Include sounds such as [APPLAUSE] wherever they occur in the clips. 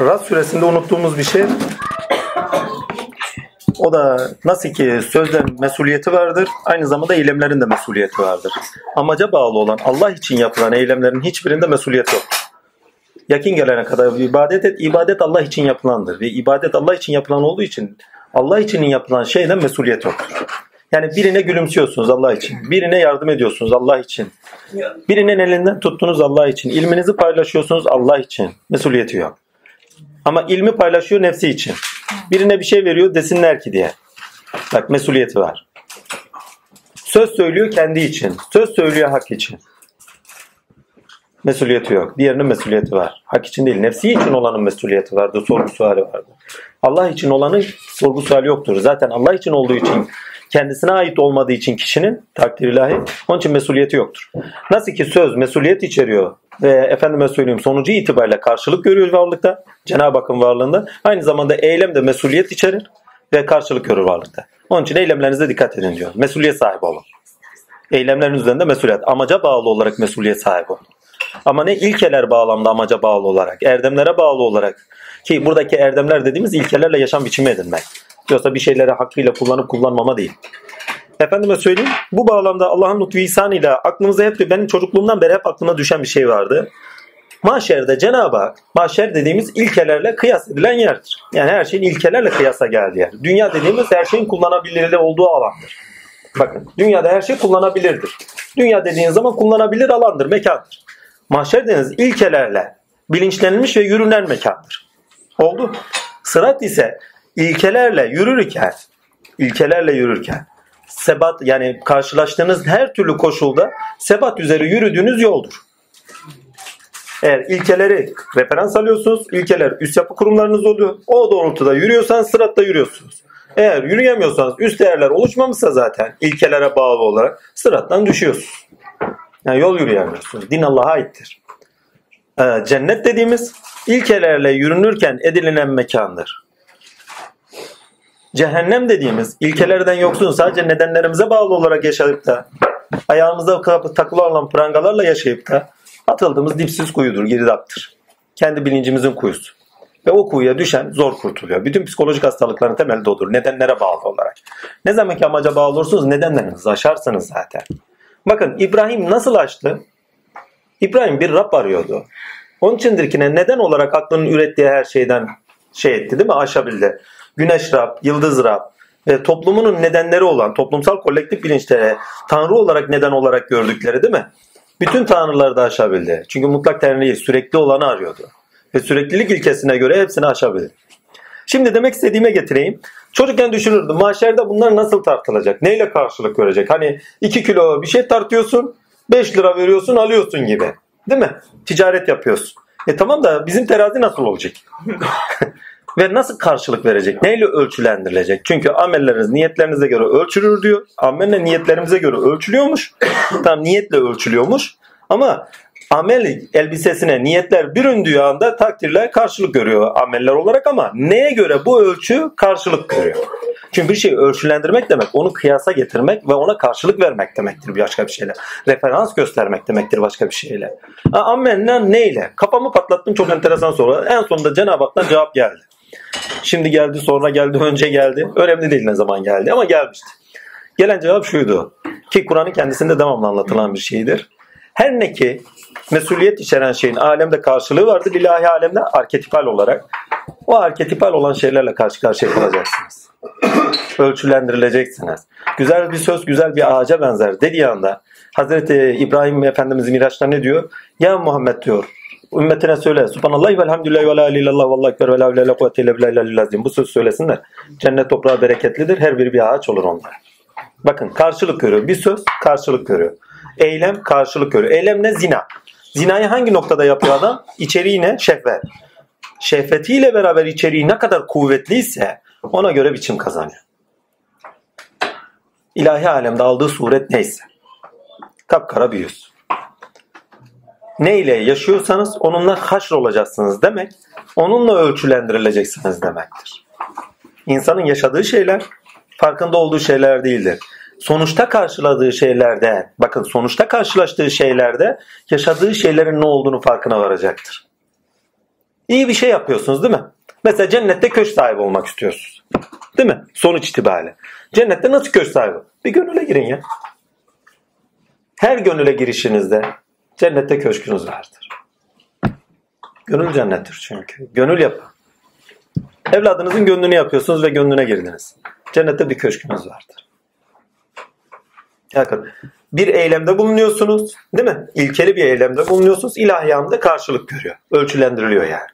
Rad suresinde unuttuğumuz bir şey o da nasıl ki sözden mesuliyeti vardır, aynı zamanda eylemlerin de mesuliyeti vardır. Amaca bağlı olan Allah için yapılan eylemlerin hiçbirinde mesuliyet yok. Yakin gelene kadar ibadet et, ibadet Allah için yapılandır. Ve ibadet Allah için yapılan olduğu için Allah için yapılan şeyden mesuliyet yoktur. Yani birine gülümsüyorsunuz Allah için. Birine yardım ediyorsunuz Allah için. Birinin elinden tuttunuz Allah için. İlminizi paylaşıyorsunuz Allah için. Mesuliyeti yok. Ama ilmi paylaşıyor nefsi için. Birine bir şey veriyor desinler ki diye. Bak mesuliyeti var. Söz söylüyor kendi için. Söz söylüyor hak için. Mesuliyeti yok. Diğerinin mesuliyeti var. Hak için değil. Nefsi için olanın mesuliyeti vardı. Sorgu suali vardı. Allah için olanın sorgu suali yoktur. Zaten Allah için olduğu için kendisine ait olmadığı için kişinin takdir ilahi onun için mesuliyeti yoktur. Nasıl ki söz mesuliyet içeriyor ve efendime söyleyeyim sonucu itibariyle karşılık görüyor varlıkta Cenab-ı Hakk'ın varlığında aynı zamanda eylem de mesuliyet içerir ve karşılık görür varlıkta. Onun için eylemlerinize dikkat edin diyor. Mesuliyet sahibi olun. Eylemlerin üzerinde mesuliyet. Amaca bağlı olarak mesuliyet sahibi olun. Ama ne ilkeler bağlamda amaca bağlı olarak, erdemlere bağlı olarak ki buradaki erdemler dediğimiz ilkelerle yaşam biçimi edinmek. Yoksa bir şeyleri hakkıyla kullanıp kullanmama değil. Efendime söyleyeyim bu bağlamda Allah'ın lütfu ile aklımıza hep benim çocukluğumdan beri hep aklıma düşen bir şey vardı. Mahşerde Cenab-ı Hak, mahşer dediğimiz ilkelerle kıyas edilen yerdir. Yani her şeyin ilkelerle kıyasa geldiği yer. Dünya dediğimiz her şeyin kullanabilirliği olduğu alandır. Bakın dünyada her şey kullanabilirdir. Dünya dediğiniz zaman kullanabilir alandır, mekandır. Mahşer dediğiniz ilkelerle bilinçlenmiş ve yürünen mekandır. Oldu. Sırat ise ilkelerle yürürken, ilkelerle yürürken sebat yani karşılaştığınız her türlü koşulda sebat üzeri yürüdüğünüz yoldur. Eğer ilkeleri referans alıyorsunuz, ilkeler üst yapı kurumlarınız oluyor. O doğrultuda yürüyorsanız sıratta yürüyorsunuz. Eğer yürüyemiyorsanız üst değerler oluşmamışsa zaten ilkelere bağlı olarak sırattan düşüyorsunuz. Yani yol yürüyemiyorsunuz. Din Allah'a aittir. Ee, cennet dediğimiz ilkelerle yürünürken edilinen mekandır. Cehennem dediğimiz ilkelerden yoksun sadece nedenlerimize bağlı olarak yaşayıp da ayağımızda takılı olan prangalarla yaşayıp da atıldığımız dipsiz kuyudur, girdaptır. Kendi bilincimizin kuyusu. Ve o kuyuya düşen zor kurtuluyor. Bütün psikolojik hastalıkların temeli de odur. Nedenlere bağlı olarak. Ne zaman ki amaca bağlı olursunuz nedenlerinizi aşarsınız zaten. Bakın İbrahim nasıl açtı? İbrahim bir Rab arıyordu. Onun içindir ki neden olarak aklının ürettiği her şeyden şey etti değil mi? Aşabildi. Güneş Rab, Yıldız Rab ve toplumunun nedenleri olan toplumsal kolektif bilinçlere tanrı olarak neden olarak gördükleri değil mi? Bütün tanrıları da aşabildi. Çünkü mutlak tanrıyı sürekli olanı arıyordu. Ve süreklilik ilkesine göre hepsini aşabildi. Şimdi demek istediğime getireyim. Çocukken düşünürdüm mahşerde bunlar nasıl tartılacak? Neyle karşılık görecek? Hani 2 kilo bir şey tartıyorsun 5 lira veriyorsun alıyorsun gibi. Değil mi? Ticaret yapıyorsun. E tamam da bizim terazi nasıl olacak? [LAUGHS] Ve nasıl karşılık verecek? Neyle ölçülendirilecek? Çünkü amelleriniz niyetlerinize göre ölçülür diyor. Ameller niyetlerimize göre ölçülüyormuş. [CLEARS THROAT] Tam niyetle ölçülüyormuş. Ama amel elbisesine niyetler büründüğü anda takdirle karşılık görüyor ameller olarak ama neye göre bu ölçü karşılık görüyor? Çünkü bir şeyi ölçülendirmek demek onu kıyasa getirmek ve ona karşılık vermek demektir başka bir şeyle. Referans göstermek demektir başka bir şeyle. Amel neyle? Kafamı patlattım çok enteresan soru. En sonunda Cenab-ı Hak'tan cevap geldi. Şimdi geldi, sonra geldi, önce geldi. Önemli değil ne zaman geldi ama gelmişti. Gelen cevap şuydu. Ki Kur'an'ın kendisinde devamlı anlatılan bir şeydir. Her ne ki mesuliyet içeren şeyin alemde karşılığı vardır. İlahi alemde arketipal olarak. O arketipal olan şeylerle karşı karşıya kalacaksınız. Ölçülendirileceksiniz. Güzel bir söz güzel bir ağaca benzer dediği anda Hazreti İbrahim Efendimiz Miraç'ta ne diyor? Ya Muhammed diyor ümmetine söyle. Subhanallah ve elhamdülillahi ve la ilahe illallah ve allahu ekber ve la ilahe illa kuvvete illa billahil Bu söz söylesinler. Cennet toprağı bereketlidir. Her biri bir ağaç olur onlar. Bakın karşılık görüyor. Bir söz karşılık görüyor. Eylem karşılık görüyor. Eylem ne? Zina. Zinayı hangi noktada yapıyor adam? İçeriği ne? Şehvet. Şehvetiyle beraber içeriği ne kadar kuvvetliyse ona göre biçim kazanıyor. İlahi alemde aldığı suret neyse. Kapkara bir yüz ne ile yaşıyorsanız onunla haşr olacaksınız demek, onunla ölçülendirileceksiniz demektir. İnsanın yaşadığı şeyler farkında olduğu şeyler değildir. Sonuçta karşıladığı şeylerde, bakın sonuçta karşılaştığı şeylerde yaşadığı şeylerin ne olduğunu farkına varacaktır. İyi bir şey yapıyorsunuz değil mi? Mesela cennette köşk sahibi olmak istiyorsunuz. Değil mi? Sonuç itibariyle. Cennette nasıl köşk sahibi? Bir gönüle girin ya. Her gönüle girişinizde cennette köşkünüz vardır. Gönül cennettir çünkü. Gönül yapın. Evladınızın gönlünü yapıyorsunuz ve gönlüne girdiniz. Cennette bir köşkünüz vardır. Bakın bir eylemde bulunuyorsunuz değil mi? İlkeli bir eylemde bulunuyorsunuz. İlahi karşılık görüyor. Ölçülendiriliyor yani.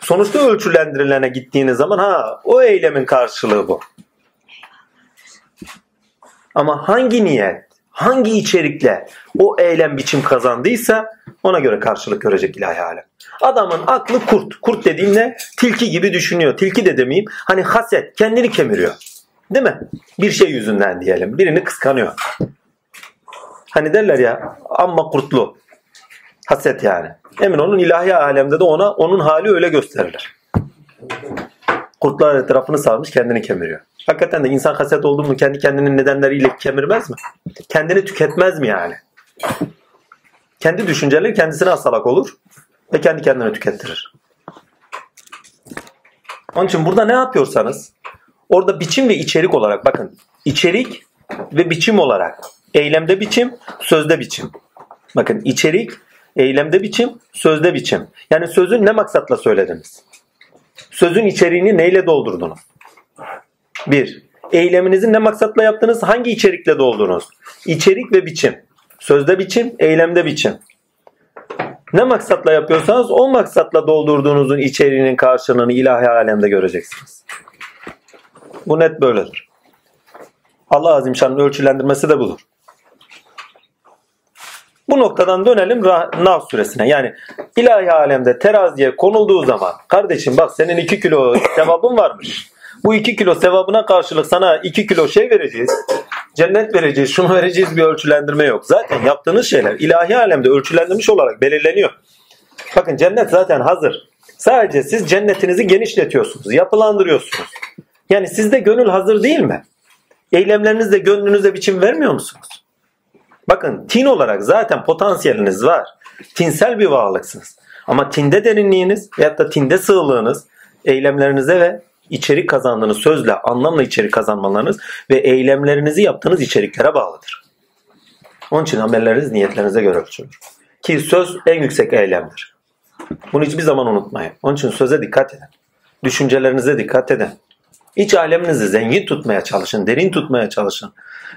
Sonuçta ölçülendirilene gittiğiniz zaman ha o eylemin karşılığı bu. Ama hangi niyet, hangi içerikle o eylem biçim kazandıysa ona göre karşılık görecek ilahi alem. Adamın aklı kurt. Kurt dediğim ne? Tilki gibi düşünüyor. Tilki de demeyeyim. Hani haset. Kendini kemiriyor. Değil mi? Bir şey yüzünden diyelim. Birini kıskanıyor. Hani derler ya amma kurtlu. Haset yani. Emin olun ilahi alemde de ona onun hali öyle gösterilir. Kurtlar etrafını sarmış kendini kemiriyor. Hakikaten de insan haset oldu mu kendi kendinin nedenleriyle kemirmez mi? Kendini tüketmez mi yani? Kendi düşünceleri kendisine hastalık olur ve kendi kendine tükettirir. Onun için burada ne yapıyorsanız orada biçim ve içerik olarak bakın içerik ve biçim olarak eylemde biçim, sözde biçim. Bakın içerik, eylemde biçim, sözde biçim. Yani sözü ne maksatla söylediniz? Sözün içeriğini neyle doldurdunuz? Bir, eyleminizi ne maksatla yaptınız? Hangi içerikle doldurdunuz? İçerik ve biçim. Sözde biçim, eylemde biçim. Ne maksatla yapıyorsanız o maksatla doldurduğunuzun içeriğinin karşılığını ilahi alemde göreceksiniz. Bu net böyledir. Allah Azim Şan'ın ölçülendirmesi de budur. Bu noktadan dönelim Nav suresine. Yani ilahi alemde teraziye konulduğu zaman kardeşim bak senin 2 kilo sevabın varmış. Bu 2 kilo sevabına karşılık sana 2 kilo şey vereceğiz. Cennet vereceğiz, şunu vereceğiz bir ölçülendirme yok. Zaten yaptığınız şeyler ilahi alemde ölçülendirmiş olarak belirleniyor. Bakın cennet zaten hazır. Sadece siz cennetinizi genişletiyorsunuz, yapılandırıyorsunuz. Yani sizde gönül hazır değil mi? Eylemlerinizde gönlünüzde biçim vermiyor musunuz? Bakın tin olarak zaten potansiyeliniz var. Tinsel bir varlıksınız. Ama tinde derinliğiniz veyahut da tinde sığlığınız eylemlerinize ve içerik kazandığınız sözle, anlamla içerik kazanmalarınız ve eylemlerinizi yaptığınız içeriklere bağlıdır. Onun için amelleriniz niyetlerinize göre ölçülür. Ki söz en yüksek eylemdir. Bunu hiçbir zaman unutmayın. Onun için söze dikkat edin. Düşüncelerinize dikkat edin. İç aleminizi zengin tutmaya çalışın, derin tutmaya çalışın.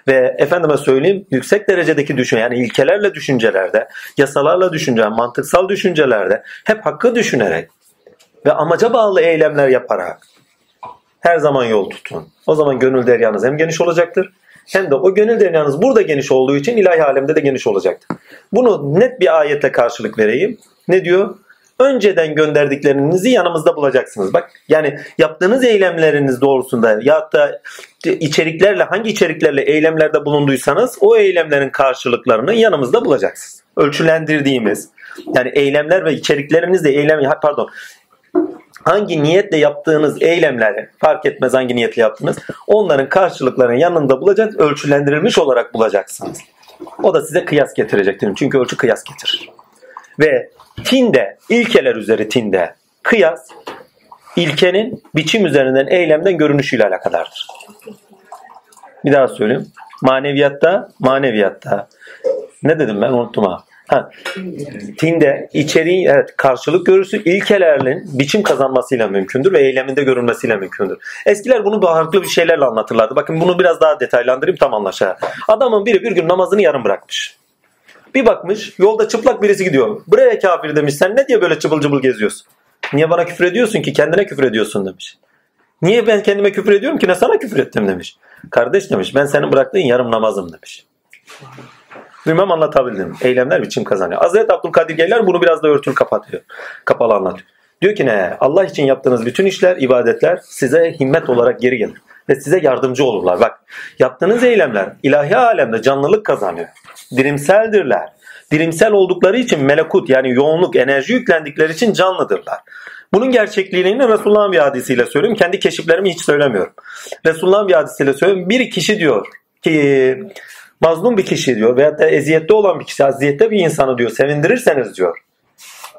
Ve efendime söyleyeyim yüksek derecedeki düşün yani ilkelerle düşüncelerde, yasalarla düşünce, mantıksal düşüncelerde hep hakkı düşünerek ve amaca bağlı eylemler yaparak her zaman yol tutun. O zaman gönül deryanız hem geniş olacaktır hem de o gönül deryanız burada geniş olduğu için ilahi alemde de geniş olacaktır. Bunu net bir ayetle karşılık vereyim. Ne diyor? önceden gönderdiklerinizi yanımızda bulacaksınız. Bak yani yaptığınız eylemleriniz doğrusunda ya da içeriklerle hangi içeriklerle eylemlerde bulunduysanız o eylemlerin karşılıklarını yanımızda bulacaksınız. Ölçülendirdiğimiz yani eylemler ve içeriklerinizle eylem pardon hangi niyetle yaptığınız eylemleri fark etmez hangi niyetle yaptınız onların karşılıklarını yanında bulacak ölçülendirilmiş olarak bulacaksınız. O da size kıyas getirecektir. Çünkü ölçü kıyas getirir. Ve tinde, ilkeler üzeri tinde kıyas ilkenin biçim üzerinden eylemden görünüşüyle alakadardır. Bir daha söyleyeyim. Maneviyatta, maneviyatta. Ne dedim ben unuttum ha. Ha, tinde içeriği evet karşılık görürsün ilkelerinin biçim kazanmasıyla mümkündür ve eyleminde görünmesiyle mümkündür. Eskiler bunu farklı bir şeylerle anlatırlardı. Bakın bunu biraz daha detaylandırayım tam anlaşa. Adamın biri bir gün namazını yarım bırakmış. Bir bakmış yolda çıplak birisi gidiyor. Buraya kafir demiş sen ne diye böyle çıbıl çıbıl geziyorsun? Niye bana küfür ediyorsun ki kendine küfür ediyorsun demiş. Niye ben kendime küfür ediyorum ki ne sana küfür ettim demiş. Kardeş demiş ben senin bıraktığın yarım namazım demiş. Bilmem anlatabildim. Eylemler biçim kazanıyor. Hazreti Abdülkadir Geyler bunu biraz da örtülü kapatıyor. Kapalı anlatıyor. Diyor ki ne? Allah için yaptığınız bütün işler, ibadetler size himmet olarak geri gelir. Ve size yardımcı olurlar. Bak yaptığınız eylemler ilahi alemde canlılık kazanıyor. Dirimseldirler. Dirimsel oldukları için melekut yani yoğunluk, enerji yüklendikleri için canlıdırlar. Bunun gerçekliğini Resulullah'ın bir hadisiyle söylüyorum. Kendi keşiflerimi hiç söylemiyorum. Resulullah'ın bir hadisiyle söylüyorum. Bir kişi diyor ki mazlum bir kişi diyor veyahut da eziyette olan bir kişi, aziyette bir insanı diyor sevindirirseniz diyor.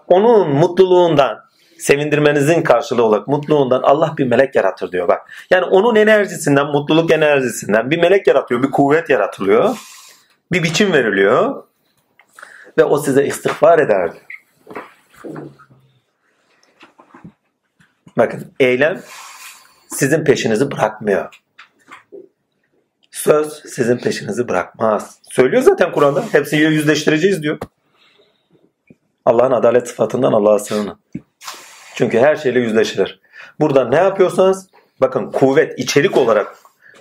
onun mutluluğundan sevindirmenizin karşılığı olarak mutluluğundan Allah bir melek yaratır diyor bak. Yani onun enerjisinden, mutluluk enerjisinden bir melek yaratıyor, bir kuvvet yaratılıyor. Bir biçim veriliyor ve o size istiğfar eder diyor. Bakın eylem sizin peşinizi bırakmıyor. Söz sizin peşinizi bırakmaz. Söylüyor zaten Kur'an'da. Hepsini yüzleştireceğiz diyor. Allah'ın adalet sıfatından Allah'a sığının. Çünkü her şeyle yüzleşilir. Burada ne yapıyorsanız bakın kuvvet içerik olarak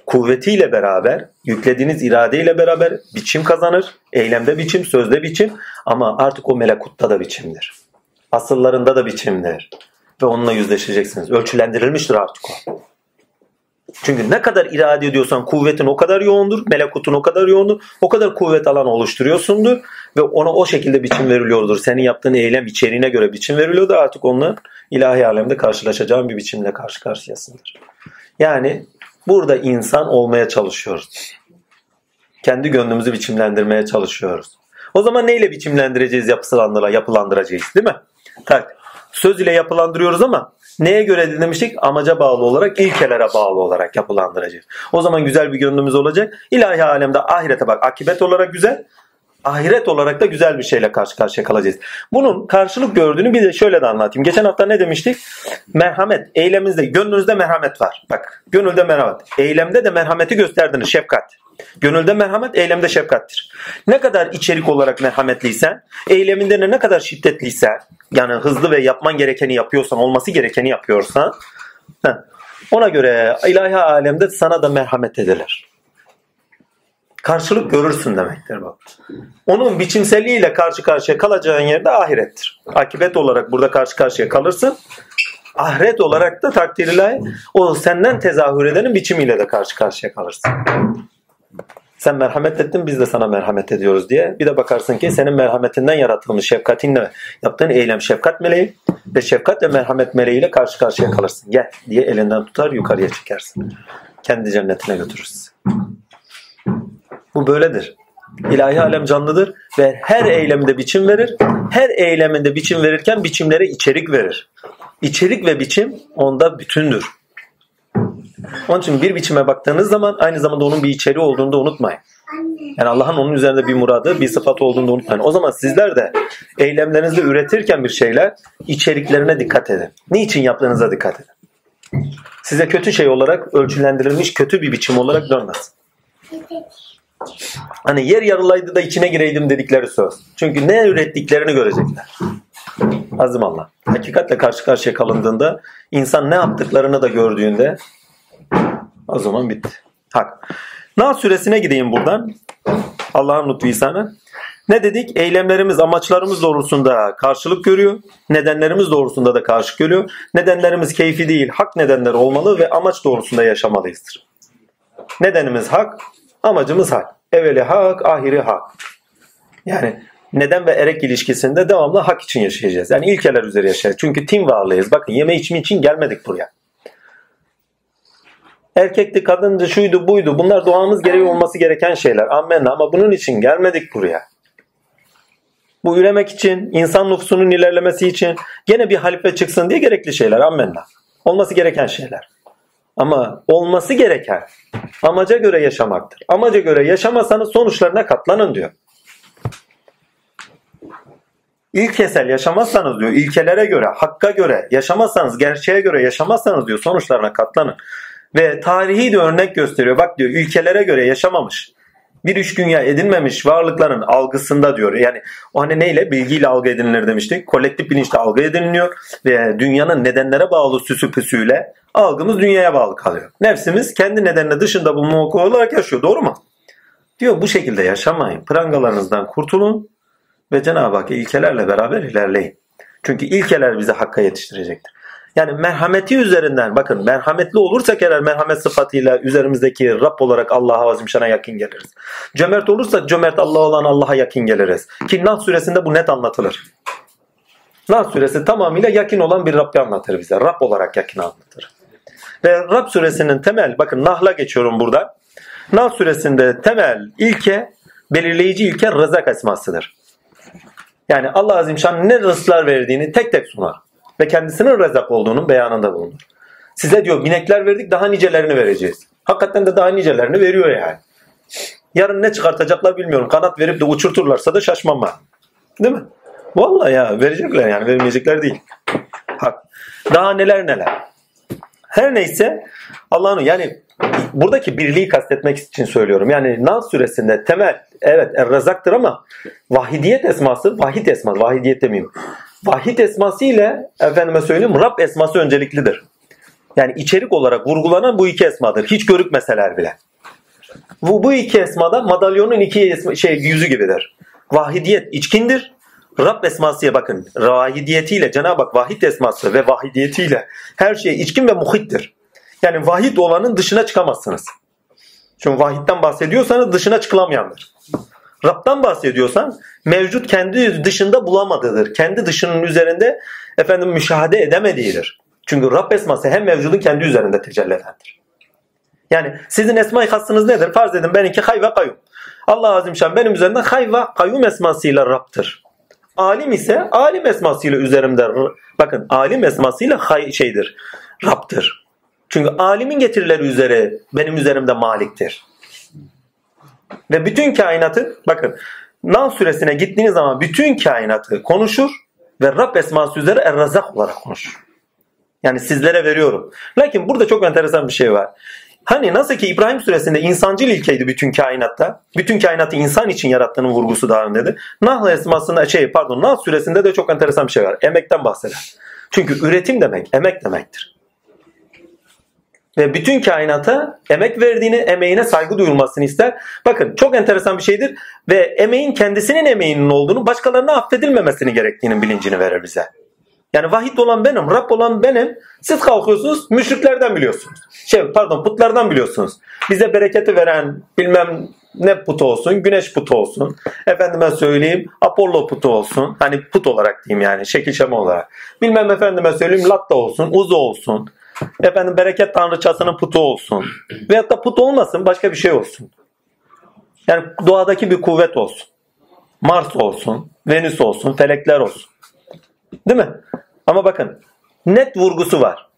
kuvvetiyle beraber yüklediğiniz iradeyle beraber biçim kazanır. Eylemde biçim, sözde biçim ama artık o melekutta da biçimdir. Asıllarında da biçimdir. Ve onunla yüzleşeceksiniz. Ölçülendirilmiştir artık o. Çünkü ne kadar irade ediyorsan kuvvetin o kadar yoğundur, melekutun o kadar yoğundur, o kadar kuvvet alanı oluşturuyorsundur ve ona o şekilde biçim veriliyordur. Senin yaptığın eylem içeriğine göre biçim veriliyordur. Artık onunla ilahi alemde karşılaşacağın bir biçimle karşı karşıyasındır. Yani burada insan olmaya çalışıyoruz. Kendi gönlümüzü biçimlendirmeye çalışıyoruz. O zaman neyle biçimlendireceğiz, yapılandıracağız değil mi? Tak. Söz ile yapılandırıyoruz ama Neye göre demiştik? Amaca bağlı olarak, ilkelere bağlı olarak yapılandıracağız. O zaman güzel bir gönlümüz olacak. İlahi alemde ahirete bak. Akibet olarak güzel. Ahiret olarak da güzel bir şeyle karşı karşıya kalacağız. Bunun karşılık gördüğünü bir de şöyle de anlatayım. Geçen hafta ne demiştik? Merhamet. Eyleminizde, gönlünüzde merhamet var. Bak, gönülde merhamet. Eylemde de merhameti gösterdiniz. Şefkat. Gönülde merhamet, eylemde şefkattir. Ne kadar içerik olarak merhametliysen, eyleminde ne kadar şiddetliysen, yani hızlı ve yapman gerekeni yapıyorsan, olması gerekeni yapıyorsan, ona göre ilahi alemde sana da merhamet edilir. Karşılık görürsün demektir bak. Onun biçimselliğiyle karşı karşıya kalacağın yerde ahirettir. Akibet olarak burada karşı karşıya kalırsın. Ahiret olarak da takdir ilahi o senden tezahür edenin biçimiyle de karşı karşıya kalırsın. Sen merhamet ettin biz de sana merhamet ediyoruz diye. Bir de bakarsın ki senin merhametinden yaratılmış şefkatinle yaptığın eylem şefkat meleği ve şefkat ve merhamet meleğiyle karşı karşıya kalırsın. Gel diye elinden tutar yukarıya çekersin. Kendi cennetine götürürsün. Bu böyledir. İlahi alem canlıdır ve her eylemde biçim verir. Her eyleminde biçim verirken biçimlere içerik verir. İçerik ve biçim onda bütündür. Onun için bir biçime baktığınız zaman aynı zamanda onun bir içeriği olduğunu da unutmayın. Yani Allah'ın onun üzerinde bir muradı, bir sıfat olduğunu da unutmayın. O zaman sizler de eylemlerinizde üretirken bir şeyler içeriklerine dikkat edin. Niçin yaptığınıza dikkat edin. Size kötü şey olarak ölçülendirilmiş kötü bir biçim olarak dönmez. Hani yer yarılaydı da içine gireydim dedikleri söz. Çünkü ne ürettiklerini görecekler. Azim Allah. Hakikatle karşı karşıya kalındığında insan ne yaptıklarını da gördüğünde o zaman bitti. Hak. Nahl suresine gideyim buradan. Allah'ın lütfu ihsanı. Ne dedik? Eylemlerimiz, amaçlarımız doğrultusunda karşılık görüyor. Nedenlerimiz doğrultusunda da karşılık görüyor. Nedenlerimiz keyfi değil, hak nedenler olmalı ve amaç doğrultusunda yaşamalıyızdır. Nedenimiz hak, amacımız hak. Evveli hak, ahiri hak. Yani neden ve erek ilişkisinde devamlı hak için yaşayacağız. Yani ilkeler üzere yaşayacağız. Çünkü tim varlığıyız. Bakın yeme içme için gelmedik buraya. Erkekti, kadındı, şuydu, buydu. Bunlar doğamız gereği olması gereken şeyler. Ammenna ama bunun için gelmedik buraya. Bu üremek için, insan nüfusunun ilerlemesi için gene bir halife çıksın diye gerekli şeyler. Ammenna. Olması gereken şeyler. Ama olması gereken amaca göre yaşamaktır. Amaca göre yaşamasanız sonuçlarına katlanın diyor. İlkesel yaşamazsanız diyor, ilkelere göre, hakka göre yaşamazsanız, gerçeğe göre yaşamazsanız diyor sonuçlarına katlanın. Ve tarihi de örnek gösteriyor. Bak diyor ülkelere göre yaşamamış. Bir üç dünya edinmemiş varlıkların algısında diyor. Yani o hani neyle? Bilgiyle algı edinilir demiştik. Kolektif bilinçle algı ediniliyor. Ve dünyanın nedenlere bağlı süsü püsüyle algımız dünyaya bağlı kalıyor. Nefsimiz kendi nedenine dışında bulunmak olarak yaşıyor. Doğru mu? Diyor bu şekilde yaşamayın. Prangalarınızdan kurtulun ve Cenab-ı Hak ilkelerle beraber ilerleyin. Çünkü ilkeler bizi hakka yetiştirecektir. Yani merhameti üzerinden bakın merhametli olursak eğer merhamet sıfatıyla üzerimizdeki Rab olarak Allah'a azimşana yakın geliriz. Cömert olursak cömert Allah olan Allah'a yakın geliriz. Ki Nahl suresinde bu net anlatılır. Nahl suresi tamamıyla yakın olan bir Rabbi anlatır bize. Rab olarak yakın anlatır. Ve Rab suresinin temel bakın Nahl'a geçiyorum burada. Nahl suresinde temel ilke belirleyici ilke rızak esmasıdır. Yani Allah Azimşan ne rızklar verdiğini tek tek sunar. Ve kendisinin rezak olduğunun beyanında bulunur. Size diyor binekler verdik daha nicelerini vereceğiz. Hakikaten de daha nicelerini veriyor yani. Yarın ne çıkartacaklar bilmiyorum. Kanat verip de uçurturlarsa da şaşmam ben. Değil mi? Vallahi ya verecekler yani vermeyecekler değil. Hak. Daha neler neler. Her neyse Allah'ın yani buradaki birliği kastetmek için söylüyorum. Yani Nas suresinde temel evet Er-Razak'tır ama vahidiyet esması vahid esması vahidiyet demeyeyim. Vahid esması ile efendime söyleyeyim Rab esması önceliklidir. Yani içerik olarak vurgulanan bu iki esmadır. Hiç görükmeseler bile. Bu, bu iki esmada madalyonun iki esma, şey yüzü gibidir. Vahidiyet içkindir. Rab esmasıya bakın. Vahidiyetiyle Cenab-ı Hak vahid esması ve vahidiyetiyle her şey içkin ve muhittir. Yani vahid olanın dışına çıkamazsınız. Çünkü vahitten bahsediyorsanız dışına çıkılamayandır. Rab'dan bahsediyorsan mevcut kendi dışında bulamadığıdır. Kendi dışının üzerinde efendim müşahede edemediğidir. Çünkü Rab esması hem mevcudun kendi üzerinde tecelli edendir. Yani sizin esma-i hassınız nedir? Farz edin benimki hay ve kayyum. Allah Azimşan benim üzerinde hay ve kayyum esmasıyla Rab'tır. Alim ise alim esmasıyla üzerimde bakın alim esmasıyla hay şeydir. Rab'tır. Çünkü alimin getirileri üzere benim üzerimde maliktir. Ve bütün kainatı bakın Nam suresine gittiğiniz zaman bütün kainatı konuşur ve Rab esması üzere Er-Razak olarak konuşur. Yani sizlere veriyorum. Lakin burada çok enteresan bir şey var. Hani nasıl ki İbrahim suresinde insancıl ilkeydi bütün kainatta. Bütün kainatı insan için yarattığının vurgusu daha öndedir. Nahl esmasında şey pardon Nahl suresinde de çok enteresan bir şey var. Emekten bahseder. Çünkü üretim demek emek demektir. Ve bütün kainata emek verdiğini, emeğine saygı duyulmasını ister. Bakın çok enteresan bir şeydir. Ve emeğin kendisinin emeğinin olduğunu, başkalarına affedilmemesini gerektiğinin bilincini verir bize. Yani vahid olan benim, Rab olan benim. Siz kalkıyorsunuz, müşriklerden biliyorsunuz. Şey pardon, putlardan biliyorsunuz. Bize bereketi veren bilmem ne putu olsun, güneş putu olsun. Efendime söyleyeyim Apollo putu olsun. Hani put olarak diyeyim yani şekil şema olarak. Bilmem efendime söyleyeyim Latta olsun, Uzu olsun. Efendim bereket tanrıçasının putu olsun. Veyahut da put olmasın başka bir şey olsun. Yani doğadaki bir kuvvet olsun. Mars olsun, Venüs olsun, felekler olsun. Değil mi? Ama bakın net vurgusu var.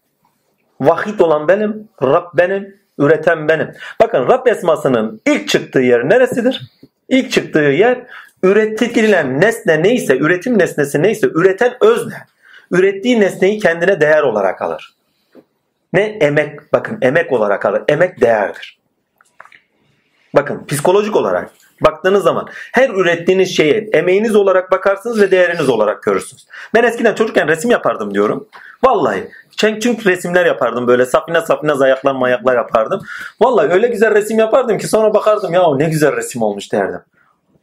Vahid olan benim, Rab benim, üreten benim. Bakın Rab esmasının ilk çıktığı yer neresidir? İlk çıktığı yer üretilen nesne neyse, üretim nesnesi neyse, üreten özne. Ürettiği nesneyi kendine değer olarak alır. Ne emek, bakın emek olarak alır. Emek değerdir. Bakın psikolojik olarak baktığınız zaman her ürettiğiniz şeye emeğiniz olarak bakarsınız ve değeriniz olarak görürsünüz. Ben eskiden çocukken resim yapardım diyorum. Vallahi çünkü resimler yapardım böyle sapına sapına ayaklar mayaklar yapardım. Vallahi öyle güzel resim yapardım ki sonra bakardım ya ne güzel resim olmuş derdim.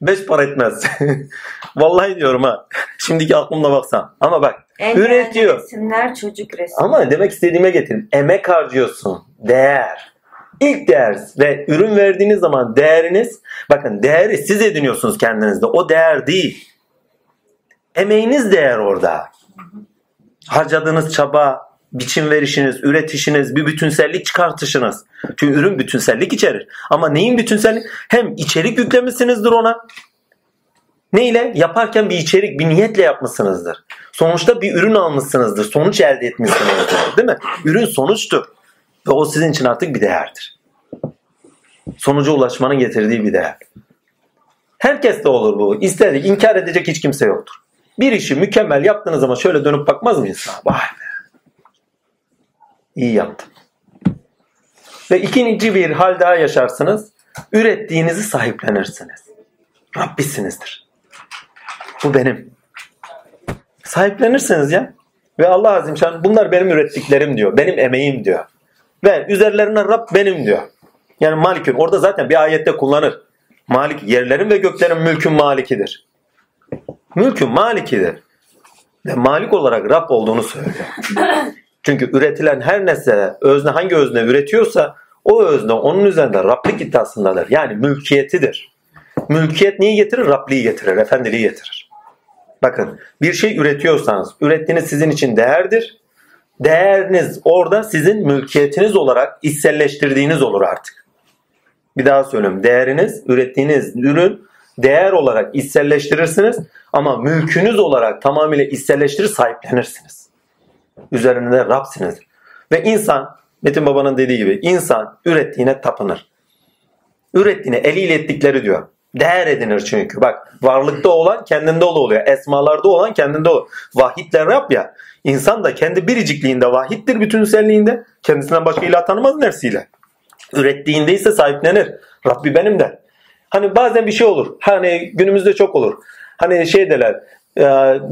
Beş para etmez. [LAUGHS] Vallahi diyorum ha. Şimdiki aklımda baksan. Ama bak en üretiyor. resimler çocuk resmi. Ama demek istediğime getirin. Emek harcıyorsun. Değer. İlk değer ve ürün verdiğiniz zaman değeriniz bakın değeri siz ediniyorsunuz kendinizde. O değer değil. Emeğiniz değer orada. Harcadığınız çaba, biçim verişiniz, üretişiniz, bir bütünsellik çıkartışınız. Çünkü ürün bütünsellik içerir. Ama neyin bütünsellik? Hem içerik yüklemişsinizdir ona. Ne ile? Yaparken bir içerik, bir niyetle yapmışsınızdır. Sonuçta bir ürün almışsınızdır. Sonuç elde etmişsinizdir. Değil mi? Ürün sonuçtur. Ve o sizin için artık bir değerdir. Sonuca ulaşmanın getirdiği bir değer. Herkes de olur bu. İstedik, inkar edecek hiç kimse yoktur. Bir işi mükemmel yaptığınız zaman şöyle dönüp bakmaz mı insan? Vay be. İyi yaptım. Ve ikinci bir hal daha yaşarsınız. Ürettiğinizi sahiplenirsiniz. Rabbisinizdir. Bu benim. Sahiplenirsiniz ya. Ve Allah Azimşan bunlar benim ürettiklerim diyor. Benim emeğim diyor. Ve üzerlerine Rab benim diyor. Yani malikün. Orada zaten bir ayette kullanır. Malik yerlerin ve göklerin mülkün malikidir. Mülkün malikidir. Ve malik olarak Rab olduğunu söylüyor. [LAUGHS] Çünkü üretilen her nesne özne hangi özne üretiyorsa o özne onun üzerinde Rablik iddiasındadır. Yani mülkiyetidir. Mülkiyet neyi getirir? Rabliği getirir, efendiliği getirir. Bakın bir şey üretiyorsanız ürettiğiniz sizin için değerdir. Değeriniz orada sizin mülkiyetiniz olarak içselleştirdiğiniz olur artık. Bir daha söylüyorum. Değeriniz, ürettiğiniz ürün değer olarak içselleştirirsiniz ama mülkünüz olarak tamamıyla içselleştirir sahiplenirsiniz. Üzerinde Rabsiniz. Ve insan Metin Baba'nın dediği gibi insan ürettiğine tapınır. Ürettiğine eliyle ettikleri diyor. Değer edinir çünkü. Bak varlıkta olan kendinde oluyor. Esmalarda olan kendinde oluyor. Vahitle Rab ya. İnsan da kendi biricikliğinde vahittir bütünselliğinde. Kendisinden başka ilah tanımaz nefsiyle. Ürettiğinde ise sahiplenir. Rabbi benim der. Hani bazen bir şey olur. Hani günümüzde çok olur. Hani şey derler.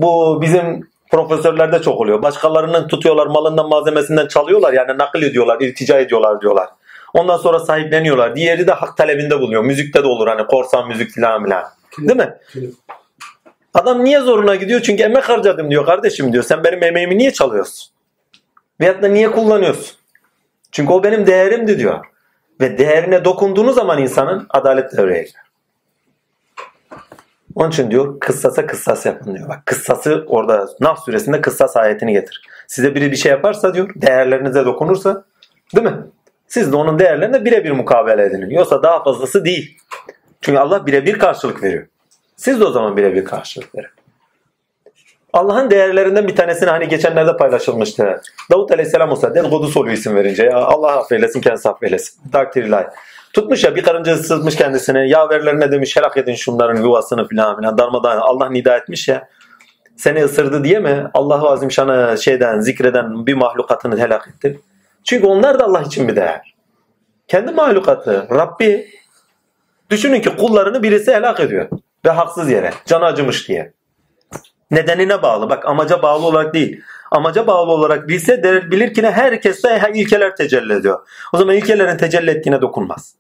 Bu bizim profesörlerde çok oluyor. Başkalarının tutuyorlar malından malzemesinden çalıyorlar yani nakıl ediyorlar, iltica ediyorlar diyorlar. Ondan sonra sahipleniyorlar. Diğeri de hak talebinde buluyor. Müzikte de olur hani korsan müzik filan filan. Değil mi? Adam niye zoruna gidiyor? Çünkü emek harcadım diyor kardeşim diyor. Sen benim emeğimi niye çalıyorsun? Veyahut da niye kullanıyorsun? Çünkü o benim değerimdi diyor. Ve değerine dokunduğunuz zaman insanın adalet devreye girer. Onun için diyor kıssasa kıssas yapın diyor. Bak kıssası orada Naf suresinde kıssas ayetini getir. Size biri bir şey yaparsa diyor değerlerinize dokunursa değil mi? Siz de onun değerlerine birebir mukabele edin. Yoksa daha fazlası değil. Çünkü Allah birebir karşılık veriyor. Siz de o zaman birebir karşılık verin. Allah'ın değerlerinden bir tanesini hani geçenlerde paylaşılmıştı. Davut Aleyhisselam olsa dedikodusu oluyor isim verince. Ya Allah affeylesin kendisi affeylesin. Takdir ilahi. Tutmuş ya bir karınca ısırmış kendisini. Yaverlerine demiş helak edin şunların yuvasını filan filan. Darmadağın Allah nida etmiş ya. Seni ısırdı diye mi Allahu Azim şanı şeyden zikreden bir mahlukatını helak etti? Çünkü onlar da Allah için bir değer. Kendi mahlukatı, Rabbi. Düşünün ki kullarını birisi helak ediyor. Ve haksız yere. Can acımış diye. Nedenine bağlı. Bak amaca bağlı olarak değil. Amaca bağlı olarak bilse bilir ki ne herkeste ilkeler tecelli ediyor. O zaman ilkelerin tecelli ettiğine dokunmaz.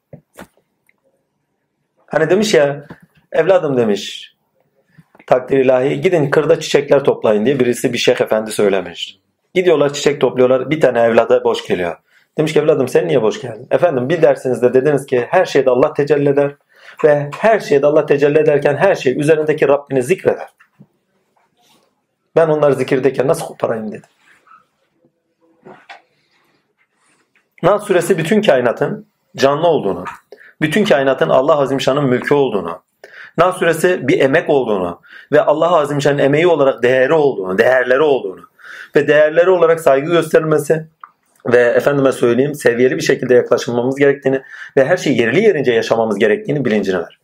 Hani demiş ya evladım demiş takdir ilahi gidin kırda çiçekler toplayın diye birisi bir şeyh efendi söylemiş. Gidiyorlar çiçek topluyorlar bir tane evlada boş geliyor. Demiş ki evladım sen niye boş geldin? Efendim bir dersinizde dediniz ki her şeyde Allah tecelli eder ve her şeyde Allah tecelli ederken her şey üzerindeki Rabbini zikreder. Ben onları zikirdeyken nasıl koparayım dedim. Nas suresi bütün kainatın canlı olduğunu, bütün kainatın Allah Azimşan'ın mülkü olduğunu, Nas suresi bir emek olduğunu ve Allah Azimşan'ın emeği olarak değeri olduğunu, değerleri olduğunu ve değerleri olarak saygı gösterilmesi ve efendime söyleyeyim seviyeli bir şekilde yaklaşılmamız gerektiğini ve her şeyi yerli yerince yaşamamız gerektiğini bilincine ver.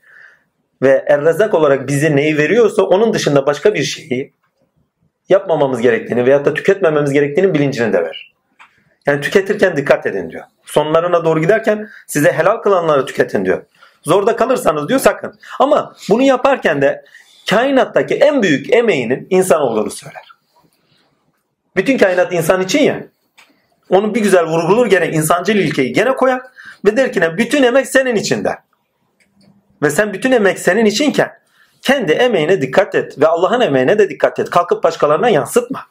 Ve Errezzak olarak bize neyi veriyorsa onun dışında başka bir şeyi yapmamamız gerektiğini veyahut da tüketmememiz gerektiğini bilincini de ver. Yani tüketirken dikkat edin diyor. Sonlarına doğru giderken size helal kılanları tüketin diyor. Zorda kalırsanız diyor sakın. Ama bunu yaparken de kainattaki en büyük emeğinin insan olduğunu söyler. Bütün kainat insan için ya. Onu bir güzel vurgulur gene insancıl ilkeyi gene koyar ve der ki ne bütün emek senin için der. Ve sen bütün emek senin içinken kendi emeğine dikkat et ve Allah'ın emeğine de dikkat et. Kalkıp başkalarına yansıtma.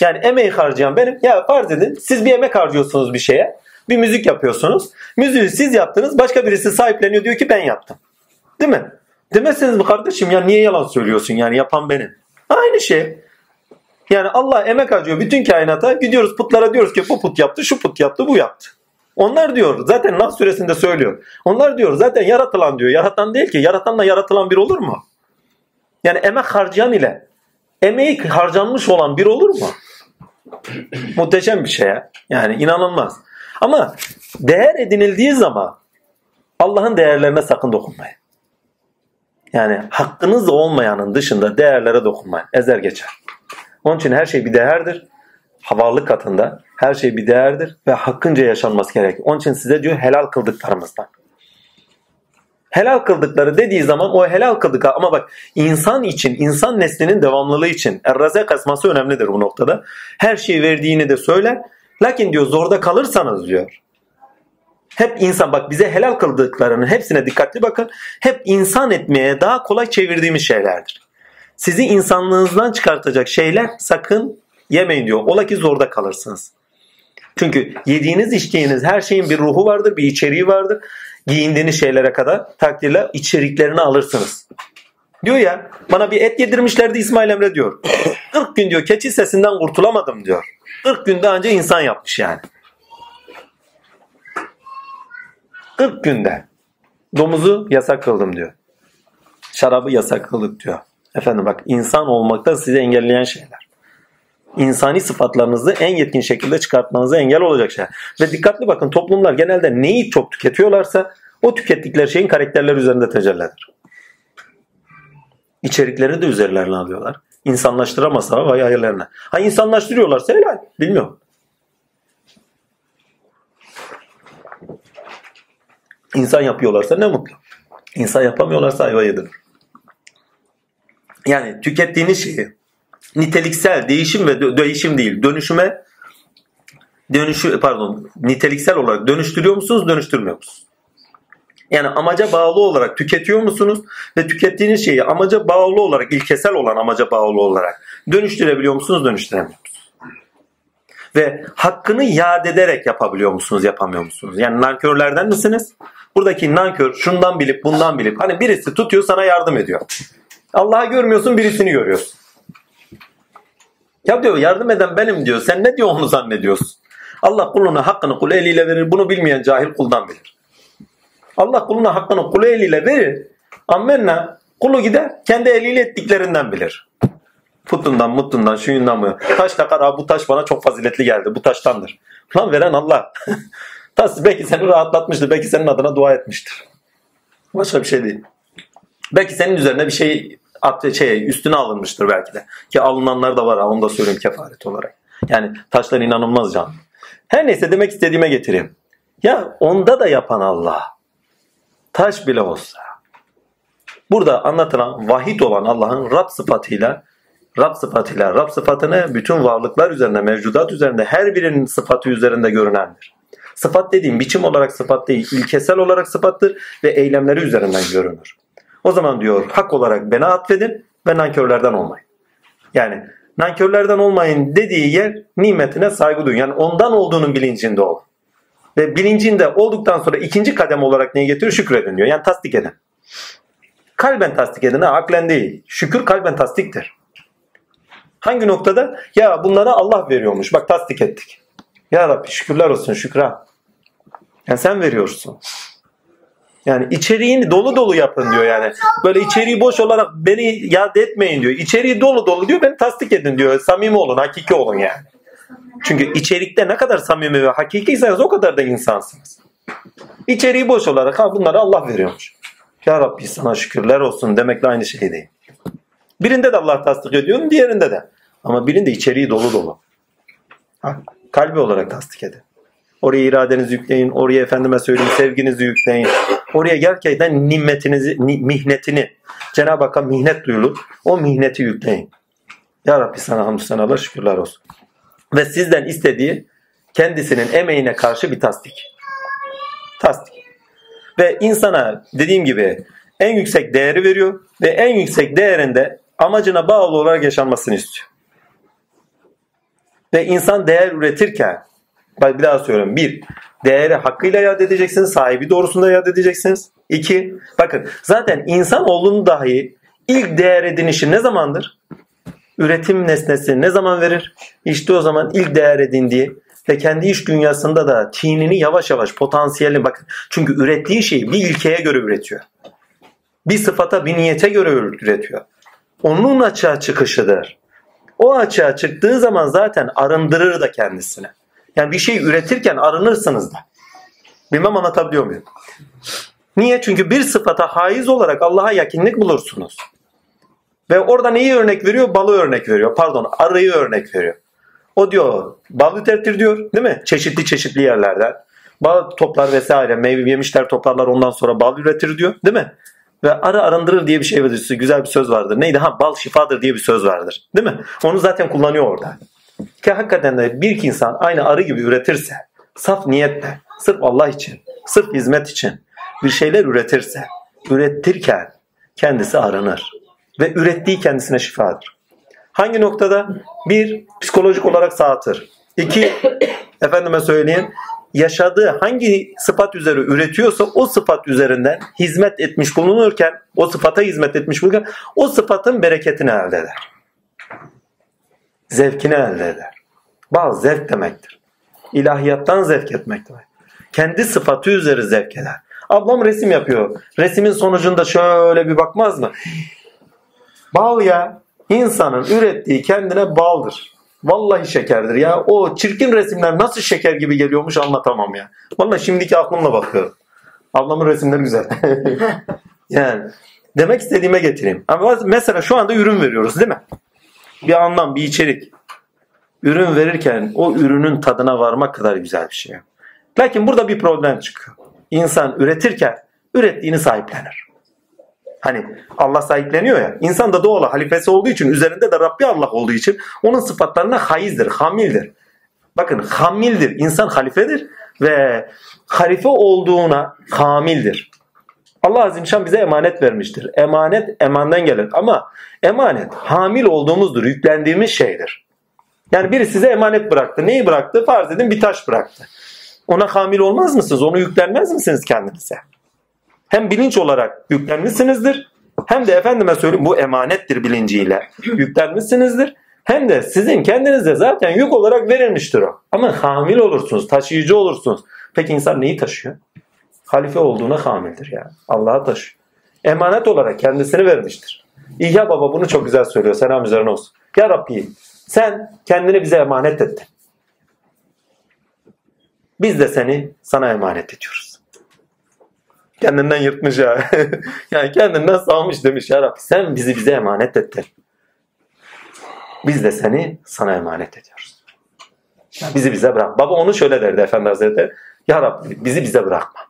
Yani emeği harcayan benim. Ya farz edin siz bir emek harcıyorsunuz bir şeye. Bir müzik yapıyorsunuz. Müziği siz yaptınız. Başka birisi sahipleniyor diyor ki ben yaptım. Değil mi? Demezseniz mi kardeşim ya niye yalan söylüyorsun yani yapan benim. Aynı şey. Yani Allah emek harcıyor bütün kainata. Gidiyoruz putlara diyoruz ki bu put yaptı, şu put yaptı, bu yaptı. Onlar diyor zaten Nas suresinde söylüyor. Onlar diyor zaten yaratılan diyor. Yaratan değil ki. Yaratanla yaratılan bir olur mu? Yani emek harcayan ile emeği harcanmış olan bir olur mu? Muhteşem bir şey ya. Yani inanılmaz. Ama değer edinildiği zaman Allah'ın değerlerine sakın dokunmayın. Yani hakkınız olmayanın dışında değerlere dokunmayın. Ezer geçer. Onun için her şey bir değerdir. Havarlık katında her şey bir değerdir ve hakkınca yaşanması gerekir. Onun için size diyor helal kıldıklarımızdan. Helal kıldıkları dediği zaman o helal kıldık ama bak insan için, insan neslinin devamlılığı için errazak asması önemlidir bu noktada. Her şeyi verdiğini de söyler. Lakin diyor zorda kalırsanız diyor. Hep insan bak bize helal kıldıklarının hepsine dikkatli bakın. Hep insan etmeye daha kolay çevirdiğimiz şeylerdir. Sizi insanlığınızdan çıkartacak şeyler sakın yemeyin diyor. Ola ki zorda kalırsınız. Çünkü yediğiniz içtiğiniz her şeyin bir ruhu vardır, bir içeriği vardır giyindiğiniz şeylere kadar takdirle içeriklerini alırsınız. Diyor ya bana bir et yedirmişlerdi İsmail Emre diyor. [LAUGHS] 40 gün diyor keçi sesinden kurtulamadım diyor. 40 günde anca insan yapmış yani. 40 günde domuzu yasak kıldım diyor. Şarabı yasak kıldık diyor. Efendim bak insan olmakta sizi engelleyen şeyler. İnsani sıfatlarınızı en yetkin şekilde çıkartmanıza engel olacak şeyler. Ve dikkatli bakın toplumlar genelde neyi çok tüketiyorlarsa o tükettikleri şeyin karakterler üzerinde tecelli eder. İçerikleri de üzerlerine alıyorlar. İnsanlaştıramasa vay hayırlarına. Ha insanlaştırıyorlarsa helal. Bilmiyorum. İnsan yapıyorlarsa ne mutlu. İnsan yapamıyorlarsa ayva yedirir. Yani tükettiğiniz şeyi niteliksel değişim ve değişim değil dönüşüme dönüşü pardon niteliksel olarak dönüştürüyor musunuz dönüştürmüyor musunuz? Yani amaca bağlı olarak tüketiyor musunuz ve tükettiğiniz şeyi amaca bağlı olarak ilkesel olan amaca bağlı olarak dönüştürebiliyor musunuz dönüştüremiyor musunuz? Ve hakkını yad ederek yapabiliyor musunuz yapamıyor musunuz? Yani nankörlerden misiniz? Buradaki nankör şundan bilip bundan bilip hani birisi tutuyor sana yardım ediyor. Allah'ı görmüyorsun birisini görüyorsun. Ya diyor yardım eden benim diyor. Sen ne diyor onu zannediyorsun? Allah kuluna hakkını kul eliyle verir. Bunu bilmeyen cahil kuldan bilir. Allah kuluna hakkını kul eliyle verir. Ammenna kulu gider kendi eliyle ettiklerinden bilir. Putundan, mutundan, şuyundan mı? Taş takar bu taş bana çok faziletli geldi. Bu taştandır. Lan veren Allah. [LAUGHS] taş belki seni rahatlatmıştır. Belki senin adına dua etmiştir. Başka bir şey değil. Belki senin üzerine bir şey at, şey, üstüne alınmıştır belki de. Ki alınanlar da var onu da söyleyeyim kefaret olarak. Yani taşlar inanılmaz can. Her neyse demek istediğime getireyim. Ya onda da yapan Allah. Taş bile olsa. Burada anlatılan vahid olan Allah'ın Rab sıfatıyla Rab sıfatıyla Rab sıfatını bütün varlıklar üzerinde, mevcudat üzerinde her birinin sıfatı üzerinde görünendir. Sıfat dediğim biçim olarak sıfat değil, ilkesel olarak sıfattır ve eylemleri üzerinden görünür. O zaman diyor hak olarak bana atfedin ve nankörlerden olmayın. Yani nankörlerden olmayın dediği yer nimetine saygı duyun. Yani ondan olduğunun bilincinde ol. Ve bilincinde olduktan sonra ikinci kadem olarak neyi getiriyor? Şükredin diyor. Yani tasdik edin. Kalben tasdik edin ha aklen değil. Şükür kalben tasdiktir. Hangi noktada? Ya bunlara Allah veriyormuş. Bak tasdik ettik. Ya Rabbi şükürler olsun şükran. Yani sen veriyorsun. Yani içeriğini dolu dolu yapın diyor yani. Böyle içeriği boş olarak beni yad etmeyin diyor. İçeriği dolu dolu diyor beni tasdik edin diyor. Samimi olun, hakiki olun yani. Çünkü içerikte ne kadar samimi ve hakikiyseniz o kadar da insansınız. İçeriği boş olarak ha bunları Allah veriyormuş. Ya Rabbi sana şükürler olsun demekle aynı şey değil. Birinde de Allah tasdik ediyor, diğerinde de. Ama birinde içeriği dolu dolu. Ha, kalbi olarak tasdik edin. Oraya iradenizi yükleyin. Oraya efendime söyleyeyim sevginizi yükleyin. Oraya gerçekten nimetinizi, mihnetini Cenab-ı Hakk'a mihnet duyulur. O mihneti yükleyin. Ya Rabbi sana hamdü senalar şükürler olsun. Ve sizden istediği kendisinin emeğine karşı bir tasdik. Tasdik. Ve insana dediğim gibi en yüksek değeri veriyor ve en yüksek değerinde amacına bağlı olarak yaşanmasını istiyor. Ve insan değer üretirken Bak bir daha söylüyorum. Bir, değeri hakkıyla yad edeceksiniz. Sahibi doğrusunda yad edeceksiniz. İki, bakın zaten insan olduğunu dahi ilk değer edinişi ne zamandır? Üretim nesnesi ne zaman verir? İşte o zaman ilk değer edindiği ve kendi iş dünyasında da tinini yavaş yavaş potansiyelini bakın. Çünkü ürettiği şeyi bir ilkeye göre üretiyor. Bir sıfata bir niyete göre üretiyor. Onun açığa çıkışıdır. O açığa çıktığı zaman zaten arındırır da kendisini. Yani bir şey üretirken arınırsınız da. Bilmem anlatabiliyor muyum? Niye? Çünkü bir sıfata haiz olarak Allah'a yakınlık bulursunuz. Ve orada neyi örnek veriyor? Balı örnek veriyor. Pardon arıyı örnek veriyor. O diyor bal üretir diyor değil mi? Çeşitli çeşitli yerlerden. Bal toplar vesaire meyve yemişler toplarlar ondan sonra bal üretir diyor değil mi? Ve arı arındırır diye bir şey vardır. Güzel bir söz vardır. Neydi? Ha bal şifadır diye bir söz vardır. Değil mi? Onu zaten kullanıyor orada. Ki hakikaten de bir insan aynı arı gibi üretirse, saf niyetle, sırf Allah için, sırf hizmet için bir şeyler üretirse, ürettirken kendisi aranır. Ve ürettiği kendisine şifadır. Hangi noktada? Bir, psikolojik olarak sağıtır. İki, [COUGHS] efendime söyleyeyim, yaşadığı hangi sıfat üzere üretiyorsa o sıfat üzerinden hizmet etmiş bulunurken, o sıfata hizmet etmiş bulunurken o sıfatın bereketini elde eder zevkini elde eder. Bal zevk demektir. İlahiyattan zevk etmek demek. Kendi sıfatı üzeri zevk eder. Ablam resim yapıyor. Resimin sonucunda şöyle bir bakmaz mı? Bal ya. İnsanın ürettiği kendine baldır. Vallahi şekerdir ya. O çirkin resimler nasıl şeker gibi geliyormuş anlatamam ya. Vallahi şimdiki aklımla bakıyorum. Ablamın resimleri güzel. [LAUGHS] yani demek istediğime getireyim. Mesela şu anda ürün veriyoruz değil mi? Bir anlam, bir içerik. Ürün verirken o ürünün tadına varmak kadar güzel bir şey. Lakin burada bir problem çıkıyor. İnsan üretirken ürettiğini sahiplenir. Hani Allah sahipleniyor ya. İnsan da doğal halifesi olduğu için üzerinde de Rabbi Allah olduğu için onun sıfatlarına hayizdir, hamildir. Bakın hamildir. İnsan halifedir ve halife olduğuna hamildir. Allah Azim Şan bize emanet vermiştir. Emanet emandan gelir ama emanet hamil olduğumuzdur, yüklendiğimiz şeydir. Yani biri size emanet bıraktı. Neyi bıraktı? Farz edin bir taş bıraktı. Ona hamil olmaz mısınız? Onu yüklenmez misiniz kendinize? Hem bilinç olarak yüklenmişsinizdir hem de efendime söyleyeyim bu emanettir bilinciyle yüklenmişsinizdir. Hem de sizin kendinize zaten yük olarak verilmiştir o. Ama hamil olursunuz, taşıyıcı olursunuz. Peki insan neyi taşıyor? Halife olduğuna hamildir yani. Allah'a taşıyor. Emanet olarak kendisini vermiştir. İhya Baba bunu çok güzel söylüyor. Selam üzerine olsun. Ya Rabbi sen kendini bize emanet ettin. Biz de seni sana emanet ediyoruz. Kendinden yırtmış ya. [LAUGHS] yani kendinden salmış demiş ya Rabbi sen bizi bize emanet ettin. Biz de seni sana emanet ediyoruz. Bizi bize bırak. Baba onu şöyle derdi Efendi Hazretleri. Ya Rabbi bizi bize bırakma.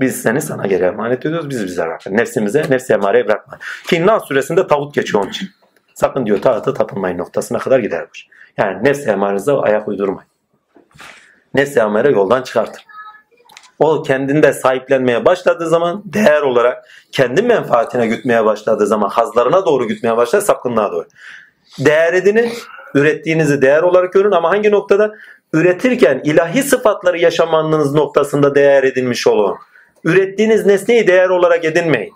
Biz seni sana geri emanet ediyoruz. Bizi bize bırakma. Nefsimize, nefsi emareye bırakma. Ki Nas suresinde tavut geçiyor onun için. Sakın diyor taata tapınmayın noktasına kadar gidermiş. Yani nefsi emarenize ayak uydurmayın. Nefsi emare yoldan çıkartın. O kendinde sahiplenmeye başladığı zaman değer olarak kendi menfaatine gütmeye başladığı zaman hazlarına doğru gütmeye başlar sapkınlığa doğru. Değer edinin, ürettiğinizi değer olarak görün ama hangi noktada? Üretirken ilahi sıfatları yaşamanız noktasında değer edilmiş olun. Ürettiğiniz nesneyi değer olarak edinmeyin.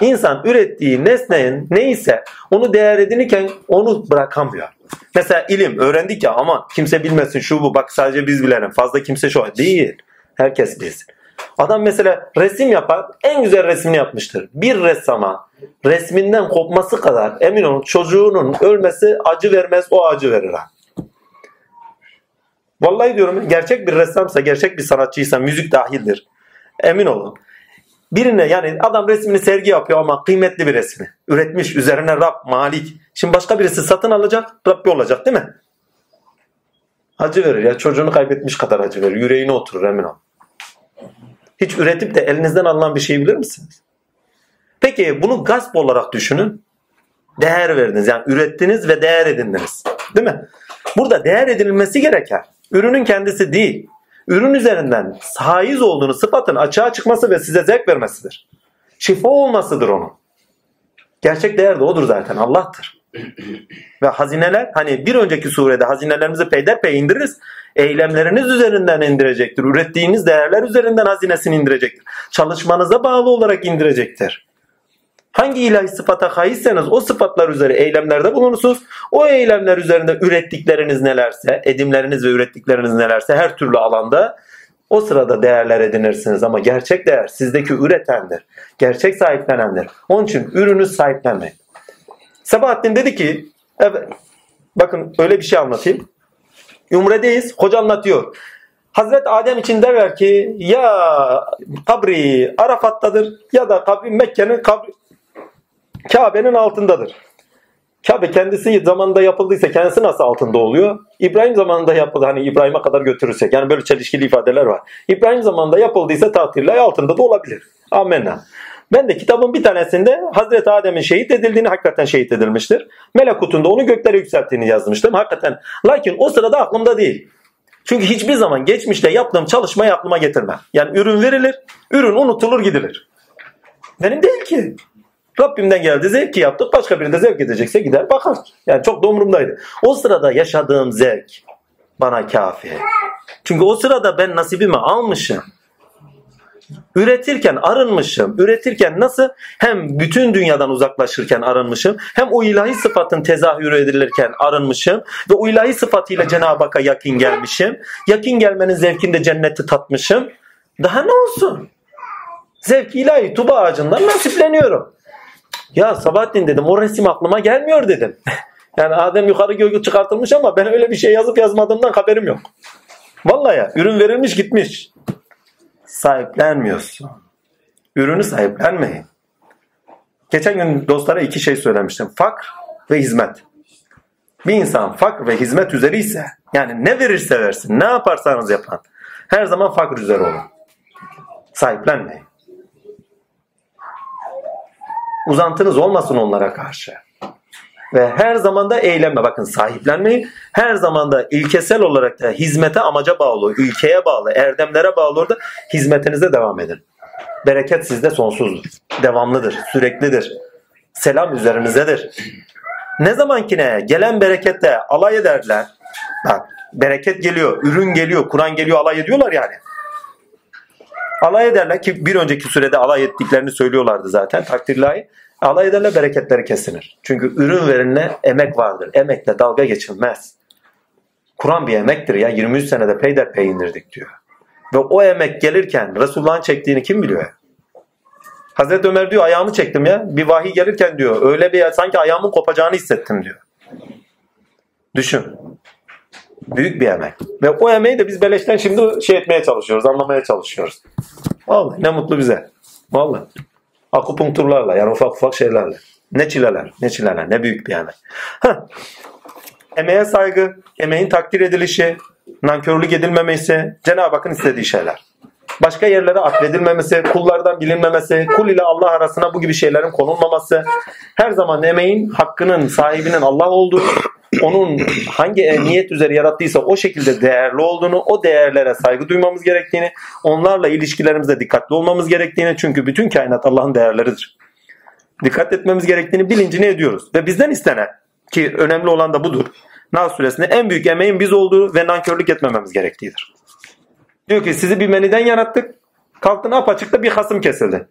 İnsan ürettiği nesnenin neyse onu değer edinirken onu bırakamıyor. Mesela ilim öğrendik ya ama kimse bilmesin şu bu bak sadece biz bilelim fazla kimse şu değil. Herkes bilsin. Adam mesela resim yapar en güzel resmini yapmıştır. Bir ressama resminden kopması kadar emin olun çocuğunun ölmesi acı vermez o acı verir. Vallahi diyorum gerçek bir ressamsa gerçek bir sanatçıysa müzik dahildir. Emin olun. Birine yani adam resmini sergi yapıyor ama kıymetli bir resmi. Üretmiş üzerine Rab, Malik. Şimdi başka birisi satın alacak Rabbi olacak değil mi? Acı verir ya çocuğunu kaybetmiş kadar acı verir. Yüreğine oturur emin ol. Hiç üretip de elinizden alınan bir şey bilir misiniz? Peki bunu gasp olarak düşünün. Değer verdiniz yani ürettiniz ve değer edindiniz. Değil mi? Burada değer edilmesi gereken ürünün kendisi değil ürün üzerinden haiz olduğunu sıfatın açığa çıkması ve size zevk vermesidir. Şifa olmasıdır onun. Gerçek değer de odur zaten Allah'tır. [CLEARS THROAT] ve hazineler hani bir önceki surede hazinelerimizi peyderpey indiririz. Eylemleriniz üzerinden indirecektir. Ürettiğiniz değerler üzerinden hazinesini indirecektir. Çalışmanıza bağlı olarak indirecektir. Hangi ilahi sıfata haizseniz o sıfatlar üzere eylemlerde bulunursunuz. O eylemler üzerinde ürettikleriniz nelerse, edimleriniz ve ürettikleriniz nelerse her türlü alanda o sırada değerler edinirsiniz ama gerçek değer sizdeki üretendir. Gerçek sahiplenendir. Onun için ürünü sahiplenmeyin. Sabahattin dedi ki evet, bakın öyle bir şey anlatayım. Umredeyiz. Hoca anlatıyor. Hazret Adem için derler ki ya kabri Arafat'tadır ya da kabri Mekke'nin kabri Kabe'nin altındadır. Kabe kendisi zamanında yapıldıysa kendisi nasıl altında oluyor? İbrahim zamanında yapıldı. Hani İbrahim'e kadar götürürsek. Yani böyle çelişkili ifadeler var. İbrahim zamanında yapıldıysa takdirle altında da olabilir. Amenna. Ben de kitabın bir tanesinde Hazreti Adem'in şehit edildiğini hakikaten şehit edilmiştir. Melekutunda onu göklere yükselttiğini yazmıştım. Hakikaten. Lakin o sırada aklımda değil. Çünkü hiçbir zaman geçmişte yaptığım çalışmayı aklıma getirmem. Yani ürün verilir, ürün unutulur gidilir. Benim değil ki. Rabbimden geldi zevki yaptık. Başka birinde zevk edecekse gider bakar. Yani çok da. O sırada yaşadığım zevk bana kafi. Çünkü o sırada ben nasibimi almışım. Üretirken arınmışım. Üretirken nasıl hem bütün dünyadan uzaklaşırken arınmışım. Hem o ilahi sıfatın tezahürü edilirken arınmışım. Ve o ilahi sıfatıyla Cenab-ı Hakk'a yakin gelmişim. Yakin gelmenin zevkinde cenneti tatmışım. Daha ne olsun? Zevk ilahi tuba ağacından nasipleniyorum. Ya Sabahattin dedim o resim aklıma gelmiyor dedim. [LAUGHS] yani Adem yukarı göğü çıkartılmış ama ben öyle bir şey yazıp yazmadığımdan haberim yok. Vallahi ya ürün verilmiş gitmiş. Sahiplenmiyorsun. Ürünü sahiplenmeyin. Geçen gün dostlara iki şey söylemiştim. Fakr ve hizmet. Bir insan fakr ve hizmet üzeri ise yani ne verirse versin ne yaparsanız yapın her zaman fakr üzeri olun. Sahiplenmeyin. Uzantınız olmasın onlara karşı. Ve her zaman da eylemle bakın sahiplenmeyin. Her zaman da ilkesel olarak da hizmete amaca bağlı, ülkeye bağlı, erdemlere bağlı orada hizmetinize devam edin. Bereket sizde sonsuzdur. Devamlıdır, süreklidir. Selam üzerinizdedir. Ne zamankine gelen berekette alay ederler. Bak bereket geliyor, ürün geliyor, Kur'an geliyor alay ediyorlar yani. Alay ederler ki bir önceki sürede alay ettiklerini söylüyorlardı zaten takdirlahi. Alay ederler bereketleri kesilir. Çünkü ürün verenine emek vardır. Emekle dalga geçilmez. Kur'an bir emektir ya. 23 senede peyderpey indirdik diyor. Ve o emek gelirken Resulullah'ın çektiğini kim biliyor? Hazreti Ömer diyor ayağımı çektim ya. Bir vahiy gelirken diyor öyle bir sanki ayağımın kopacağını hissettim diyor. Düşün. Büyük bir emek. Ve o emeği de biz beleşten şimdi şey etmeye çalışıyoruz, anlamaya çalışıyoruz. Vallahi ne mutlu bize. Vallahi. Akupunkturlarla yani ufak ufak şeylerle. Ne çileler, ne çileler, ne büyük bir emek. Heh. Emeğe saygı, emeğin takdir edilişi, nankörlük edilmemesi, Cenab-ı Hakk'ın istediği şeyler. Başka yerlere atfedilmemesi, kullardan bilinmemesi, kul ile Allah arasına bu gibi şeylerin konulmaması, her zaman emeğin hakkının sahibinin Allah olduğu, onun hangi niyet üzere yarattıysa o şekilde değerli olduğunu, o değerlere saygı duymamız gerektiğini, onlarla ilişkilerimizde dikkatli olmamız gerektiğini çünkü bütün kainat Allah'ın değerleridir. Dikkat etmemiz gerektiğini bilincini ediyoruz. Ve bizden istenen ki önemli olan da budur. Nas suresinde en büyük emeğin biz olduğu ve nankörlük etmememiz gerektiğidir. Diyor ki sizi bir meniden yarattık. Kalktın apaçıkta bir hasım kesildi.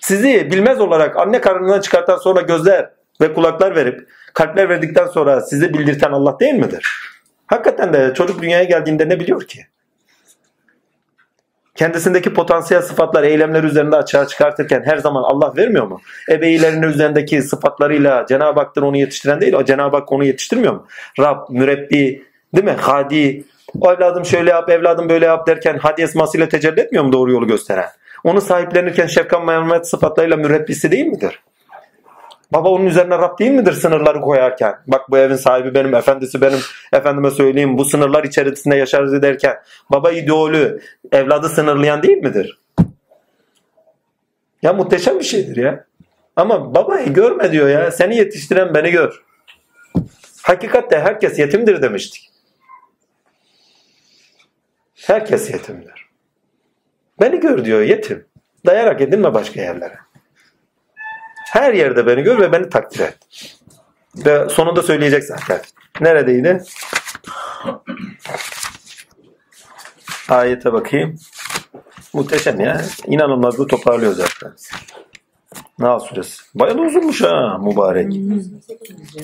Sizi bilmez olarak anne karnından çıkartan sonra gözler ve kulaklar verip kalpler verdikten sonra sizi bildirten Allah değil midir? Hakikaten de çocuk dünyaya geldiğinde ne biliyor ki? Kendisindeki potansiyel sıfatlar, eylemler üzerinde açığa çıkartırken her zaman Allah vermiyor mu? Ebeylerinin üzerindeki sıfatlarıyla Cenab-ı Hak'tır onu yetiştiren değil, o Cenab-ı Hak onu yetiştirmiyor mu? Rab, mürebbi, değil mi? Hadi, evladım şöyle yap, evladım böyle yap derken hadi esmasıyla tecelli etmiyor mu doğru yolu gösteren? Onu sahiplenirken şefkat merhamet sıfatlarıyla mürebbisi değil midir? Baba onun üzerine Rab değil midir sınırları koyarken? Bak bu evin sahibi benim, efendisi benim, efendime söyleyeyim bu sınırlar içerisinde yaşarız derken baba ideolü, evladı sınırlayan değil midir? Ya muhteşem bir şeydir ya. Ama babayı görme diyor ya. Seni yetiştiren beni gör. Hakikatte herkes yetimdir demiştik. Herkes yetimdir. Beni gör diyor yetim. Dayarak edinme başka yerlere. Her yerde beni gör ve beni takdir et. Ve sonunda söyleyecek zaten. Neredeydi? Ayete bakayım. Muhteşem ya. İnanılmaz bu toparlıyor zaten. Nahl suresi. Bayağı uzunmuş ha mübarek.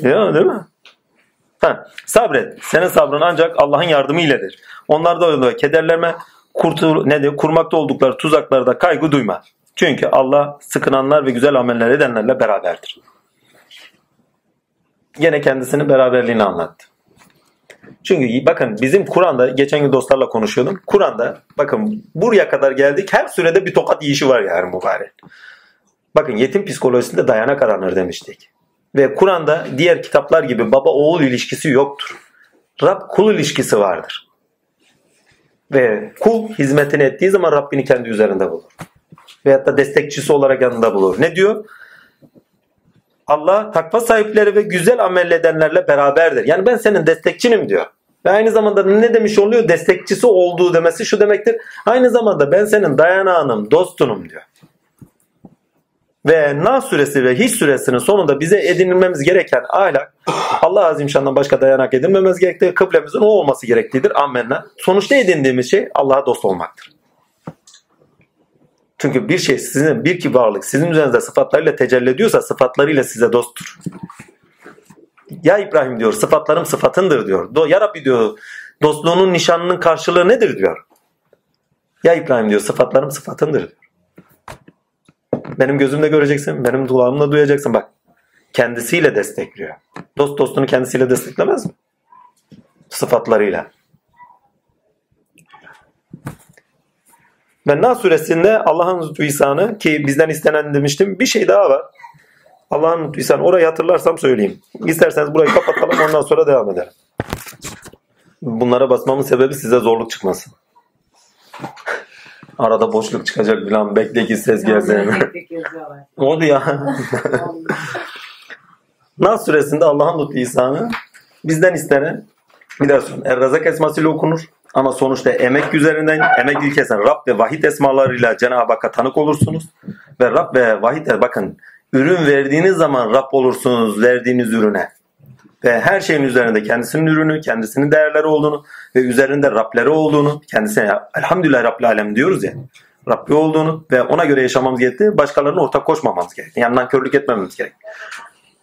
ya değil mi? Ha, sabret. Senin sabrın ancak Allah'ın yardımı iledir. Onlar da öyle kederlerime kurtul, ne diyor, kurmakta oldukları tuzaklarda kaygı duyma. Çünkü Allah sıkınanlar ve güzel ameller edenlerle beraberdir. Yine kendisinin beraberliğini anlattı. Çünkü bakın bizim Kur'an'da geçen gün dostlarla konuşuyordum. Kur'an'da bakın buraya kadar geldik her sürede bir tokat yiyişi var yani mübarek. Bakın yetim psikolojisinde dayanak aranır demiştik. Ve Kur'an'da diğer kitaplar gibi baba oğul ilişkisi yoktur. Rab kul ilişkisi vardır. Ve kul hizmetini ettiği zaman Rabbini kendi üzerinde bulur veyahut da destekçisi olarak yanında bulur. Ne diyor? Allah takva sahipleri ve güzel amel edenlerle beraberdir. Yani ben senin destekçinim diyor. Ve aynı zamanda ne demiş oluyor? Destekçisi olduğu demesi şu demektir. Aynı zamanda ben senin dayanağınım, dostunum diyor. Ve Nas suresi ve Hiç suresinin sonunda bize edinilmemiz gereken ahlak Allah Azimşan'dan başka dayanak edinmemiz gerektiği, kıblemizin o olması gerektiğidir. Amenna. Sonuçta edindiğimiz şey Allah'a dost olmaktır. Çünkü bir şey sizin bir ki varlık sizin üzerinizde sıfatlarıyla tecelli ediyorsa sıfatlarıyla size dosttur. Ya İbrahim diyor sıfatlarım sıfatındır diyor. Ya Rabbi diyor dostluğunun nişanının karşılığı nedir diyor. Ya İbrahim diyor sıfatlarım sıfatındır. Benim gözümle göreceksin, benim kulağımla duyacaksın. Bak kendisiyle destekliyor. Dost dostunu kendisiyle desteklemez mi? Sıfatlarıyla. Nas suresinde Allah'ın lütfu ihsanı ki bizden istenen demiştim bir şey daha var. Allah'ın lütfu ihsanı orayı hatırlarsam söyleyeyim. İsterseniz burayı kapatalım ondan sonra devam edelim. Bunlara basmamın sebebi size zorluk çıkmasın. Arada boşluk çıkacak falan bekle ki ses gelsin. [LAUGHS] Oldu ya. [LAUGHS] Nas suresinde Allah'ın lütfu ihsanı bizden istenen bir daha sonra Er-Razak esmasıyla okunur. Ama sonuçta emek üzerinden, emek ilkesinden Rab ve vahid esmalarıyla Cenab-ı Hakk'a tanık olursunuz. Ve Rab ve vahid bakın ürün verdiğiniz zaman Rab olursunuz verdiğiniz ürüne. Ve her şeyin üzerinde kendisinin ürünü, kendisinin değerleri olduğunu ve üzerinde Rableri olduğunu, kendisine elhamdülillah Rabbil Alem diyoruz ya. Rabbi olduğunu ve ona göre yaşamamız gerektiği, başkalarına ortak koşmamamız gerektiği. Yani nankörlük etmememiz gerek.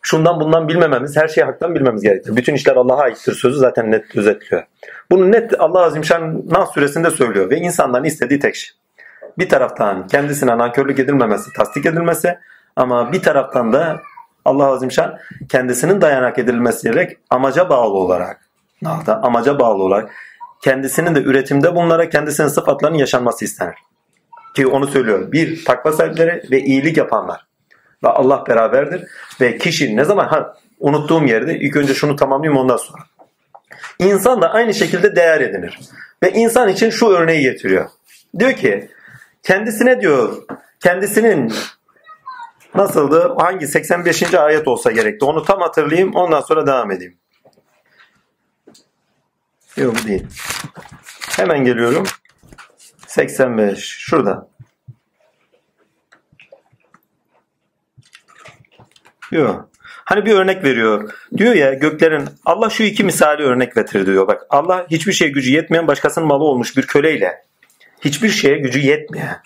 Şundan bundan bilmememiz, her şeyi haktan bilmemiz gerekir. Bütün işler Allah'a aittir sözü zaten net özetliyor. Bunu net Allah Azimşan Nas suresinde söylüyor ve insandan istediği tek şey. Bir taraftan kendisine nankörlük edilmemesi, tasdik edilmesi ama bir taraftan da Allah Azimşan kendisinin dayanak edilmesi gerek amaca bağlı olarak, amaca bağlı olarak kendisinin de üretimde bunlara kendisinin sıfatlarının yaşanması istenir. Ki onu söylüyor. Bir, takva sahipleri ve iyilik yapanlar. Ve Allah beraberdir. Ve kişi ne zaman, ha unuttuğum yerde ilk önce şunu tamamlayayım ondan sonra. İnsan da aynı şekilde değer edinir. Ve insan için şu örneği getiriyor. Diyor ki kendisine diyor kendisinin nasıldı hangi 85. ayet olsa gerekti onu tam hatırlayayım ondan sonra devam edeyim. Yok değil. Hemen geliyorum. 85 şurada. Yok. Hani bir örnek veriyor. Diyor ya göklerin Allah şu iki misali örnek getir diyor. Bak Allah hiçbir şeye gücü yetmeyen başkasının malı olmuş bir köleyle hiçbir şeye gücü yetmeyen.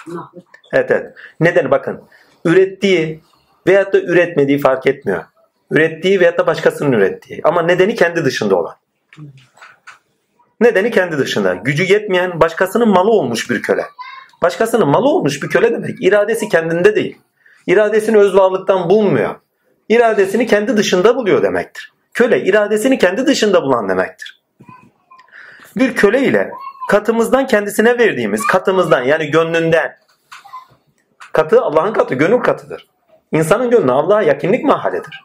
Evet evet. Neden bakın ürettiği veyahut da üretmediği fark etmiyor. Ürettiği veyahut da başkasının ürettiği. Ama nedeni kendi dışında olan. Nedeni kendi dışında. Gücü yetmeyen başkasının malı olmuş bir köle. Başkasının malı olmuş bir köle demek. İradesi kendinde değil. İradesini öz varlıktan bulmuyor iradesini kendi dışında buluyor demektir. Köle iradesini kendi dışında bulan demektir. Bir köle ile katımızdan kendisine verdiğimiz katımızdan yani gönlünden katı Allah'ın katı gönül katıdır. İnsanın gönlü Allah'a yakınlık mahalledir.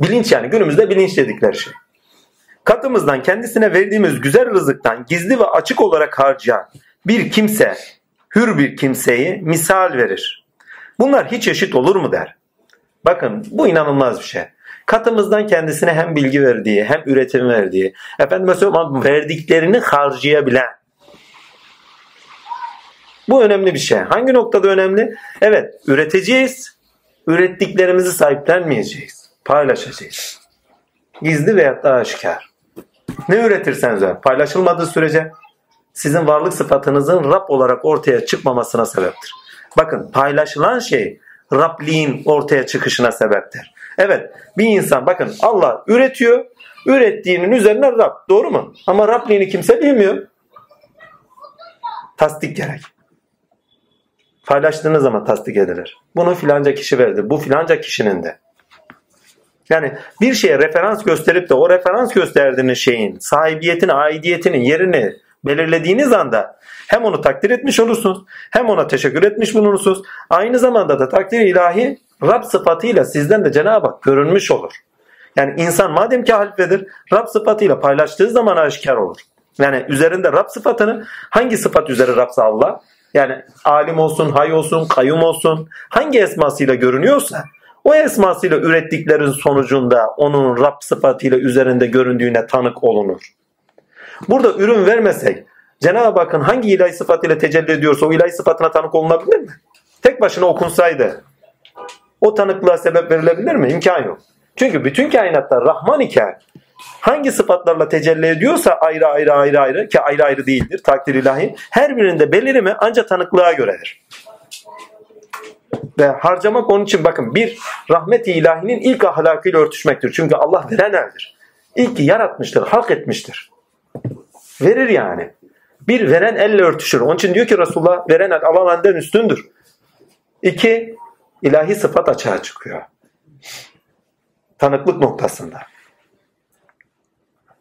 Bilinç yani günümüzde bilinç dedikleri şey. Katımızdan kendisine verdiğimiz güzel rızıktan gizli ve açık olarak harcayan bir kimse, hür bir kimseyi misal verir. Bunlar hiç eşit olur mu der. Bakın bu inanılmaz bir şey. Katımızdan kendisine hem bilgi verdiği hem üretim verdiği, efendim mesela verdiklerini harcayabilen. Bu önemli bir şey. Hangi noktada önemli? Evet, üreteceğiz. Ürettiklerimizi sahiplenmeyeceğiz. Paylaşacağız. Gizli veyahut da aşikar. Ne üretirseniz öyle. Paylaşılmadığı sürece sizin varlık sıfatınızın Rab olarak ortaya çıkmamasına sebeptir. Bakın paylaşılan şey Rabliğin ortaya çıkışına sebeptir. Evet bir insan bakın Allah üretiyor. Ürettiğinin üzerine Rab. Doğru mu? Ama Rabliğini kimse bilmiyor. Tasdik gerek. Paylaştığınız zaman tasdik edilir. Bunu filanca kişi verdi. Bu filanca kişinin de. Yani bir şeye referans gösterip de o referans gösterdiğiniz şeyin sahibiyetini, aidiyetini, yerini belirlediğiniz anda hem onu takdir etmiş olursunuz hem ona teşekkür etmiş bulunursunuz. Aynı zamanda da takdir ilahi Rab sıfatıyla sizden de Cenab-ı Hak görünmüş olur. Yani insan madem ki halifedir Rab sıfatıyla paylaştığı zaman aşikar olur. Yani üzerinde Rab sıfatını hangi sıfat üzeri Rabsa Allah? Yani alim olsun, hay olsun, kayyum olsun hangi esmasıyla görünüyorsa o esmasıyla ürettiklerin sonucunda onun Rab sıfatıyla üzerinde göründüğüne tanık olunur. Burada ürün vermesek Cenab-ı Hakk'ın hangi ilahi sıfatıyla tecelli ediyorsa o ilahi sıfatına tanık olunabilir mi? Tek başına okunsaydı o tanıklığa sebep verilebilir mi? İmkan yok. Çünkü bütün kainatta Rahman iken hangi sıfatlarla tecelli ediyorsa ayrı ayrı ayrı ayrı ki ayrı ayrı değildir takdir ilahi her birinde belirimi ancak tanıklığa göredir. Ve harcamak onun için bakın bir rahmet-i ilahinin ilk ahlakıyla örtüşmektir. Çünkü Allah veren eldir. İlk yaratmıştır, halk etmiştir. Verir yani. Bir veren elle örtüşür. Onun için diyor ki Resulullah veren el alan elden üstündür. İki ilahi sıfat açığa çıkıyor. Tanıklık noktasında.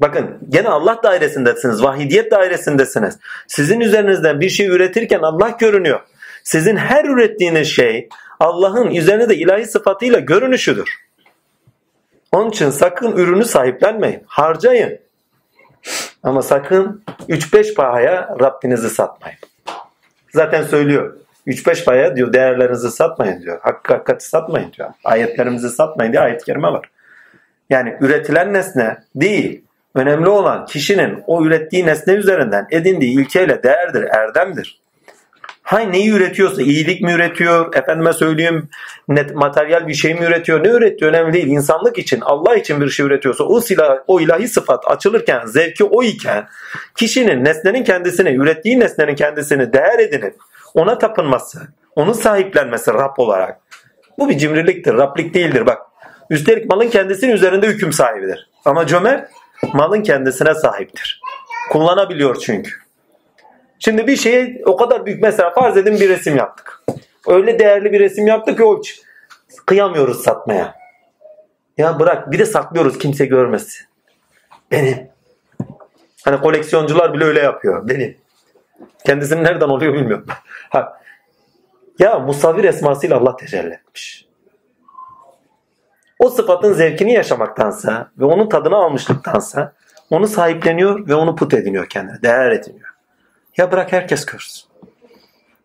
Bakın gene Allah dairesindesiniz. Vahidiyet dairesindesiniz. Sizin üzerinizden bir şey üretirken Allah görünüyor. Sizin her ürettiğiniz şey Allah'ın üzerine de ilahi sıfatıyla görünüşüdür. Onun için sakın ürünü sahiplenmeyin. Harcayın. Ama sakın 3-5 pahaya Rabbinizi satmayın. Zaten söylüyor. 3-5 paya diyor değerlerinizi satmayın diyor. Hakkı hakikati satmayın diyor. Ayetlerimizi satmayın diye ayet kerime var. Yani üretilen nesne değil. Önemli olan kişinin o ürettiği nesne üzerinden edindiği ilkeyle değerdir, erdemdir. Hay neyi üretiyorsa iyilik mi üretiyor, efendime söyleyeyim net materyal bir şey mi üretiyor, ne üretiyor önemli değil. İnsanlık için, Allah için bir şey üretiyorsa o silah, o ilahi sıfat açılırken, zevki o iken kişinin nesnenin kendisini, ürettiği nesnenin kendisini değer edinip ona tapınması, onun sahiplenmesi Rab olarak. Bu bir cimriliktir, Rablik değildir bak. Üstelik malın kendisinin üzerinde hüküm sahibidir. Ama cömert malın kendisine sahiptir. Kullanabiliyor çünkü. Şimdi bir şey o kadar büyük mesela farz edin bir resim yaptık. Öyle değerli bir resim yaptık ki o kıyamıyoruz satmaya. Ya bırak bir de saklıyoruz kimse görmesin. Benim. Hani koleksiyoncular bile öyle yapıyor. Benim. Kendisinin nereden oluyor bilmiyorum. [LAUGHS] Ha. Ya musavvir esmasıyla Allah tecelli etmiş. O sıfatın zevkini yaşamaktansa ve onun tadını almışlıktansa onu sahipleniyor ve onu put ediniyor kendine. Değer ediniyor. Ya bırak herkes görsün.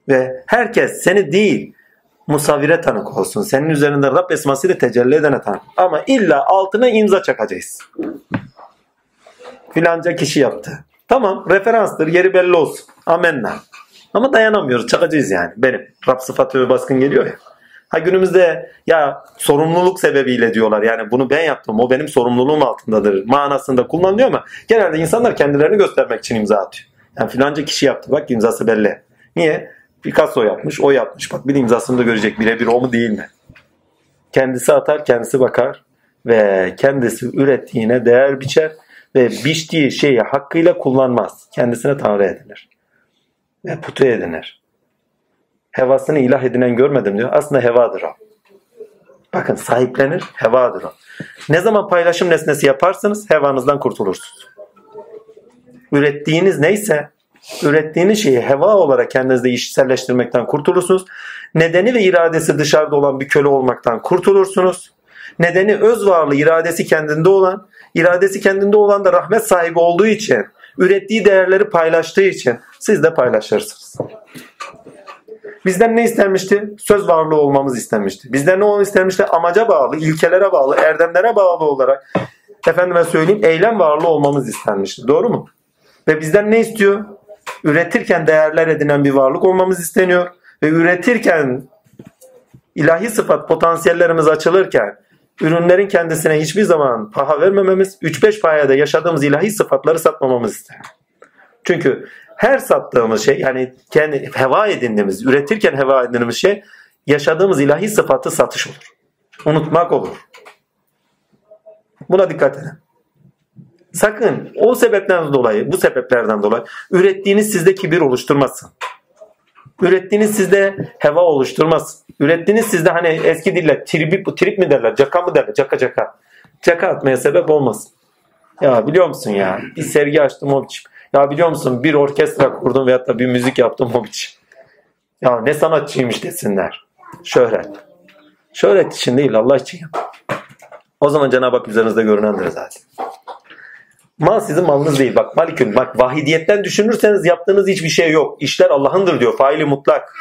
Ve herkes seni değil musavvire tanık olsun. Senin üzerinde Rab esmasıyla tecelli edene tanık. Ama illa altına imza çakacağız. Filanca kişi yaptı. Tamam referanstır yeri belli olsun. Amenna. Ama dayanamıyoruz çakacağız yani. Benim Rab sıfatı ve baskın geliyor ya. Ha günümüzde ya sorumluluk sebebiyle diyorlar yani bunu ben yaptım o benim sorumluluğum altındadır manasında kullanılıyor ama genelde insanlar kendilerini göstermek için imza atıyor. Yani filanca kişi yaptı bak imzası belli. Niye? Picasso yapmış o yapmış bak bir imzasını da görecek birebir o mu değil mi? Kendisi atar kendisi bakar ve kendisi ürettiğine değer biçer ve biçtiği şeyi hakkıyla kullanmaz. Kendisine tanrı edinir. Ve putu edinir. Hevasını ilah edinen görmedim diyor. Aslında hevadır o. Bakın sahiplenir, hevadır o. Ne zaman paylaşım nesnesi yaparsınız hevanızdan kurtulursunuz. Ürettiğiniz neyse ürettiğiniz şeyi heva olarak kendinizde işselleştirmekten kurtulursunuz. Nedeni ve iradesi dışarıda olan bir köle olmaktan kurtulursunuz. Nedeni öz varlığı, iradesi kendinde olan, iradesi kendinde olan da rahmet sahibi olduğu için, ürettiği değerleri paylaştığı için siz de paylaşırsınız. Bizden ne istenmişti? Söz varlığı olmamız istenmişti. Bizden ne istenmişti? Amaca bağlı, ilkelere bağlı, erdemlere bağlı olarak efendime söyleyeyim eylem varlığı olmamız istenmişti. Doğru mu? Ve bizden ne istiyor? Üretirken değerler edinen bir varlık olmamız isteniyor. Ve üretirken ilahi sıfat potansiyellerimiz açılırken ürünlerin kendisine hiçbir zaman paha vermememiz, 3-5 payada yaşadığımız ilahi sıfatları satmamamız isteniyor. Çünkü her sattığımız şey yani kendi heva edindiğimiz, üretirken heva edindiğimiz şey yaşadığımız ilahi sıfatı satış olur. Unutmak olur. Buna dikkat edin. Sakın o sebeplerden dolayı, bu sebeplerden dolayı ürettiğiniz sizde kibir oluşturmasın. Ürettiğiniz sizde heva oluşturmaz. Ürettiğiniz sizde hani eski dille trip, trip mi derler, caka mı derler, caka caka. Caka atmaya sebep olmasın. Ya biliyor musun ya bir sergi açtım o biçim. Ya biliyor musun bir orkestra kurdum veyahut da bir müzik yaptım o biçim. Ya ne sanatçıymış desinler. Şöhret. Şöhret için değil Allah için yap. O zaman Cenab-ı Hak üzerinizde görünendir zaten. Mal sizin malınız değil. Bak malikün. Bak vahidiyetten düşünürseniz yaptığınız hiçbir şey yok. İşler Allah'ındır diyor. Faili mutlak.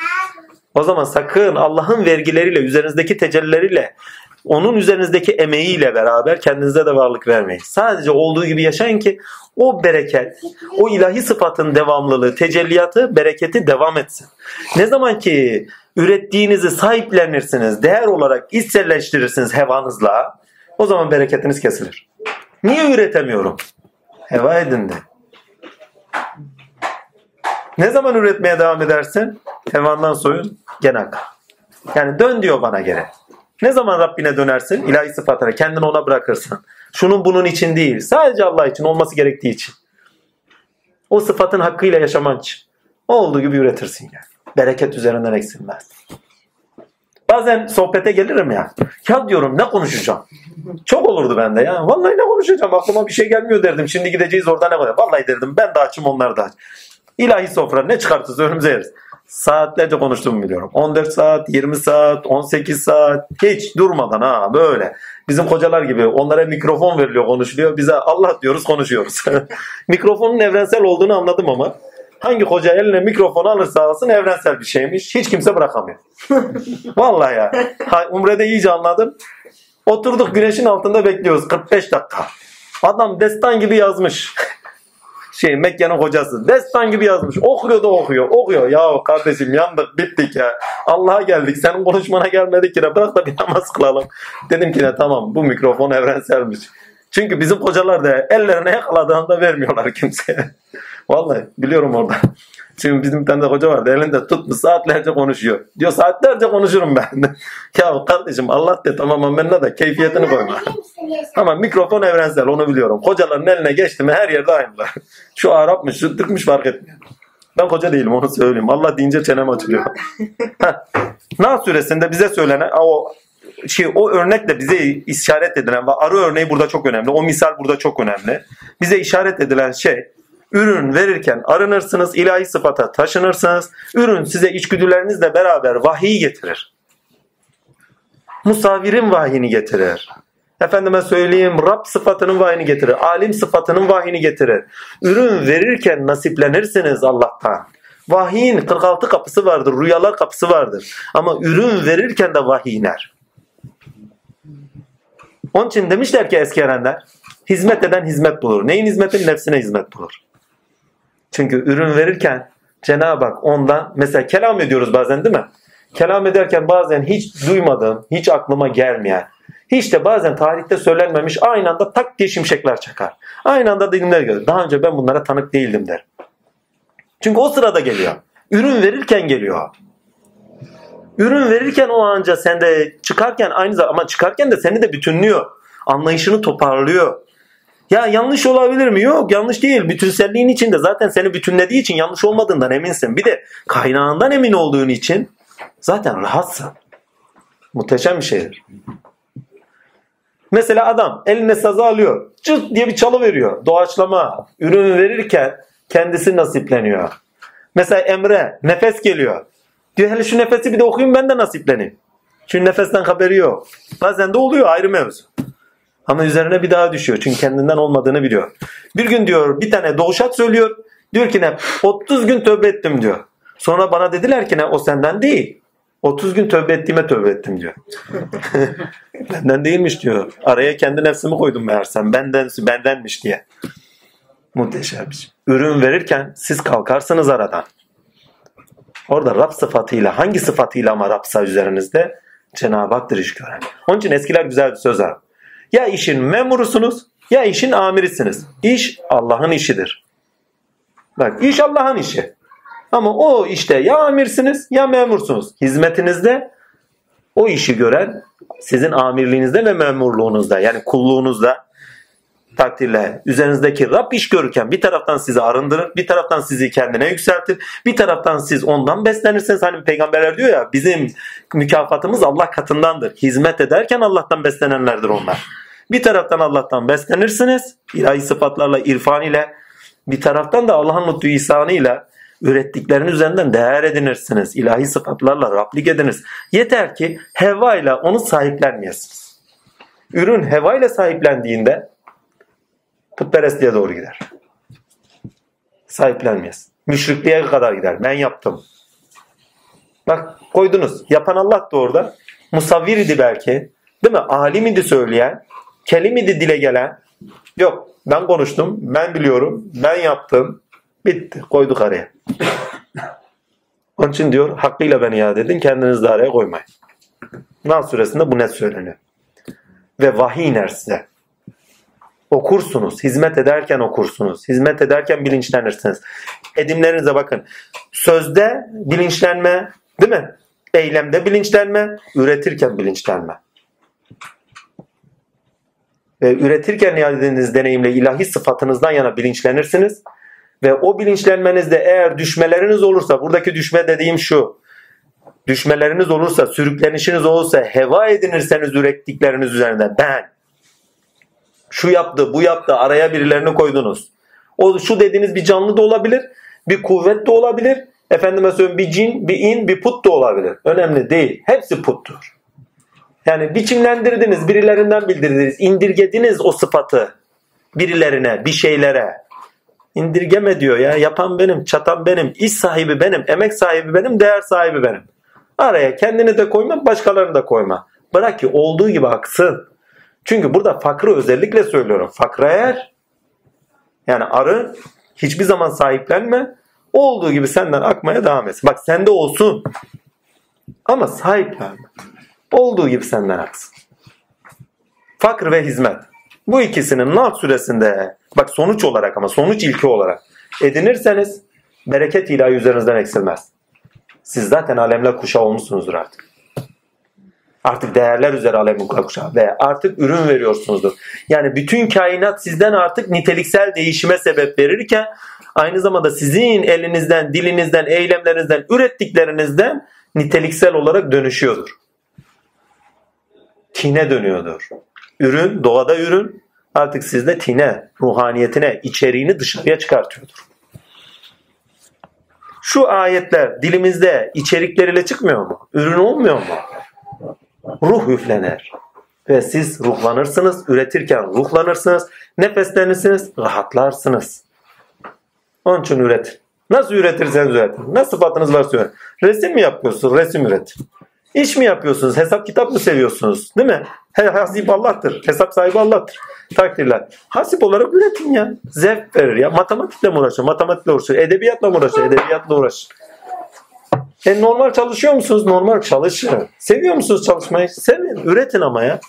O zaman sakın Allah'ın vergileriyle, üzerinizdeki tecellileriyle, onun üzerinizdeki emeğiyle beraber kendinize de varlık vermeyin. Sadece olduğu gibi yaşayın ki o bereket, o ilahi sıfatın devamlılığı, tecelliyatı, bereketi devam etsin. Ne zaman ki ürettiğinizi sahiplenirsiniz, değer olarak içselleştirirsiniz hevanızla, o zaman bereketiniz kesilir. Niye üretemiyorum? Heva edindi. Ne zaman üretmeye devam edersin? Hevandan soyun gene akar. Yani dön diyor bana gene. Ne zaman Rabbine dönersin? İlahi sıfatına kendini ona bırakırsın. Şunun bunun için değil. Sadece Allah için olması gerektiği için. O sıfatın hakkıyla yaşaman için. Olduğu gibi üretirsin yani. Bereket üzerinden eksilmez. Bazen sohbete gelirim ya. Ya diyorum ne konuşacağım? Çok olurdu bende ya. Vallahi ne konuşacağım? Aklıma bir şey gelmiyor derdim. Şimdi gideceğiz orada ne var? Vallahi derdim ben de açım onlar da aç. İlahi sofra ne çıkartırsa önümüze yeriz. Saatlerce konuştuğumu biliyorum. 14 saat, 20 saat, 18 saat hiç durmadan ha böyle. Bizim kocalar gibi onlara mikrofon veriliyor konuşuluyor. Bize Allah diyoruz konuşuyoruz. [LAUGHS] Mikrofonun evrensel olduğunu anladım ama hangi koca eline mikrofonu alırsa alsın evrensel bir şeymiş. Hiç kimse bırakamıyor. [LAUGHS] Vallahi ya. Umre'de iyice anladım. Oturduk güneşin altında bekliyoruz 45 dakika. Adam destan gibi yazmış. Şey Mekke'nin hocası. Destan gibi yazmış. Okuyor da okuyor. Okuyor. Ya kardeşim yandık bittik ya. Allah'a geldik. Senin konuşmana gelmedik yine. Bırak da bir namaz kılalım. Dedim ki ne tamam bu mikrofon evrenselmiş. Çünkü bizim hocalar da ellerine yakaladığında vermiyorlar kimseye. [LAUGHS] Vallahi biliyorum orada. Çünkü bizim bir tane de hoca vardı elinde tutmuş saatlerce konuşuyor. Diyor saatlerce konuşurum ben. [LAUGHS] ya kardeşim Allah de tamam amenna da keyfiyetini koyma. Ama mikrofon evrensel onu biliyorum. Hocaların eline geçti mi her yerde aynılar. [LAUGHS] Şu Arapmış, şu Türkmüş fark etmiyor. Ben hoca değilim onu söyleyeyim. Allah deyince çenem açılıyor. [LAUGHS] Nas suresinde bize söylenen o şey o örnekle bize işaret edilen ve arı örneği burada çok önemli. O misal burada çok önemli. Bize işaret edilen şey ürün verirken arınırsınız, ilahi sıfata taşınırsınız. Ürün size içgüdülerinizle beraber vahiy getirir. Musavirin vahyini getirir. Efendime söyleyeyim Rab sıfatının vahini getirir. Alim sıfatının vahini getirir. Ürün verirken nasiplenirsiniz Allah'tan. Vahiyin 46 kapısı vardır. Rüyalar kapısı vardır. Ama ürün verirken de vahiy iner. Onun için demişler ki eski erenler hizmet eden hizmet bulur. Neyin hizmeti? Nefsine hizmet bulur. Çünkü ürün verirken Cenab-ı Hak ondan mesela kelam ediyoruz bazen değil mi? Kelam ederken bazen hiç duymadığım, hiç aklıma gelmeyen, hiç de bazen tarihte söylenmemiş aynı anda tak diye şimşekler çakar. Aynı anda dilimler gelir. Daha önce ben bunlara tanık değildim der. Çünkü o sırada geliyor. Ürün verirken geliyor. Ürün verirken o anca sende çıkarken aynı zamanda ama çıkarken de seni de bütünlüyor. Anlayışını toparlıyor. Ya yanlış olabilir mi? Yok yanlış değil. Bütünselliğin içinde zaten seni bütünlediği için yanlış olmadığından eminsin. Bir de kaynağından emin olduğun için zaten rahatsın. Muhteşem bir şeydir. Mesela adam eline sazı alıyor. Cırt diye bir çalı veriyor. Doğaçlama. Ürün verirken kendisi nasipleniyor. Mesela Emre nefes geliyor. Diyor hele şu nefesi bir de okuyayım ben de nasipleneyim. Çünkü nefesten haberi yok. Bazen de oluyor ayrı mevzu. Ama üzerine bir daha düşüyor. Çünkü kendinden olmadığını biliyor. Bir gün diyor bir tane doğuşat söylüyor. Diyor ki ne 30 gün tövbe ettim diyor. Sonra bana dediler ki ne o senden değil. 30 gün tövbe ettiğime tövbe ettim diyor. [LAUGHS] Benden değilmiş diyor. Araya kendi nefsimi koydum meğersem. Benden, bendenmiş diye. Muhteşem şey. Ürün verirken siz kalkarsınız aradan. Orada Rab sıfatıyla hangi sıfatıyla ama Rabsa üzerinizde Cenab-ı Hak'tır iş gören. Onun için eskiler güzel bir söz var. Ya işin memurusunuz ya işin amirisiniz. İş Allah'ın işidir. Bak iş Allah'ın işi. Ama o işte ya amirsiniz ya memursunuz. Hizmetinizde o işi gören sizin amirliğinizde ve memurluğunuzda yani kulluğunuzda takdirle üzerinizdeki Rab iş görürken bir taraftan sizi arındırır, bir taraftan sizi kendine yükseltir, bir taraftan siz ondan beslenirsiniz. Hani peygamberler diyor ya bizim mükafatımız Allah katındandır. Hizmet ederken Allah'tan beslenenlerdir onlar. Bir taraftan Allah'tan beslenirsiniz, ilahi sıfatlarla, irfan ile, bir taraftan da Allah'ın lütfu ihsanıyla ürettiklerinin üzerinden değer edinirsiniz. İlahi sıfatlarla Rablik ediniz. Yeter ki heva ile onu sahiplenmeyesiniz. Ürün heva ile sahiplendiğinde putperestliğe doğru gider. Sahiplenmez. Müşrikliğe kadar gider. Ben yaptım. Bak koydunuz. Yapan Allah da orada. Musavvir idi belki. Değil mi? Alim idi söyleyen. Kelim idi dile gelen. Yok. Ben konuştum. Ben biliyorum. Ben yaptım. Bitti. Koyduk araya. Onun için diyor hakkıyla beni iade edin. Kendinizi de araya koymayın. Nas suresinde bu net söyleniyor. Ve vahiy iner size. Okursunuz. Hizmet ederken okursunuz. Hizmet ederken bilinçlenirsiniz. Edimlerinize bakın. Sözde bilinçlenme değil mi? Eylemde bilinçlenme, üretirken bilinçlenme. Ve üretirken edindiğiniz deneyimle ilahi sıfatınızdan yana bilinçlenirsiniz. Ve o bilinçlenmenizde eğer düşmeleriniz olursa, buradaki düşme dediğim şu. Düşmeleriniz olursa, sürüklenişiniz olursa, heva edinirseniz ürettikleriniz üzerinde ben. Şu yaptı, bu yaptı, araya birilerini koydunuz. O şu dediğiniz bir canlı da olabilir, bir kuvvet de olabilir. Efendime söyleyeyim bir cin, bir in, bir put da olabilir. Önemli değil. Hepsi puttur. Yani biçimlendirdiniz, birilerinden bildirdiniz, indirgediniz o sıfatı birilerine, bir şeylere. İndirgeme diyor ya. Yapan benim, çatan benim, iş sahibi benim, emek sahibi benim, değer sahibi benim. Araya kendini de koyma, başkalarını da koyma. Bırak ki olduğu gibi aksın. Çünkü burada fakrı özellikle söylüyorum. Fakra eğer yani arı hiçbir zaman sahiplenme. Olduğu gibi senden akmaya devam etsin. Bak sende olsun. Ama sahiplenme. Olduğu gibi senden aksın. Fakr ve hizmet. Bu ikisinin Nahl süresinde bak sonuç olarak ama sonuç ilki olarak edinirseniz bereket ilahi üzerinizden eksilmez. Siz zaten alemle kuşağı olmuşsunuzdur artık. Artık değerler üzere alemin kuşağı ve artık ürün veriyorsunuzdur. Yani bütün kainat sizden artık niteliksel değişime sebep verirken aynı zamanda sizin elinizden, dilinizden, eylemlerinizden, ürettiklerinizden niteliksel olarak dönüşüyordur. Tine dönüyordur. Ürün, doğada ürün artık sizde tine, ruhaniyetine, içeriğini dışarıya çıkartıyordur. Şu ayetler dilimizde içerikleriyle çıkmıyor mu? Ürün olmuyor mu? Ruh üflenir. Ve siz ruhlanırsınız, üretirken ruhlanırsınız, nefeslenirsiniz, rahatlarsınız. Onun için üret. Nasıl üretirseniz üretin. Ne sıfatınız varsa üretin. Resim mi yapıyorsunuz? Resim üretin. İş mi yapıyorsunuz? Hesap kitap mı seviyorsunuz? Değil mi? Hasip Allah'tır. Hesap sahibi Allah'tır. Takdirler. Hasip olarak üretin ya. Zevk verir ya. Matematikle mi uğraşın? Matematikle uğraşın. Edebiyatla mı uğraşın? Edebiyatla uğraşın. E normal çalışıyor musunuz? Normal çalışın. Seviyor musunuz çalışmayı? Sevin. Üretin ama ya.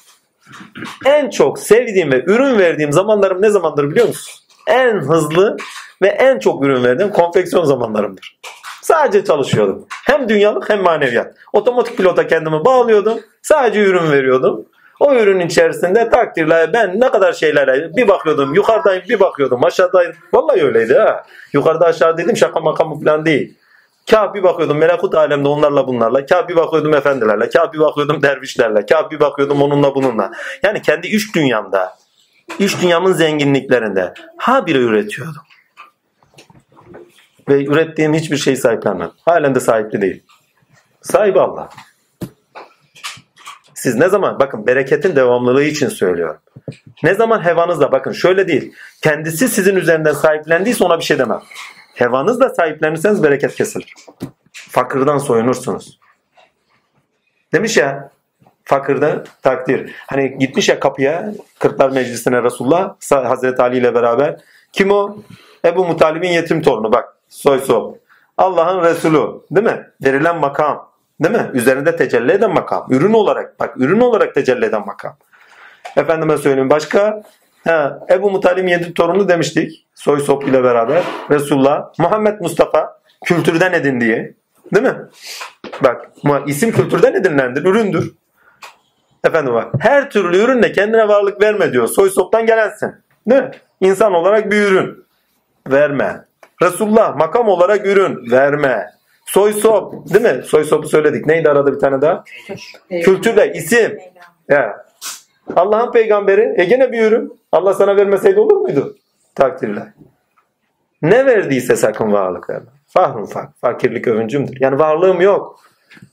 En çok sevdiğim ve ürün verdiğim zamanlarım ne zamandır biliyor musunuz? En hızlı ve en çok ürün verdiğim konfeksiyon zamanlarımdır. Sadece çalışıyordum. Hem dünyalık hem maneviyat. Otomatik pilota kendimi bağlıyordum. Sadece ürün veriyordum. O ürün içerisinde takdirle ben ne kadar şeylere bir bakıyordum yukarıdayım bir bakıyordum aşağıdayım. Vallahi öyleydi ha. Yukarıda aşağı dedim şaka makamı falan değil. Kâh bir bakıyordum melekut alemde onlarla bunlarla. Kâh bir bakıyordum efendilerle. Kâh bir bakıyordum dervişlerle. Kâh bir bakıyordum onunla bununla. Yani kendi üç dünyamda, üç dünyamın zenginliklerinde ha biri üretiyordum. Ve ürettiğim hiçbir şey sahiplenmem. Halen de sahipli değil. Sahibi Allah. Siz ne zaman bakın bereketin devamlılığı için söylüyorum. Ne zaman hevanızla bakın şöyle değil. Kendisi sizin üzerinden sahiplendiyse ona bir şey demem. Hevanızla sahiplenirseniz bereket kesilir. Fakırdan soyunursunuz. Demiş ya fakirde takdir. Hani gitmiş ya kapıya Kırklar Meclisi'ne Resulullah Hazreti Ali ile beraber. Kim o? Ebu Mutalib'in yetim torunu bak soy sop. Allah'ın Resulü değil mi? Verilen makam. Değil mi? Üzerinde tecelli eden makam. Ürün olarak bak ürün olarak tecelli eden makam. Efendime söyleyeyim başka ha, Ebu Mutalim yedi torunu demiştik. Soy sop ile beraber. Resulullah. Muhammed Mustafa kültürden edindiği. Değil mi? Bak isim kültürden edinilendir. Üründür. Efendim bak her türlü ürünle kendine varlık verme diyor. Soy soptan gelensin. Değil mi? İnsan olarak bir ürün. Verme. Resulullah makam olarak ürün. Verme. Soy sop değil mi? Soy sopu söyledik. Neydi arada bir tane daha? Kültürle isim. Ya. Allah'ın peygamberi e gene bir ürün. Allah sana vermeseydi olur muydu? Takdirle. Ne verdiyse sakın varlık verme. Fahrun fak. Fakirlik övüncümdür. Yani varlığım yok.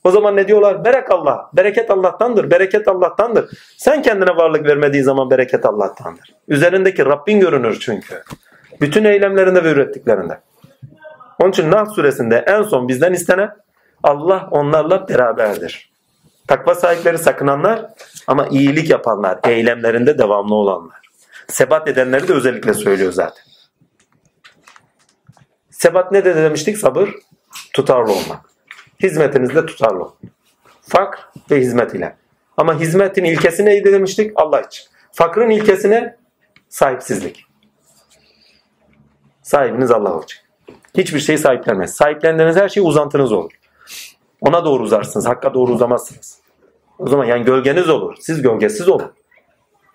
O zaman ne diyorlar? Berek Allah. Bereket Allah'tandır. Bereket Allah'tandır. Sen kendine varlık vermediği zaman bereket Allah'tandır. Üzerindeki Rabbin görünür çünkü. Bütün eylemlerinde ve ürettiklerinde. Onun için Nahl suresinde en son bizden istenen Allah onlarla beraberdir. Takva sahipleri sakınanlar ama iyilik yapanlar, eylemlerinde devamlı olanlar. Sebat edenleri de özellikle söylüyor zaten. Sebat ne de demiştik? Sabır, tutarlı olmak. Hizmetinizde tutarlı olun. Fakr ve hizmet ile. Ama hizmetin ilkesi neydi demiştik? Allah için. Fakrın ilkesine sahipsizlik. Sahibiniz Allah olacak. Hiçbir şeyi sahiplenmez. Sahiplendiğiniz her şey uzantınız olur. Ona doğru uzarsınız. Hakka doğru uzamazsınız. O zaman yani gölgeniz olur. Siz gölgesiz olun.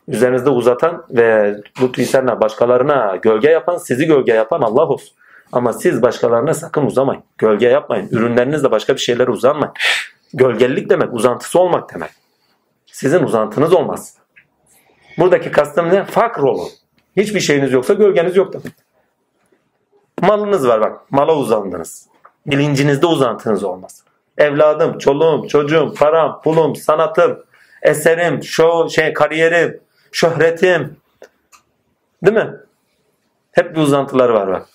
Üzerinizde uzatan ve lütfü başkalarına gölge yapan, sizi gölge yapan Allah olsun. Ama siz başkalarına sakın uzamayın. Gölge yapmayın. Ürünlerinizle başka bir şeylere uzanmayın. Gölgelilik demek uzantısı olmak demek. Sizin uzantınız olmaz. Buradaki kastım ne? Fakr olun. Hiçbir şeyiniz yoksa gölgeniz yok demek. Malınız var bak. Mala uzandınız. Bilincinizde uzantınız olmaz. Evladım, çoluğum, çocuğum, param, pulum, sanatım, eserim, şov, şey, kariyerim, şöhretim. Değil mi? Hep bir uzantılar var bak.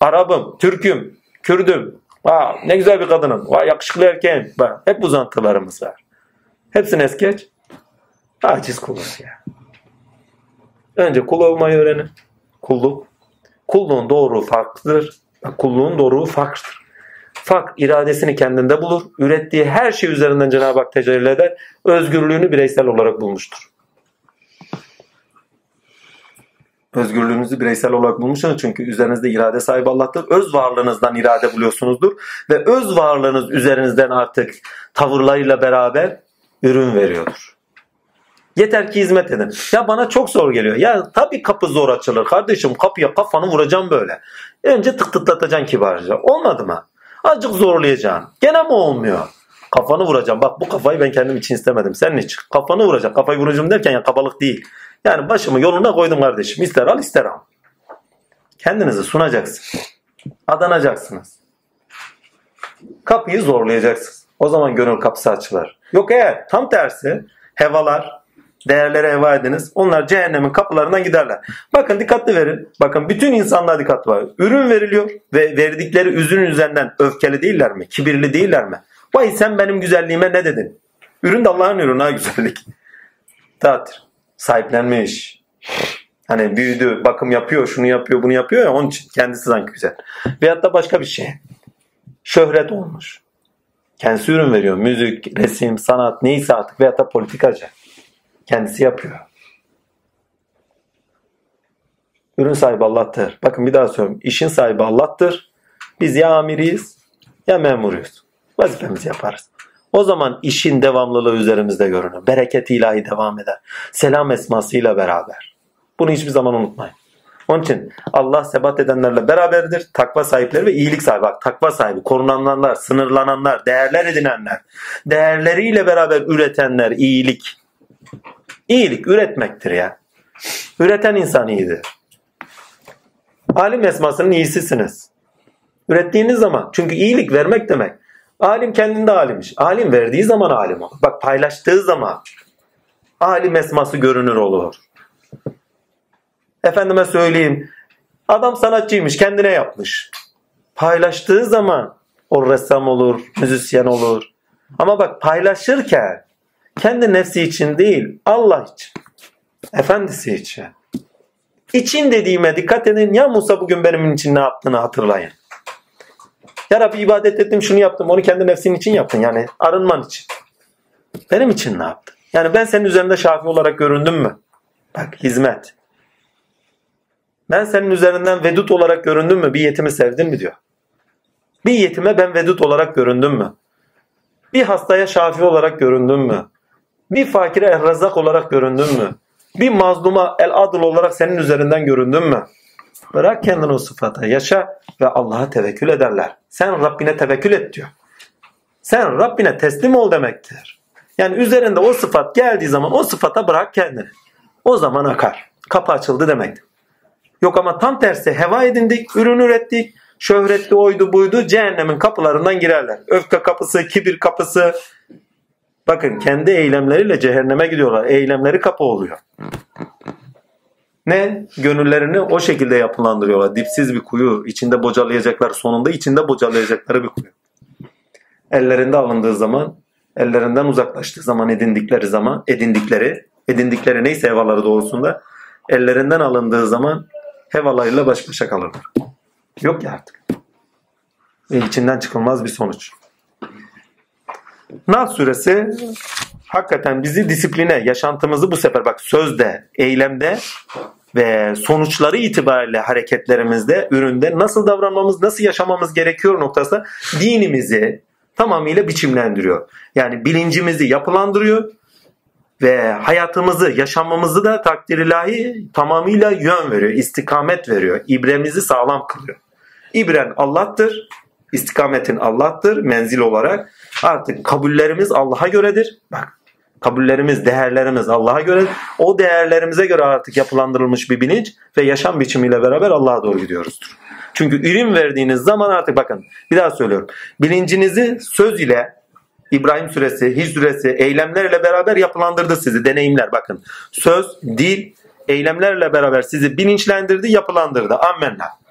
Arabım, Türk'üm, Kürdüm. Aa, ne güzel bir kadınım. Vay yakışıklı erkeğim. Bak, hep uzantılarımız var. Hepsini es geç. Aciz kuluz ya. Önce kul olmayı öğrenin. Kulluk. Kulluğun doğru farklıdır. Kulluğun doğru farklıdır. Fak iradesini kendinde bulur. Ürettiği her şey üzerinden Cenab-ı Hak tecelli eder. Özgürlüğünü bireysel olarak bulmuştur. Özgürlüğünüzü bireysel olarak bulmuşsunuz çünkü üzerinizde irade sahibi Allah'tır. Öz varlığınızdan irade buluyorsunuzdur ve öz varlığınız üzerinizden artık tavırlarıyla beraber ürün veriyordur. Yeter ki hizmet edin. Ya bana çok zor geliyor. Ya tabii kapı zor açılır. Kardeşim kapıya kafanı vuracağım böyle. Önce tık tıklatacaksın kibarca. Olmadı mı? Azıcık zorlayacaksın. Gene mi olmuyor? Kafanı vuracağım. Bak bu kafayı ben kendim için istemedim. Senin için. Kafanı vuracak. Kafayı vuracağım derken ya kabalık değil. Yani başımı yoluna koydum kardeşim. İster al ister al. Kendinizi sunacaksın. Adanacaksınız. Kapıyı zorlayacaksınız. O zaman gönül kapısı açılır. Yok eğer tam tersi hevalar, değerlere heva ediniz. Onlar cehennemin kapılarından giderler. Bakın dikkatli verin. Bakın bütün insanlar dikkatli var. Ürün veriliyor ve verdikleri ürün üzerinden öfkeli değiller mi? Kibirli değiller mi? Vay sen benim güzelliğime ne dedin? Ürün de Allah'ın ürünü ha güzellik. Dağıtır sahiplenmiş. Hani büyüdü, bakım yapıyor, şunu yapıyor, bunu yapıyor ya onun için kendisi sanki güzel. Veyahut da başka bir şey. Şöhret olmuş. Kendisi ürün veriyor. Müzik, resim, sanat neyse artık veyahut da politikacı. Kendisi yapıyor. Ürün sahibi Allah'tır. Bakın bir daha söylüyorum. İşin sahibi Allah'tır. Biz ya amiriyiz ya memuruyuz. Vazifemizi yaparız. O zaman işin devamlılığı üzerimizde görünür. Bereket ilahi devam eder. Selam esmasıyla beraber. Bunu hiçbir zaman unutmayın. Onun için Allah sebat edenlerle beraberdir. Takva sahipleri ve iyilik sahibi. Bak takva sahibi, korunanlar, sınırlananlar, değerler edinenler. Değerleriyle beraber üretenler iyilik. İyilik üretmektir ya. Üreten insan iyidir. Alim esmasının iyisisiniz. Ürettiğiniz zaman. Çünkü iyilik vermek demek. Alim kendinde alimmiş. Alim verdiği zaman alim olur. Bak paylaştığı zaman alim esması görünür olur. Efendime söyleyeyim. Adam sanatçıymış. Kendine yapmış. Paylaştığı zaman o ressam olur, müzisyen olur. Ama bak paylaşırken kendi nefsi için değil Allah için. Efendisi için. İçin dediğime dikkat edin. Ya Musa bugün benim için ne yaptığını hatırlayın. Ya Rabbi ibadet ettim şunu yaptım onu kendi nefsin için yaptın yani arınman için. Benim için ne yaptın? Yani ben senin üzerinde şafi olarak göründüm mü? Bak hizmet. Ben senin üzerinden vedut olarak göründüm mü? Bir yetimi sevdin mi diyor. Bir yetime ben vedut olarak göründüm mü? Bir hastaya şafi olarak göründüm mü? Bir fakire errazak olarak göründün mü? Bir mazluma el adıl olarak senin üzerinden göründün mü? Bırak kendini o sıfata yaşa ve Allah'a tevekkül ederler. Sen Rabbine tevekkül et diyor. Sen Rabbine teslim ol demektir. Yani üzerinde o sıfat geldiği zaman o sıfata bırak kendini. O zaman akar. Kapı açıldı demektir. Yok ama tam tersi heva edindik, ürün ürettik, şöhretli oydu buydu cehennemin kapılarından girerler. Öfke kapısı, kibir kapısı. Bakın kendi eylemleriyle cehenneme gidiyorlar. Eylemleri kapı oluyor. Ne? Gönüllerini o şekilde yapılandırıyorlar. Dipsiz bir kuyu. içinde bocalayacaklar. Sonunda içinde bocalayacakları bir kuyu. Ellerinde alındığı zaman, ellerinden uzaklaştığı zaman edindikleri zaman, edindikleri, edindikleri neyse hevaları doğrusunda, ellerinden alındığı zaman hevalarıyla baş başa kalırlar. Yok ya artık. Ve içinden çıkılmaz bir sonuç. Nas suresi hakikaten bizi disipline, yaşantımızı bu sefer bak sözde, eylemde ve sonuçları itibariyle hareketlerimizde, üründe nasıl davranmamız, nasıl yaşamamız gerekiyor noktasında dinimizi tamamıyla biçimlendiriyor. Yani bilincimizi yapılandırıyor ve hayatımızı, yaşamamızı da takdir ilahi tamamıyla yön veriyor, istikamet veriyor, ibremizi sağlam kılıyor. İbren Allah'tır. istikametin Allah'tır menzil olarak. Artık kabullerimiz Allah'a göredir. Bak kabullerimiz, değerlerimiz Allah'a göre. O değerlerimize göre artık yapılandırılmış bir bilinç ve yaşam biçimiyle beraber Allah'a doğru gidiyoruzdur. Çünkü ürün verdiğiniz zaman artık bakın bir daha söylüyorum. Bilincinizi söz ile İbrahim suresi, Hic suresi eylemlerle beraber yapılandırdı sizi. Deneyimler bakın. Söz, dil, eylemlerle beraber sizi bilinçlendirdi, yapılandırdı. Ammenna.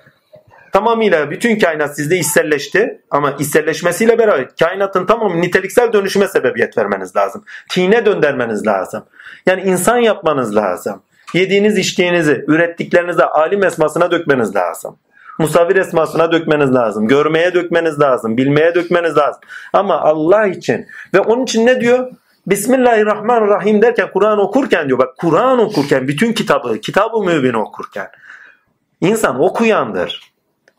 Tamamıyla bütün kainat sizde içselleşti ama içselleşmesiyle beraber kainatın tamamı niteliksel dönüşüme sebebiyet vermeniz lazım. Tine döndürmeniz lazım. Yani insan yapmanız lazım. Yediğiniz içtiğinizi, ürettiklerinizi alim esmasına dökmeniz lazım. Musavir esmasına dökmeniz lazım. Görmeye dökmeniz lazım. Bilmeye dökmeniz lazım. Ama Allah için. Ve onun için ne diyor? Bismillahirrahmanirrahim derken Kur'an okurken diyor. Bak Kur'an okurken bütün kitabı, kitabı mübin okurken. insan okuyandır.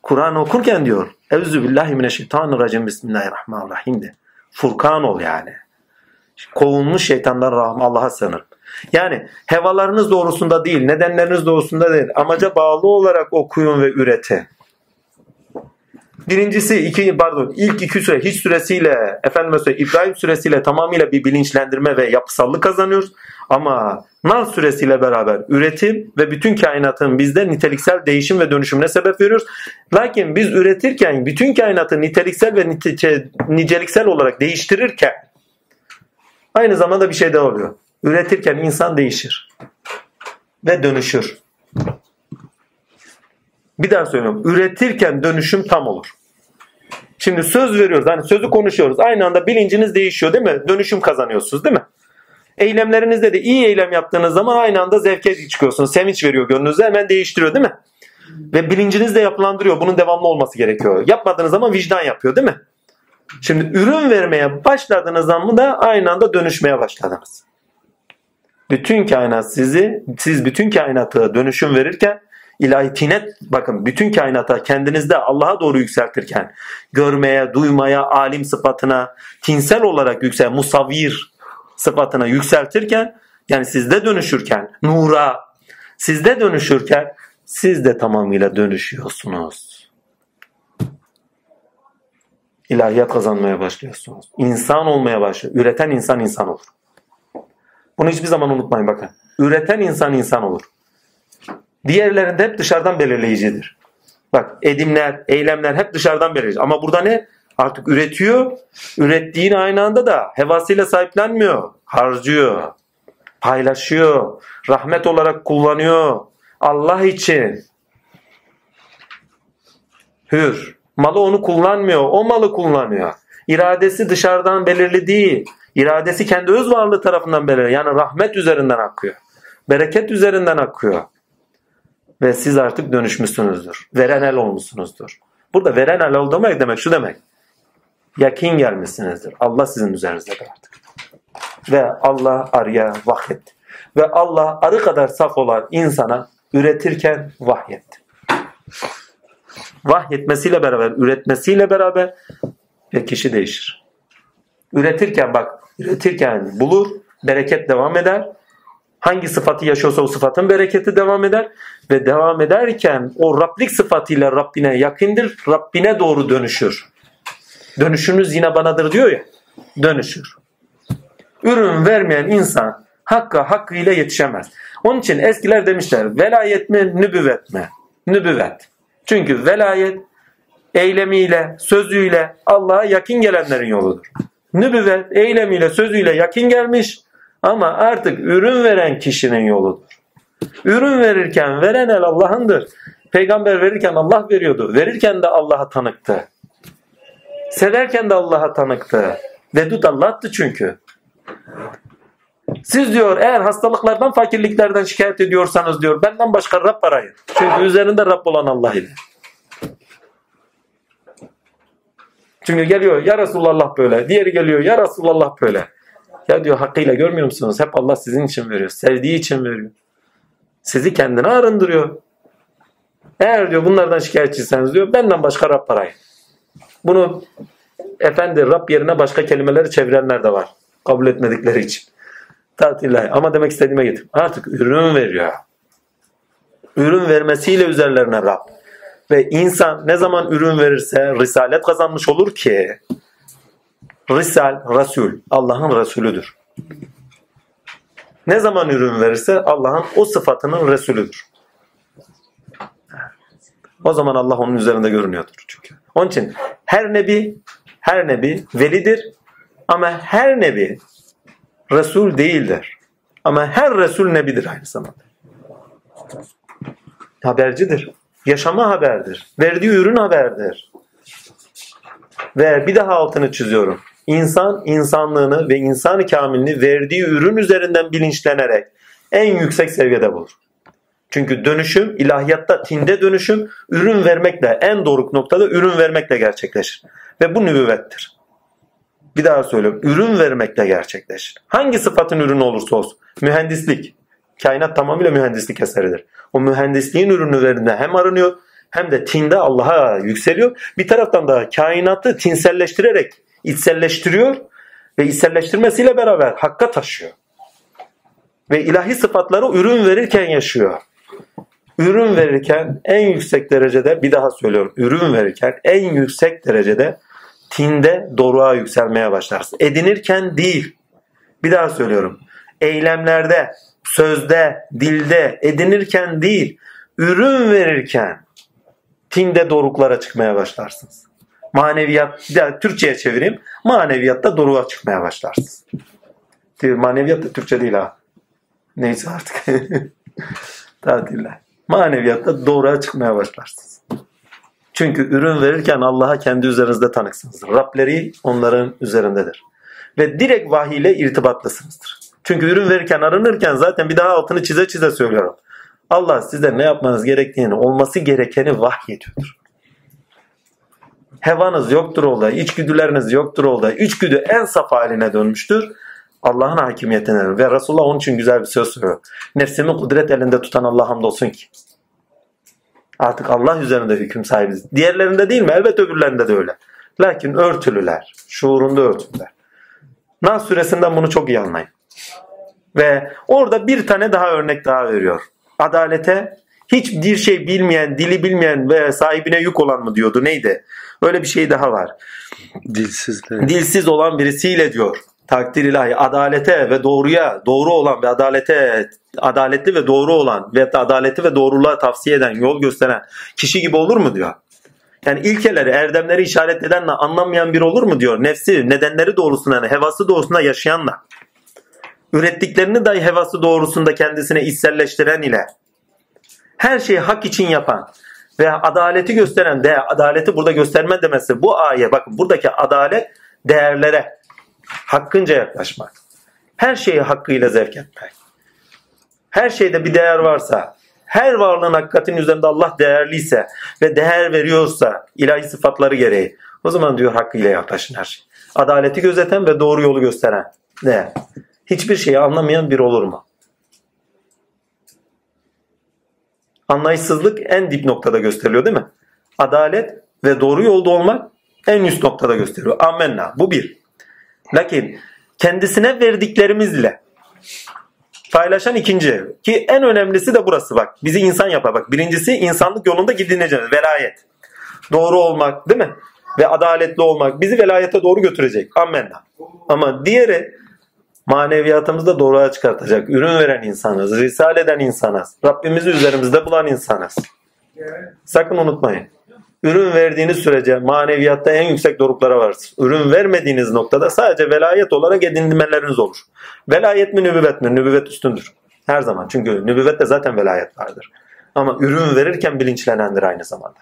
Kur'an okurken diyor. Evzu billahi mineşşeytanirracim Bismillahirrahmanirrahim de. Furkan ol yani. Kovulmuş şeytandan rahmet Allah'a sığınır. Yani hevalarınız doğrusunda değil, nedenleriniz doğrusunda değil. Amaca bağlı olarak okuyun ve üretin. Birincisi iki pardon ilk iki süre hiç süresiyle efendim mesela İbrahim süresiyle tamamıyla bir bilinçlendirme ve yapısallık kazanıyoruz. Ama Nal süresiyle beraber üretim ve bütün kainatın bizde niteliksel değişim ve dönüşümüne sebep veriyoruz. Lakin biz üretirken bütün kainatı niteliksel ve niceliksel olarak değiştirirken aynı zamanda bir şey de oluyor. Üretirken insan değişir ve dönüşür. Bir daha söylüyorum. Üretirken dönüşüm tam olur. Şimdi söz veriyoruz. Hani sözü konuşuyoruz. Aynı anda bilinciniz değişiyor değil mi? Dönüşüm kazanıyorsunuz değil mi? Eylemlerinizde de iyi eylem yaptığınız zaman aynı anda zevke çıkıyorsunuz. Sevinç veriyor gönlünüze hemen değiştiriyor değil mi? Ve bilinciniz de yapılandırıyor. Bunun devamlı olması gerekiyor. Yapmadığınız zaman vicdan yapıyor değil mi? Şimdi ürün vermeye başladığınız zaman da aynı anda dönüşmeye başladınız. Bütün kainat sizi, siz bütün kainata dönüşüm verirken ilahi tinet bakın bütün kainata kendinizde Allah'a doğru yükseltirken görmeye, duymaya, alim sıfatına tinsel olarak yüksel, musavir sıfatına yükseltirken yani sizde dönüşürken nura sizde dönüşürken siz de tamamıyla dönüşüyorsunuz. İlahiyat kazanmaya başlıyorsunuz. İnsan olmaya başlıyor. Üreten insan insan olur. Bunu hiçbir zaman unutmayın bakın. Üreten insan insan olur. Diğerlerinde hep dışarıdan belirleyicidir. Bak edimler, eylemler hep dışarıdan belirleyici. Ama burada ne? Artık üretiyor. Ürettiğin aynı anda da hevasıyla sahiplenmiyor. Harcıyor. Paylaşıyor. Rahmet olarak kullanıyor. Allah için. Hür. Malı onu kullanmıyor. O malı kullanıyor. İradesi dışarıdan belirli değil. İradesi kendi öz varlığı tarafından belirli. Yani rahmet üzerinden akıyor. Bereket üzerinden akıyor. Ve siz artık dönüşmüşsünüzdür. Veren el olmuşsunuzdur. Burada veren el ol demek demek şu demek. Yakin gelmişsinizdir. Allah sizin üzerinizdedir artık. Ve Allah arıya vahyetti. Ve Allah arı kadar saf olan insana üretirken vahyetti. Vahyetmesiyle beraber, üretmesiyle beraber ve kişi değişir. Üretirken bak, üretirken bulur, bereket devam eder. Hangi sıfatı yaşıyorsa o sıfatın bereketi devam eder. Ve devam ederken o Rablik sıfatıyla Rabbine yakındır, Rabbine doğru dönüşür. Dönüşünüz yine banadır diyor ya, dönüşür. Ürün vermeyen insan hakka hakkıyla yetişemez. Onun için eskiler demişler velayet mi nübüvvet mi? Nübüvvet. Çünkü velayet eylemiyle, sözüyle Allah'a yakın gelenlerin yoludur. Nübüvvet eylemiyle, sözüyle yakın gelmiş ama artık ürün veren kişinin yoludur. Ürün verirken veren el Allah'ındır. Peygamber verirken Allah veriyordu. Verirken de Allah'a tanıktı. Severken de Allah'a tanıktı. Vedud Allah'tı çünkü. Siz diyor eğer hastalıklardan, fakirliklerden şikayet ediyorsanız diyor benden başka Rab arayın. Çünkü üzerinde Rab olan Allah ile. Çünkü geliyor ya Resulallah böyle. Diğeri geliyor ya Resulallah böyle. Ya diyor hakkıyla görmüyor musunuz? Hep Allah sizin için veriyor. Sevdiği için veriyor. Sizi kendine arındırıyor. Eğer diyor bunlardan şikayetçiyseniz diyor benden başka Rab arayın. Bunu efendi Rab yerine başka kelimeleri çevirenler de var. Kabul etmedikleri için. Tatillahi. Ama demek istediğime getir. Artık ürün veriyor. Ürün vermesiyle üzerlerine Rab. Ve insan ne zaman ürün verirse risalet kazanmış olur ki Risal, Resul, Allah'ın Resulüdür. Ne zaman ürün verirse Allah'ın o sıfatının Resulüdür. O zaman Allah onun üzerinde görünüyordur çünkü. Onun için her nebi her nebi velidir ama her nebi Resul değildir. Ama her Resul nebidir aynı zamanda. Habercidir. Yaşama haberdir. Verdiği ürün haberdir. Ve bir daha altını çiziyorum. İnsan insanlığını ve insan kamilini verdiği ürün üzerinden bilinçlenerek en yüksek seviyede bulur. Çünkü dönüşüm, ilahiyatta tinde dönüşüm ürün vermekle, en doruk noktada ürün vermekle gerçekleşir. Ve bu nübüvvettir. Bir daha söylüyorum. Ürün vermekle gerçekleşir. Hangi sıfatın ürünü olursa olsun. Mühendislik. Kainat tamamıyla mühendislik eseridir. O mühendisliğin ürünü verdiğinde hem arınıyor hem de tinde Allah'a yükseliyor. Bir taraftan da kainatı tinselleştirerek içselleştiriyor ve içselleştirmesiyle beraber hakka taşıyor. Ve ilahi sıfatları ürün verirken yaşıyor. Ürün verirken en yüksek derecede bir daha söylüyorum. Ürün verirken en yüksek derecede tinde doruğa yükselmeye başlarsın. Edinirken değil. Bir daha söylüyorum. Eylemlerde, sözde, dilde edinirken değil, ürün verirken tinde doruklara çıkmaya başlarsınız. Maneviyat, Türkçe'ye çevireyim. Maneviyatta doruğa çıkmaya başlarsınız. Maneviyat da Türkçe değil ha. Neyse artık. [LAUGHS] Tatiller. Maneviyatta doğruya çıkmaya başlarsınız. Çünkü ürün verirken Allah'a kendi üzerinizde tanıksınızdır. Rableri onların üzerindedir. Ve direkt vahiy ile irtibatlısınızdır. Çünkü ürün verirken arınırken zaten bir daha altını çize çize söylüyorum. Allah size ne yapmanız gerektiğini, olması gerekeni vahyediyordur. Hevanız yoktur olda, içgüdüleriniz yoktur olda, içgüdü en saf haline dönmüştür. Allah'ın hakimiyetine ve Resulullah onun için güzel bir söz söylüyor. Nefsimi kudret elinde tutan Allah hamdolsun ki. Artık Allah üzerinde hüküm sahibiz. Diğerlerinde değil mi? Elbet öbürlerinde de öyle. Lakin örtülüler. Şuurunda örtülüler. Nas suresinden bunu çok iyi anlayın. Ve orada bir tane daha örnek daha veriyor. Adalete hiçbir şey bilmeyen, dili bilmeyen ve sahibine yük olan mı diyordu neydi? Öyle bir şey daha var. Dilsizler. Dilsiz olan birisiyle diyor takdir ilahi adalete ve doğruya doğru olan ve adalete adaletli ve doğru olan ve adaleti ve doğruluğa tavsiye eden, yol gösteren kişi gibi olur mu diyor. Yani ilkeleri, erdemleri işaret edenle anlamayan bir olur mu diyor. Nefsi, nedenleri doğrusunda, yani hevası doğrusunda yaşayanla. Ürettiklerini dahi hevası doğrusunda kendisine içselleştiren ile. Her şeyi hak için yapan ve adaleti gösteren de adaleti burada gösterme demesi bu ayet bakın buradaki adalet değerlere hakkınca yaklaşmak. Her şeyi hakkıyla zevk etmek. Her şeyde bir değer varsa, her varlığın hakikatin üzerinde Allah değerliyse ve değer veriyorsa ilahi sıfatları gereği o zaman diyor hakkıyla yaklaşın her şey. Adaleti gözeten ve doğru yolu gösteren ne? Hiçbir şeyi anlamayan bir olur mu? Anlayışsızlık en dip noktada gösteriliyor değil mi? Adalet ve doğru yolda olmak en üst noktada gösteriyor. Amenna. Bu bir. Lakin kendisine verdiklerimizle paylaşan ikinci ki en önemlisi de burası bak. Bizi insan yapar bak. Birincisi insanlık yolunda gidineceğiz. Velayet. Doğru olmak değil mi? Ve adaletli olmak bizi velayete doğru götürecek. Amenna. Ama diğeri maneviyatımızda doğruya çıkartacak. Ürün veren insanız. Risale eden insanız. Rabbimizi üzerimizde bulan insanız. Sakın unutmayın. Ürün verdiğiniz sürece maneviyatta en yüksek doruklara varsınız. Ürün vermediğiniz noktada sadece velayet olarak edinmeleriniz olur. Velayet mi nübüvvet mi? Nübüvvet üstündür. Her zaman. Çünkü nübüvvette zaten velayet vardır. Ama ürün verirken bilinçlenendir aynı zamanda.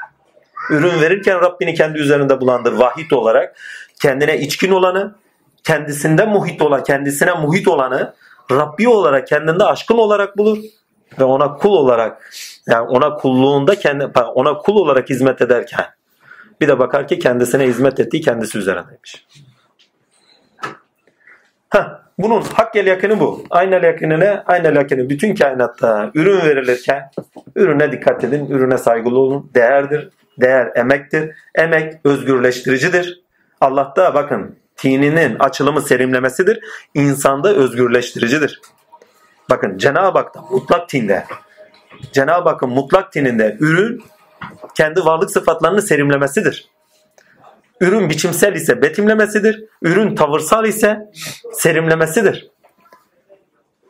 Ürün verirken Rabbini kendi üzerinde bulandır. Vahit olarak kendine içkin olanı, kendisinde muhit olan, kendisine muhit olanı Rabbi olarak kendinde aşkın olarak bulur ve ona kul olarak yani ona kulluğunda kendi ona kul olarak hizmet ederken bir de bakar ki kendisine hizmet ettiği kendisi üzerindeymiş. Heh, bunun hakkel yakını bu. Aynel yakını ne? Aynel yakını bütün kainatta ürün verilirken ürüne dikkat edin. Ürüne saygılı olun. Değerdir. Değer emektir. Emek özgürleştiricidir. Allah'ta bakın tininin açılımı serimlemesidir. İnsanda özgürleştiricidir. Bakın Cenab-ı Hak'ta mutlak tinde Cenab-ı Hakk'ın mutlak tininde ürün kendi varlık sıfatlarını serimlemesidir. Ürün biçimsel ise betimlemesidir. Ürün tavırsal ise serimlemesidir.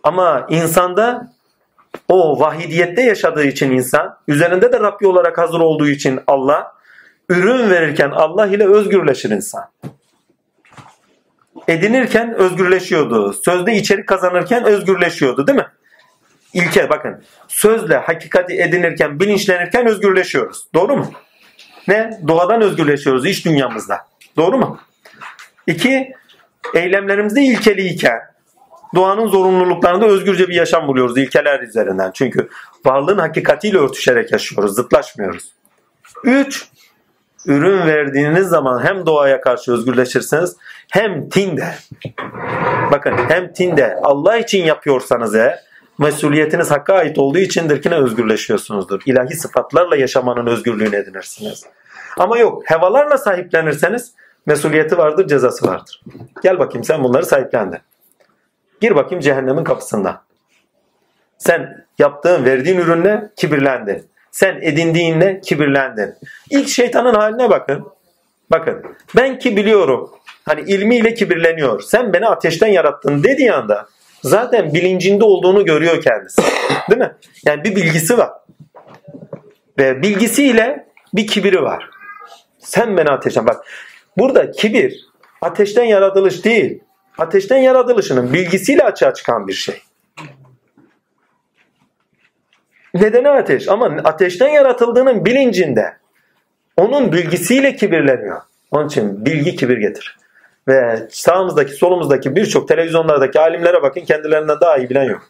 Ama insanda o vahidiyette yaşadığı için insan, üzerinde de Rabbi olarak hazır olduğu için Allah, ürün verirken Allah ile özgürleşir insan. Edinirken özgürleşiyordu. Sözde içerik kazanırken özgürleşiyordu değil mi? İlke bakın. Sözle hakikati edinirken, bilinçlenirken özgürleşiyoruz. Doğru mu? Ne? Doğadan özgürleşiyoruz iş dünyamızda. Doğru mu? İki, eylemlerimizde ilkeliyken doğanın zorunluluklarında özgürce bir yaşam buluyoruz ilkeler üzerinden. Çünkü varlığın hakikatiyle örtüşerek yaşıyoruz, zıtlaşmıyoruz. Üç, ürün verdiğiniz zaman hem doğaya karşı özgürleşirsiniz hem tinde bakın hem tinde Allah için yapıyorsanız eğer mesuliyetiniz hakka ait olduğu içindir ki ne özgürleşiyorsunuzdur. İlahi sıfatlarla yaşamanın özgürlüğünü edinirsiniz. Ama yok hevalarla sahiplenirseniz mesuliyeti vardır cezası vardır. Gel bakayım sen bunları sahiplendin. Gir bakayım cehennemin kapısında. Sen yaptığın, verdiğin ürünle kibirlendin. Sen edindiğinle kibirlendin. İlk şeytanın haline bakın. Bakın ben ki biliyorum. Hani ilmiyle kibirleniyor. Sen beni ateşten yarattın dediği anda zaten bilincinde olduğunu görüyor kendisi. [LAUGHS] Değil mi? Yani bir bilgisi var. Ve bilgisiyle bir kibiri var. Sen beni ateşten bak. Burada kibir ateşten yaratılış değil. Ateşten yaratılışının bilgisiyle açığa çıkan bir şey. Nedeni ateş ama ateşten yaratıldığının bilincinde onun bilgisiyle kibirleniyor. Onun için bilgi kibir getir. Ve sağımızdaki solumuzdaki birçok televizyonlardaki alimlere bakın kendilerinden daha iyi bilen yok.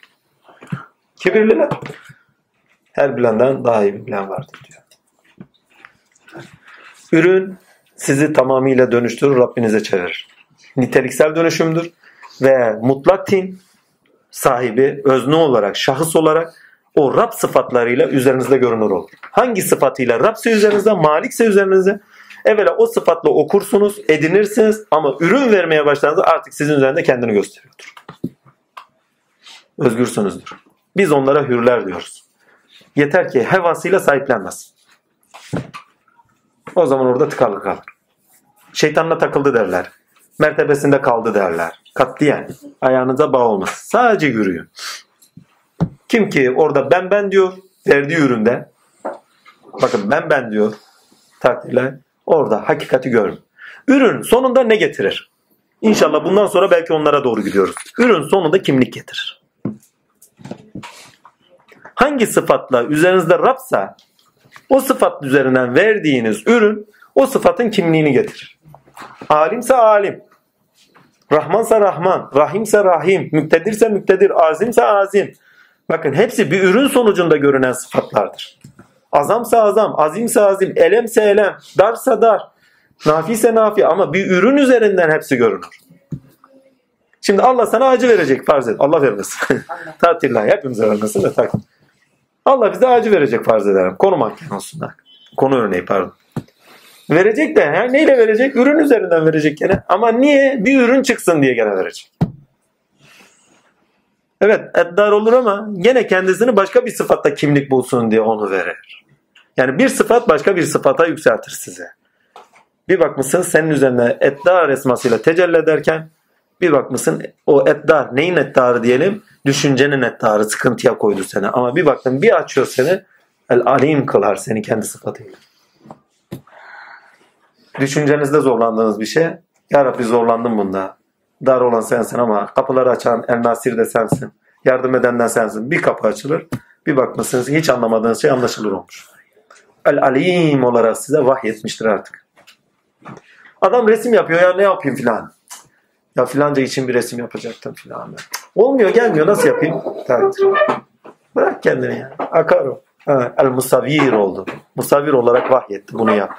Kibirliler. Her bilenden daha iyi bilen vardır diyor. Ürün sizi tamamıyla dönüştürür, Rabbinize çevirir. Niteliksel dönüşümdür ve mutlak tin sahibi özne olarak, şahıs olarak o Rab sıfatlarıyla üzerinizde görünür olur. Hangi sıfatıyla Rabse üzerinizde, Malikse üzerinizde evvela o sıfatla okursunuz, edinirsiniz ama ürün vermeye başladığınızda artık sizin üzerinde kendini gösteriyordur. Özgürsünüzdür. Biz onlara hürler diyoruz. Yeter ki hevasıyla sahiplenmez. O zaman orada tıkarlı kalır. Şeytanla takıldı derler. Mertebesinde kaldı derler. Katliyen. Ayağınıza bağ olmaz. Sadece yürüyün. Kim ki orada ben ben diyor verdiği üründe bakın ben ben diyor takdirle orada hakikati görün. Ürün sonunda ne getirir? İnşallah bundan sonra belki onlara doğru gidiyoruz. Ürün sonunda kimlik getirir. Hangi sıfatla üzerinizde Rabsa o sıfat üzerinden verdiğiniz ürün o sıfatın kimliğini getirir. Alimse alim. Rahmansa Rahman. Rahimse Rahim. Müktedirse müktedir. Azimse azim. Bakın hepsi bir ürün sonucunda görünen sıfatlardır. Azamsa azam, azimse azim, elemse elem, darsa dar, nafise nafi ama bir ürün üzerinden hepsi görünür. Şimdi Allah sana acı verecek farz et. Allah vermesin. [LAUGHS] Tatillah hepimize vermesin de tak. Allah bize acı verecek farz ederim. Konu manken olsun. Konu örneği pardon. Verecek de he, neyle verecek? Ürün üzerinden verecek gene. Ama niye? Bir ürün çıksın diye gene verecek. Evet eddar olur ama gene kendisini başka bir sıfatta kimlik bulsun diye onu verir. Yani bir sıfat başka bir sıfata yükseltir size. Bir bakmışsın senin üzerine eddar esmasıyla tecelli ederken bir bakmışsın o eddar neyin eddarı diyelim düşüncenin eddarı sıkıntıya koydu seni. Ama bir baktın bir açıyor seni el alim kılar seni kendi sıfatıyla. Düşüncenizde zorlandığınız bir şey ya Rabbi zorlandım bunda dar olan sensin ama kapıları açan El Nasir de sensin. Yardım edenden sensin. Bir kapı açılır. Bir bakmışsınız hiç anlamadığınız şey anlaşılır olmuş. El Alim olarak size vahyetmiştir artık. Adam resim yapıyor ya ne yapayım filan. Ya filanca için bir resim yapacaktım filan. Olmuyor gelmiyor nasıl yapayım? Takdir. Bırak kendini ya. Akar o. El Musavir oldu. Musavir olarak vahyetti bunu yap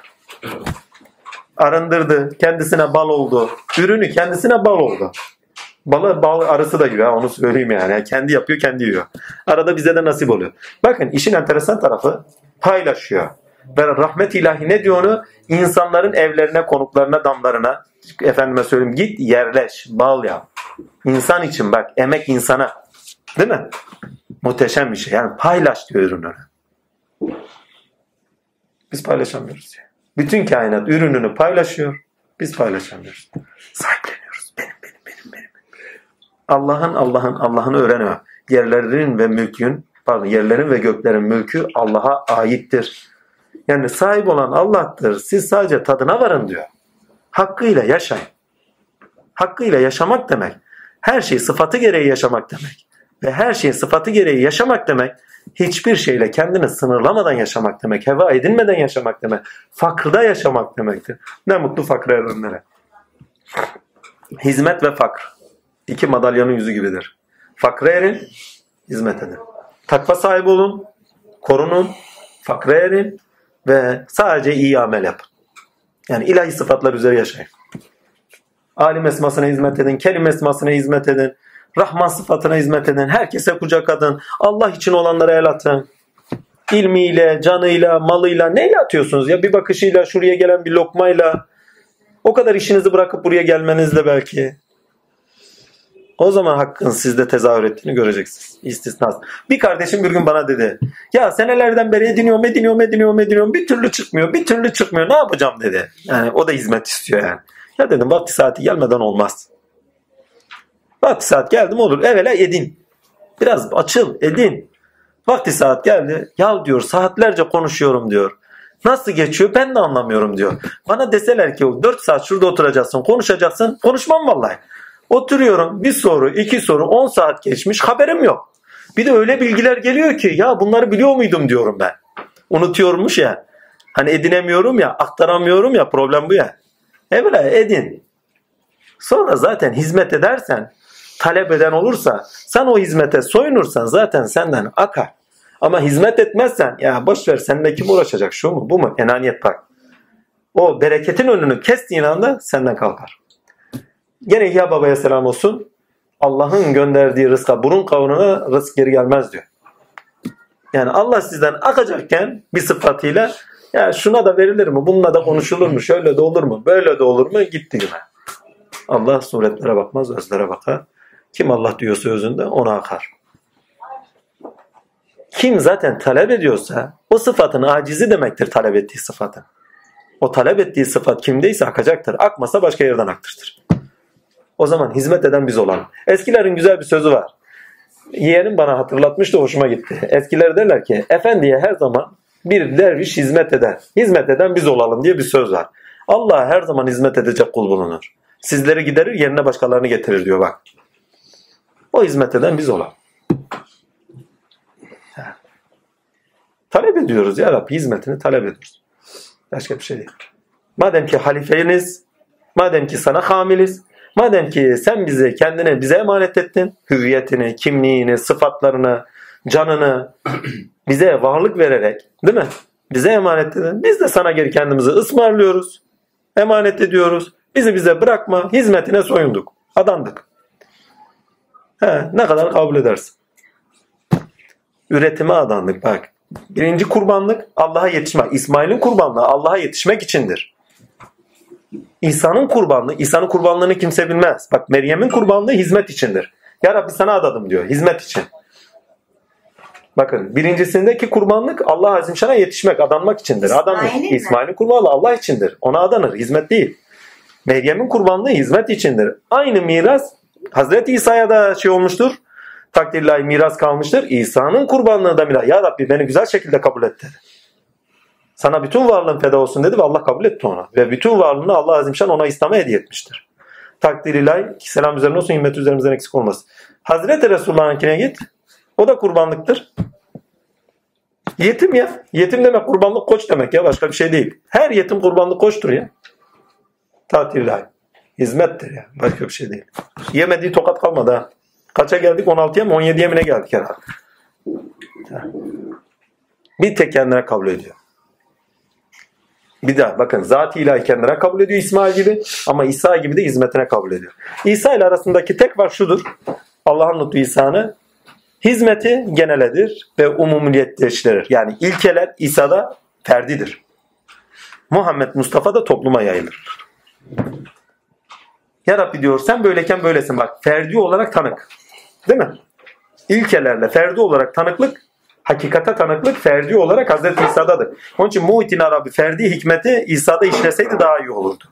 arındırdı. Kendisine bal oldu. Ürünü kendisine bal oldu. Balı bal arısı da yiyor. Onu söyleyeyim yani. Kendi yapıyor kendi yiyor. Arada bize de nasip oluyor. Bakın işin enteresan tarafı paylaşıyor. Ve rahmet ilahi ne diyor onu? İnsanların evlerine, konuklarına, damlarına efendime söyleyeyim git yerleş, bal yap. İnsan için bak emek insana. Değil mi? Muhteşem bir şey. Yani paylaş diyor ürünü. Biz paylaşamıyoruz. Yani. Bütün kainat ürününü paylaşıyor. Biz paylaşamıyoruz. Sahipleniyoruz. Benim, benim, benim, benim. Allah'ın, Allah'ın, Allah'ını öğrenemem. Yerlerin ve mülkün, pardon yerlerin ve göklerin mülkü Allah'a aittir. Yani sahip olan Allah'tır. Siz sadece tadına varın diyor. Hakkıyla yaşayın. Hakkıyla yaşamak demek. Her şey sıfatı gereği yaşamak demek. Ve her şeyin sıfatı gereği yaşamak demek hiçbir şeyle kendini sınırlamadan yaşamak demek. Heva edinmeden yaşamak demek. Fakrda yaşamak demektir. Ne mutlu fakr erenlere. Hizmet ve fakr. iki madalyonun yüzü gibidir. Fakre erin, hizmet edin. Takva sahibi olun, korunun, fakre erin ve sadece iyi amel yapın. Yani ilahi sıfatlar üzere yaşayın. Alim esmasına hizmet edin, kelim esmasına hizmet edin, Rahman sıfatına hizmet edin, herkese kucak adın, Allah için olanlara el atın. İlmiyle, canıyla, malıyla neyle atıyorsunuz ya? Bir bakışıyla, şuraya gelen bir lokmayla, o kadar işinizi bırakıp buraya gelmenizle belki. O zaman hakkın sizde tezahür ettiğini göreceksiniz. İstisnas. Bir kardeşim bir gün bana dedi. Ya senelerden beri ediniyorum, ediniyorum, ediniyorum, ediniyorum. Bir türlü çıkmıyor, bir türlü çıkmıyor. Ne yapacağım dedi. Yani o da hizmet istiyor yani. Ya dedim vakti saati gelmeden olmaz. Vakti saat geldi olur. Evvela edin. Biraz açıl, edin. Vakti saat geldi. Ya diyor saatlerce konuşuyorum diyor. Nasıl geçiyor ben de anlamıyorum diyor. Bana deseler ki 4 saat şurada oturacaksın, konuşacaksın. Konuşmam vallahi. Oturuyorum bir soru, iki soru, 10 saat geçmiş haberim yok. Bir de öyle bilgiler geliyor ki ya bunları biliyor muydum diyorum ben. Unutuyormuş ya. Hani edinemiyorum ya, aktaramıyorum ya problem bu ya. Evvela edin. Sonra zaten hizmet edersen, talep eden olursa, sen o hizmete soyunursan zaten senden akar. Ama hizmet etmezsen ya boş ver seninle kim uğraşacak şu mu bu mu? Enaniyet bak. O bereketin önünü kestiğin anda senden kalkar. Gene İhya Baba'ya selam olsun. Allah'ın gönderdiği rızka burun kavununa rızk geri gelmez diyor. Yani Allah sizden akacakken bir sıfatıyla ya şuna da verilir mi? Bununla da konuşulur mu? Şöyle de olur mu? Böyle de olur mu? Gitti gibi. Allah suretlere bakmaz, özlere bakar. Kim Allah diyorsa özünde ona akar. Kim zaten talep ediyorsa o sıfatın acizi demektir talep ettiği sıfatın. O talep ettiği sıfat kimdeyse akacaktır. Akmasa başka yerden aktırtır. O zaman hizmet eden biz olalım. Eskilerin güzel bir sözü var. Yeğenim bana hatırlatmıştı hoşuma gitti. Eskiler derler ki efendiye her zaman bir derviş hizmet eder. Hizmet eden biz olalım diye bir söz var. Allah her zaman hizmet edecek kul bulunur. Sizleri giderir yerine başkalarını getirir diyor bak. O hizmet eden biz olalım. Talep ediyoruz ya Rabbi hizmetini talep ediyoruz. Başka bir şey değil. Madem ki halifeniz, madem ki sana hamiliz, madem ki sen bizi kendine bize emanet ettin, hüviyetini, kimliğini, sıfatlarını, canını [CLEARS THROAT] bize varlık vererek, değil mi? Bize emanet edin. Biz de sana geri kendimizi ısmarlıyoruz. Emanet ediyoruz. Bizi bize bırakma. Hizmetine soyunduk. Adandık. He, ne kadar kabul edersin. Üretime adandık bak. Birinci kurbanlık Allah'a yetişmek. İsmail'in kurbanlığı Allah'a yetişmek içindir. İsa'nın kurbanlığı, İsa'nın kurbanlığını kimse bilmez. Bak Meryem'in kurbanlığı hizmet içindir. Ya Rabbi sana adadım diyor. Hizmet için. Bakın birincisindeki kurbanlık Allah Azimşan'a yetişmek, adanmak içindir. Adanmak. İsmail'in mi? İsmail'in kurbanlığı Allah içindir. Ona adanır. Hizmet değil. Meryem'in kurbanlığı hizmet içindir. Aynı miras Hazreti İsa'ya da şey olmuştur. Takdirlahi miras kalmıştır. İsa'nın kurbanlığı da miras. Ya Rabbi beni güzel şekilde kabul et dedi. Sana bütün varlığın feda olsun dedi ve Allah kabul etti ona. Ve bütün varlığını Allah Azimşan ona İslam'a hediye etmiştir. Takdir ilahi selam üzerine olsun himmet üzerimizden eksik olmasın. Hazreti Resulullah'ınkine git. O da kurbanlıktır. Yetim ya. Yetim demek kurbanlık koç demek ya. Başka bir şey değil. Her yetim kurbanlık koçtur ya. Tatil ilahi. Hizmettir ya. Başka bir şey değil. Yemediği tokat kalmadı ha. Kaça geldik? 16'ya mı? 17'ye mi ne geldik herhalde? Bir tek kendine kabul ediyor. Bir daha bakın zat-ı ilahi kendine kabul ediyor İsmail gibi ama İsa gibi de hizmetine kabul ediyor. İsa ile arasındaki tek var şudur. Allah'ın lütfu İsa'nı hizmeti geneledir ve umumiyetleştirir. Yani ilkeler İsa'da ferdidir. Muhammed Mustafa da topluma yayılır. Ya Rabbi diyor sen böyleyken böylesin bak. Ferdi olarak tanık. Değil mi? İlkelerle ferdi olarak tanıklık Hakikate tanıklık ferdi olarak Hazreti İsa'dadır. Onun için Muhittin Arabi ferdi hikmeti İsa'da işleseydi daha iyi olurdu.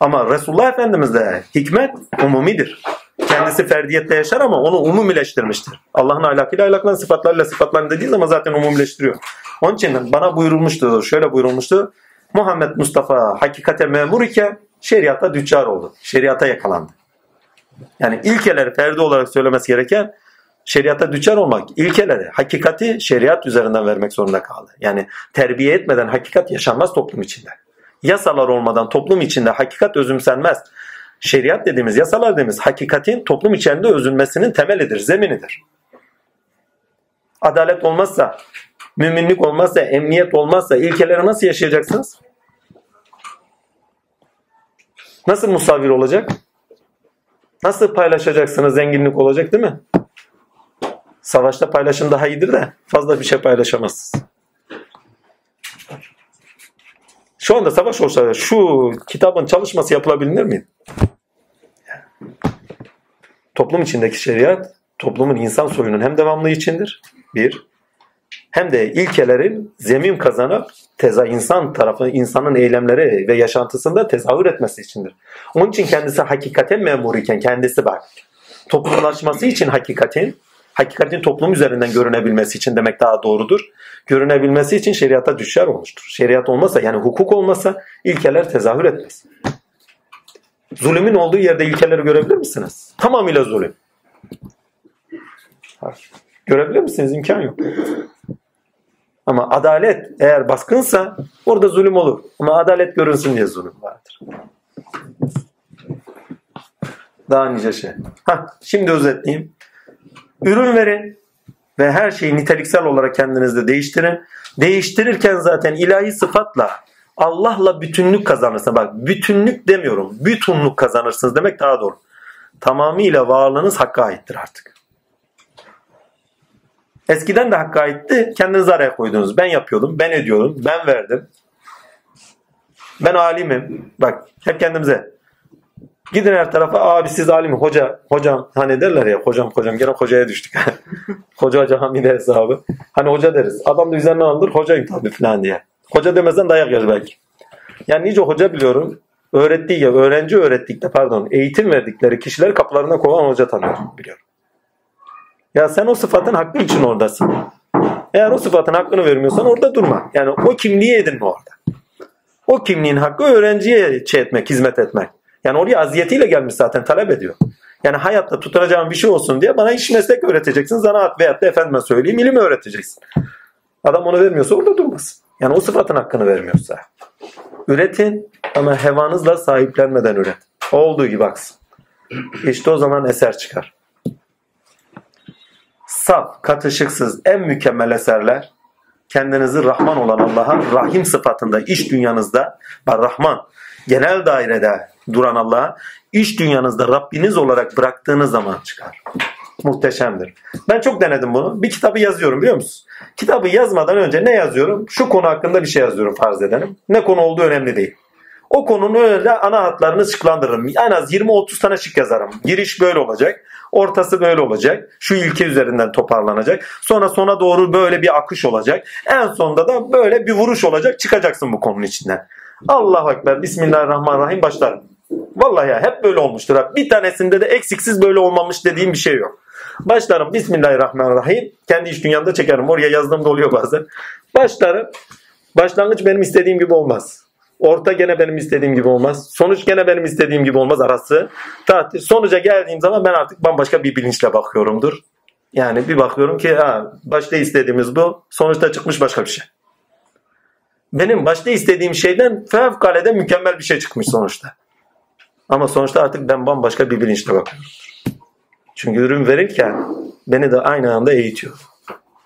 Ama Resulullah Efendimiz'de hikmet umumidir. Kendisi ferdiyette yaşar ama onu umumileştirmiştir. Allah'ın ahlakıyla ahlaklan sıfatlarıyla sıfatlarını dediği zaman zaten umumileştiriyor. Onun için bana buyurulmuştu, şöyle buyurulmuştu. Muhammed Mustafa hakikate memur iken şeriata düçar oldu. Şeriata yakalandı. Yani ilkeleri ferdi olarak söylemesi gereken şeriata düçar olmak, ilkeleri, hakikati şeriat üzerinden vermek zorunda kaldı. Yani terbiye etmeden hakikat yaşanmaz toplum içinde. Yasalar olmadan toplum içinde hakikat özümsenmez. Şeriat dediğimiz, yasalar dediğimiz hakikatin toplum içinde özünmesinin temelidir, zeminidir. Adalet olmazsa, müminlik olmazsa, emniyet olmazsa ilkeleri nasıl yaşayacaksınız? Nasıl musavir olacak? Nasıl paylaşacaksınız? Zenginlik olacak değil mi? Savaşta paylaşım daha iyidir de fazla bir şey paylaşamazsınız. Şu anda savaş olsa şu kitabın çalışması yapılabilir mi? Toplum içindeki şeriat toplumun insan soyunun hem devamlı içindir. Bir. Hem de ilkelerin zemin kazanıp teza insan tarafı insanın eylemleri ve yaşantısında tezahür etmesi içindir. Onun için kendisi hakikaten memur iken kendisi bak. Toplumlaşması için hakikatin hakikatin toplum üzerinden görünebilmesi için demek daha doğrudur. Görünebilmesi için şeriata düşer olmuştur. Şeriat olmasa yani hukuk olmasa ilkeler tezahür etmez. Zulümün olduğu yerde ilkeleri görebilir misiniz? Tamamıyla zulüm. Görebilir misiniz? İmkan yok. Ama adalet eğer baskınsa orada zulüm olur. Ama adalet görünsün diye zulüm vardır. Daha nice şey. Hah, şimdi özetleyeyim. Ürün verin ve her şeyi niteliksel olarak kendinizde değiştirin. Değiştirirken zaten ilahi sıfatla Allah'la bütünlük kazanırsınız. Bak bütünlük demiyorum. Bütünlük kazanırsınız demek daha doğru. Tamamıyla varlığınız Hakk'a aittir artık. Eskiden de Hakk'a aitti. Kendiniz araya koydunuz. Ben yapıyordum. Ben ediyordum. Ben verdim. Ben alimim. Bak hep kendimize. Gidin her tarafa abi siz alim hoca hocam hani derler ya hocam hocam gene hocaya düştük. [LAUGHS] hoca hoca hamide hesabı. Hani hoca deriz. Adam da üzerinden alır hocayım tabii falan diye. Hoca demezsen dayak yer belki. Yani nice hoca biliyorum. Öğrettiği ya öğrenci öğrettikte pardon eğitim verdikleri kişileri kapılarına kovan hoca tanıyorum biliyorum. Ya sen o sıfatın hakkı için oradasın. Eğer o sıfatın hakkını vermiyorsan orada durma. Yani o kimliği edinme orada. O kimliğin hakkı öğrenciye şey etmek, hizmet etmek. Yani oraya aziyetiyle gelmiş zaten talep ediyor. Yani hayatta tutunacağım bir şey olsun diye bana iş meslek öğreteceksin. Zanaat veyahut da efendime söyleyeyim ilim öğreteceksin. Adam onu vermiyorsa orada durmaz. Yani o sıfatın hakkını vermiyorsa. Üretin ama hevanızla sahiplenmeden üret. Olduğu gibi aksın. İşte o zaman eser çıkar. Saf, katışıksız en mükemmel eserler kendinizi Rahman olan Allah'a Rahim sıfatında iş dünyanızda Rahman genel dairede duran Allah'a iş dünyanızda Rabbiniz olarak bıraktığınız zaman çıkar. Muhteşemdir. Ben çok denedim bunu. Bir kitabı yazıyorum biliyor musun? Kitabı yazmadan önce ne yazıyorum? Şu konu hakkında bir şey yazıyorum farz edelim. Ne konu olduğu önemli değil. O konunun öyle ana hatlarını şıklandırırım. En az 20-30 tane şık yazarım. Giriş böyle olacak. Ortası böyle olacak. Şu ilke üzerinden toparlanacak. Sonra sona doğru böyle bir akış olacak. En sonunda da böyle bir vuruş olacak. Çıkacaksın bu konunun içinden. Allahu Ekber. Bismillahirrahmanirrahim başlarım. Vallahi ya hep böyle olmuştur. Bir tanesinde de eksiksiz böyle olmamış dediğim bir şey yok. Başlarım Bismillahirrahmanirrahim. Kendi iş dünyamda çekerim. Oraya yazdığımda oluyor bazen. Başlarım. Başlangıç benim istediğim gibi olmaz. Orta gene benim istediğim gibi olmaz. Sonuç gene benim istediğim gibi olmaz arası. Tatil. Sonuca geldiğim zaman ben artık bambaşka bir bilinçle bakıyorumdur. Yani bir bakıyorum ki ha, başta istediğimiz bu. Sonuçta çıkmış başka bir şey. Benim başta istediğim şeyden fevkalade mükemmel bir şey çıkmış sonuçta. Ama sonuçta artık ben bambaşka bir bilinçle bakıyorum. Çünkü ürün verirken beni de aynı anda eğitiyor.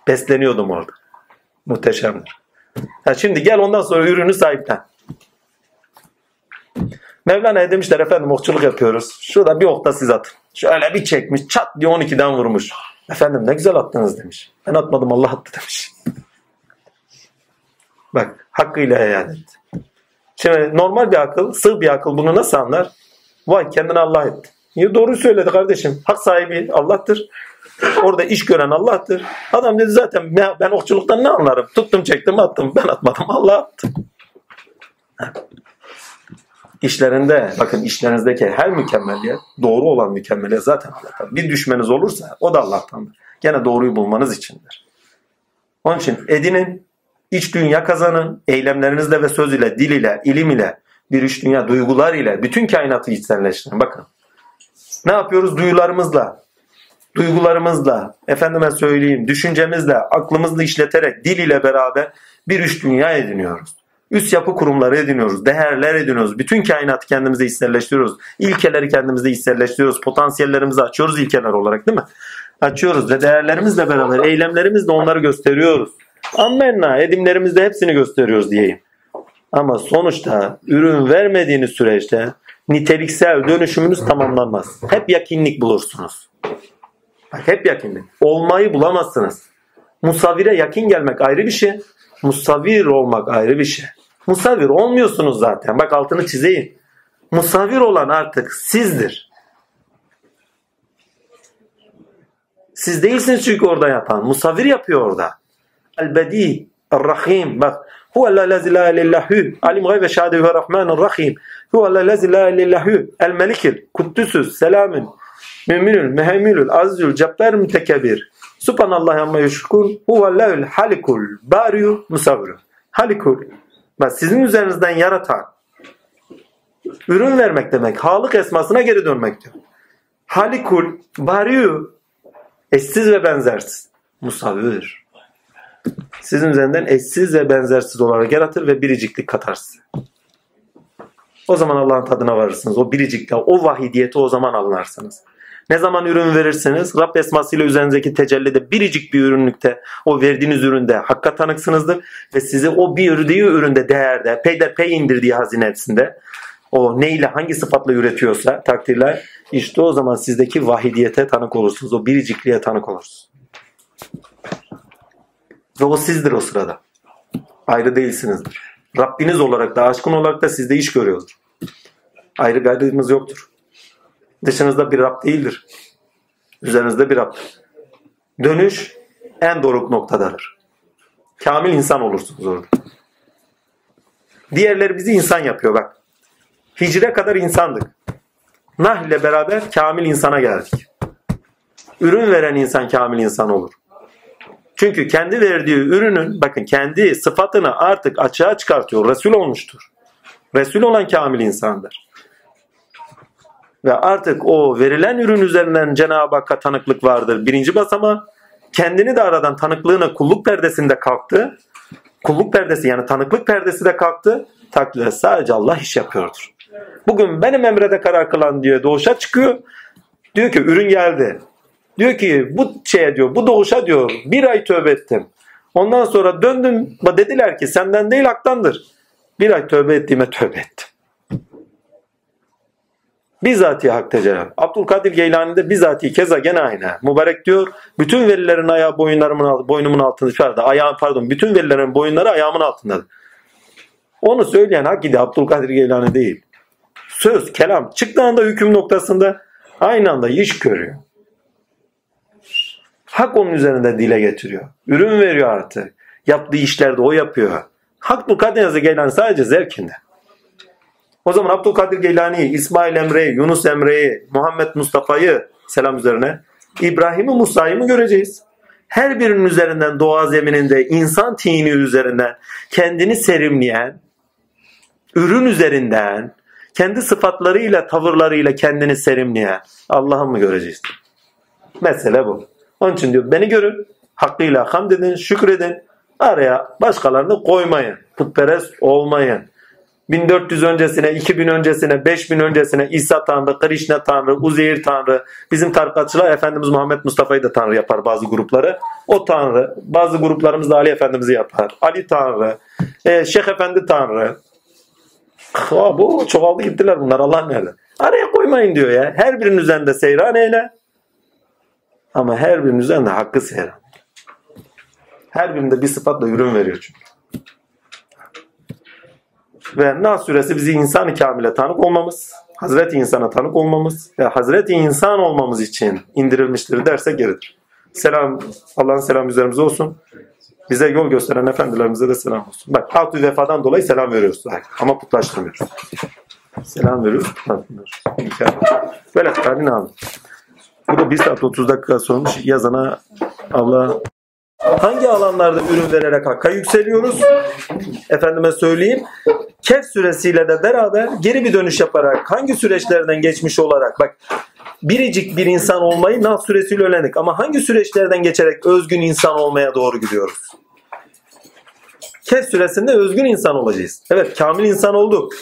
Besleniyordum orada. Muhteşemdir. Ha şimdi gel ondan sonra ürünü sahiplen. Mevlana'ya demişler efendim okçuluk yapıyoruz. Şurada bir okta siz atın. Şöyle bir çekmiş çat diye 12'den vurmuş. Efendim ne güzel attınız demiş. Ben atmadım Allah attı demiş. Bak hakkıyla hayal et. Şimdi normal bir akıl, sığ bir akıl bunu nasıl anlar? Vay kendini Allah etti. Niye doğru söyledi kardeşim? Hak sahibi Allah'tır. Orada iş gören Allah'tır. Adam dedi zaten ben okçuluktan ne anlarım? Tuttum çektim attım. Ben atmadım Allah attı. İşlerinde bakın işlerinizdeki her mükemmeliyet doğru olan mükemmeliyet zaten Allah'tan. Bir düşmeniz olursa o da Allah'tandır. Gene doğruyu bulmanız içindir. Onun için edinin, iç dünya kazanın, eylemlerinizle ve söz ile, dil ile, ilim ile, bir iç dünya duygular ile bütün kainatı içselleştirin. Bakın. Ne yapıyoruz? Duyularımızla, duygularımızla, efendime söyleyeyim, düşüncemizle, aklımızla işleterek, dil ile beraber bir üç dünya ediniyoruz. Üst yapı kurumları ediniyoruz, değerler ediniyoruz. Bütün kainatı kendimize içselleştiriyoruz. İlkeleri kendimize içselleştiriyoruz. Potansiyellerimizi açıyoruz ilkeler olarak değil mi? Açıyoruz ve değerlerimizle beraber eylemlerimizle onları gösteriyoruz. Ammenna edimlerimizde hepsini gösteriyoruz diyeyim. Ama sonuçta ürün vermediğiniz süreçte niteliksel dönüşümünüz tamamlanmaz. Hep yakinlik bulursunuz. Bak hep yakinlik. Olmayı bulamazsınız. Musavire yakin gelmek ayrı bir şey. Musavir olmak ayrı bir şey. Musavir olmuyorsunuz zaten. Bak altını çizeyim. Musavir olan artık sizdir. Siz değilsiniz çünkü orada yapan. Musavir yapıyor orada. El-Bedi, El-Rahim. Bak. Huvellezi la ilellahü. Alim gaybe şehade ve rahmanur rahim. Huvellezi la ilellahü. El-Melikil. Kuddüsüz. Selamün. Müminül. Mehemilül. Azizül. Cebber mütekebir. Subhanallah amma yuşkun. Huvellahül halikul. Bariyu musavir. Halikul. Bak sizin üzerinizden yaratan. Ürün vermek demek. Halık esmasına geri dönmek diyor. Halikul. Bariyu. Eşsiz ve benzersiz. Musavvir. Sizin üzerinden eşsiz ve benzersiz olarak yaratır ve biriciklik katar size. O zaman Allah'ın tadına varırsınız. O biricikliğe, o vahidiyeti o zaman anlarsınız. Ne zaman ürün verirseniz Rab esmasıyla üzerinizdeki tecellide biricik bir ürünlükte o verdiğiniz üründe hakka tanıksınızdır ve sizi o bir ürünü üründe değerde peyderpey indirdiği hazinesinde o neyle hangi sıfatla üretiyorsa takdirler işte o zaman sizdeki vahidiyete tanık olursunuz. O biricikliğe tanık olursunuz. Ve o sizdir o sırada. Ayrı değilsinizdir. Rabbiniz olarak da aşkın olarak da sizde iş görüyordur. Ayrı gayrımız yoktur. Dışınızda bir Rab değildir. Üzerinizde bir Rab. Dönüş en doruk noktadadır. Kamil insan olursunuz orada. Diğerleri bizi insan yapıyor bak. Hicre kadar insandık. Nah ile beraber kamil insana geldik. Ürün veren insan kamil insan olur. Çünkü kendi verdiği ürünün bakın kendi sıfatını artık açığa çıkartıyor. Resul olmuştur. Resul olan kamil insandır. Ve artık o verilen ürün üzerinden Cenab-ı Hakk'a tanıklık vardır. Birinci basama kendini de aradan tanıklığına kulluk perdesinde kalktı. Kulluk perdesi yani tanıklık perdesi de kalktı. Takdirde sadece Allah iş yapıyordur. Bugün benim emrede karar kılan diyor doğuşa çıkıyor. Diyor ki ürün geldi. Diyor ki bu şeye diyor bu doğuşa diyor bir ay tövbe ettim. Ondan sonra döndüm dediler ki senden değil haktandır. Bir ay tövbe ettiğime tövbe ettim. Bizatihi hak tecelal. Abdülkadir Geylani'de bizatihi keza gene aynı. Mübarek diyor bütün velilerin ayağı boyunlarımın, boynumun altında. Pardon, ayağım, pardon bütün velilerin boyunları ayağımın altındadır. Onu söyleyen hakiki Abdülkadir Geylani değil. Söz, kelam çıktığı anda hüküm noktasında aynı anda iş görüyor. Hak onun üzerinde dile getiriyor. Ürün veriyor artık. Yaptığı işlerde o yapıyor. Hak bu Kadir Geylani sadece zevkinde. O zaman Abdülkadir Geylani'yi, İsmail Emre'yi, Yunus Emre'yi, Muhammed Mustafa'yı selam üzerine, İbrahim'i Musa'yı mı göreceğiz? Her birinin üzerinden doğa zemininde insan tini üzerinden kendini serimleyen, ürün üzerinden kendi sıfatlarıyla, tavırlarıyla kendini serimleyen Allah'ı mı göreceğiz? Mesele bu. Onun için diyor beni görün, hakkıyla hamd edin, şükredin. Araya başkalarını koymayın. Putperest olmayın. 1400 öncesine, 2000 öncesine, 5000 öncesine İsa Tanrı, Krishna Tanrı, Uzeyir Tanrı, bizim tarikatçılar Efendimiz Muhammed Mustafa'yı da Tanrı yapar bazı grupları. O Tanrı, bazı gruplarımız da Ali Efendimiz'i yapar. Ali Tanrı, e, Şeyh Efendi Tanrı. Ha, bu çoğaldı gittiler bunlar Allah nerede? Araya koymayın diyor ya. Her birinin üzerinde seyran eyle. Ama her birinin üzerinde hakkı seyran. Her birinde bir sıfatla ürün veriyor çünkü. Ve Nas suresi bizi insan-ı kamile tanık olmamız, Hazreti insana tanık olmamız ve Hazreti insan olmamız için indirilmiştir derse geridir. Selam, Allah'ın selamı üzerimize olsun. Bize yol gösteren efendilerimize de selam olsun. Bak halk vefadan dolayı selam veriyoruz. Ama putlaştırmıyoruz. Selam veriyoruz, putlaştırmıyoruz. Böyle Talin abi. Bu da 1 saat 30 dakika sormuş. Yazana Allah Hangi alanlarda ürün vererek hakka yükseliyoruz? Efendime söyleyeyim. Kehf süresiyle de beraber geri bir dönüş yaparak hangi süreçlerden geçmiş olarak bak biricik bir insan olmayı Nas suresiyle öğrendik ama hangi süreçlerden geçerek özgün insan olmaya doğru gidiyoruz? Kehf süresinde özgün insan olacağız. Evet kamil insan olduk.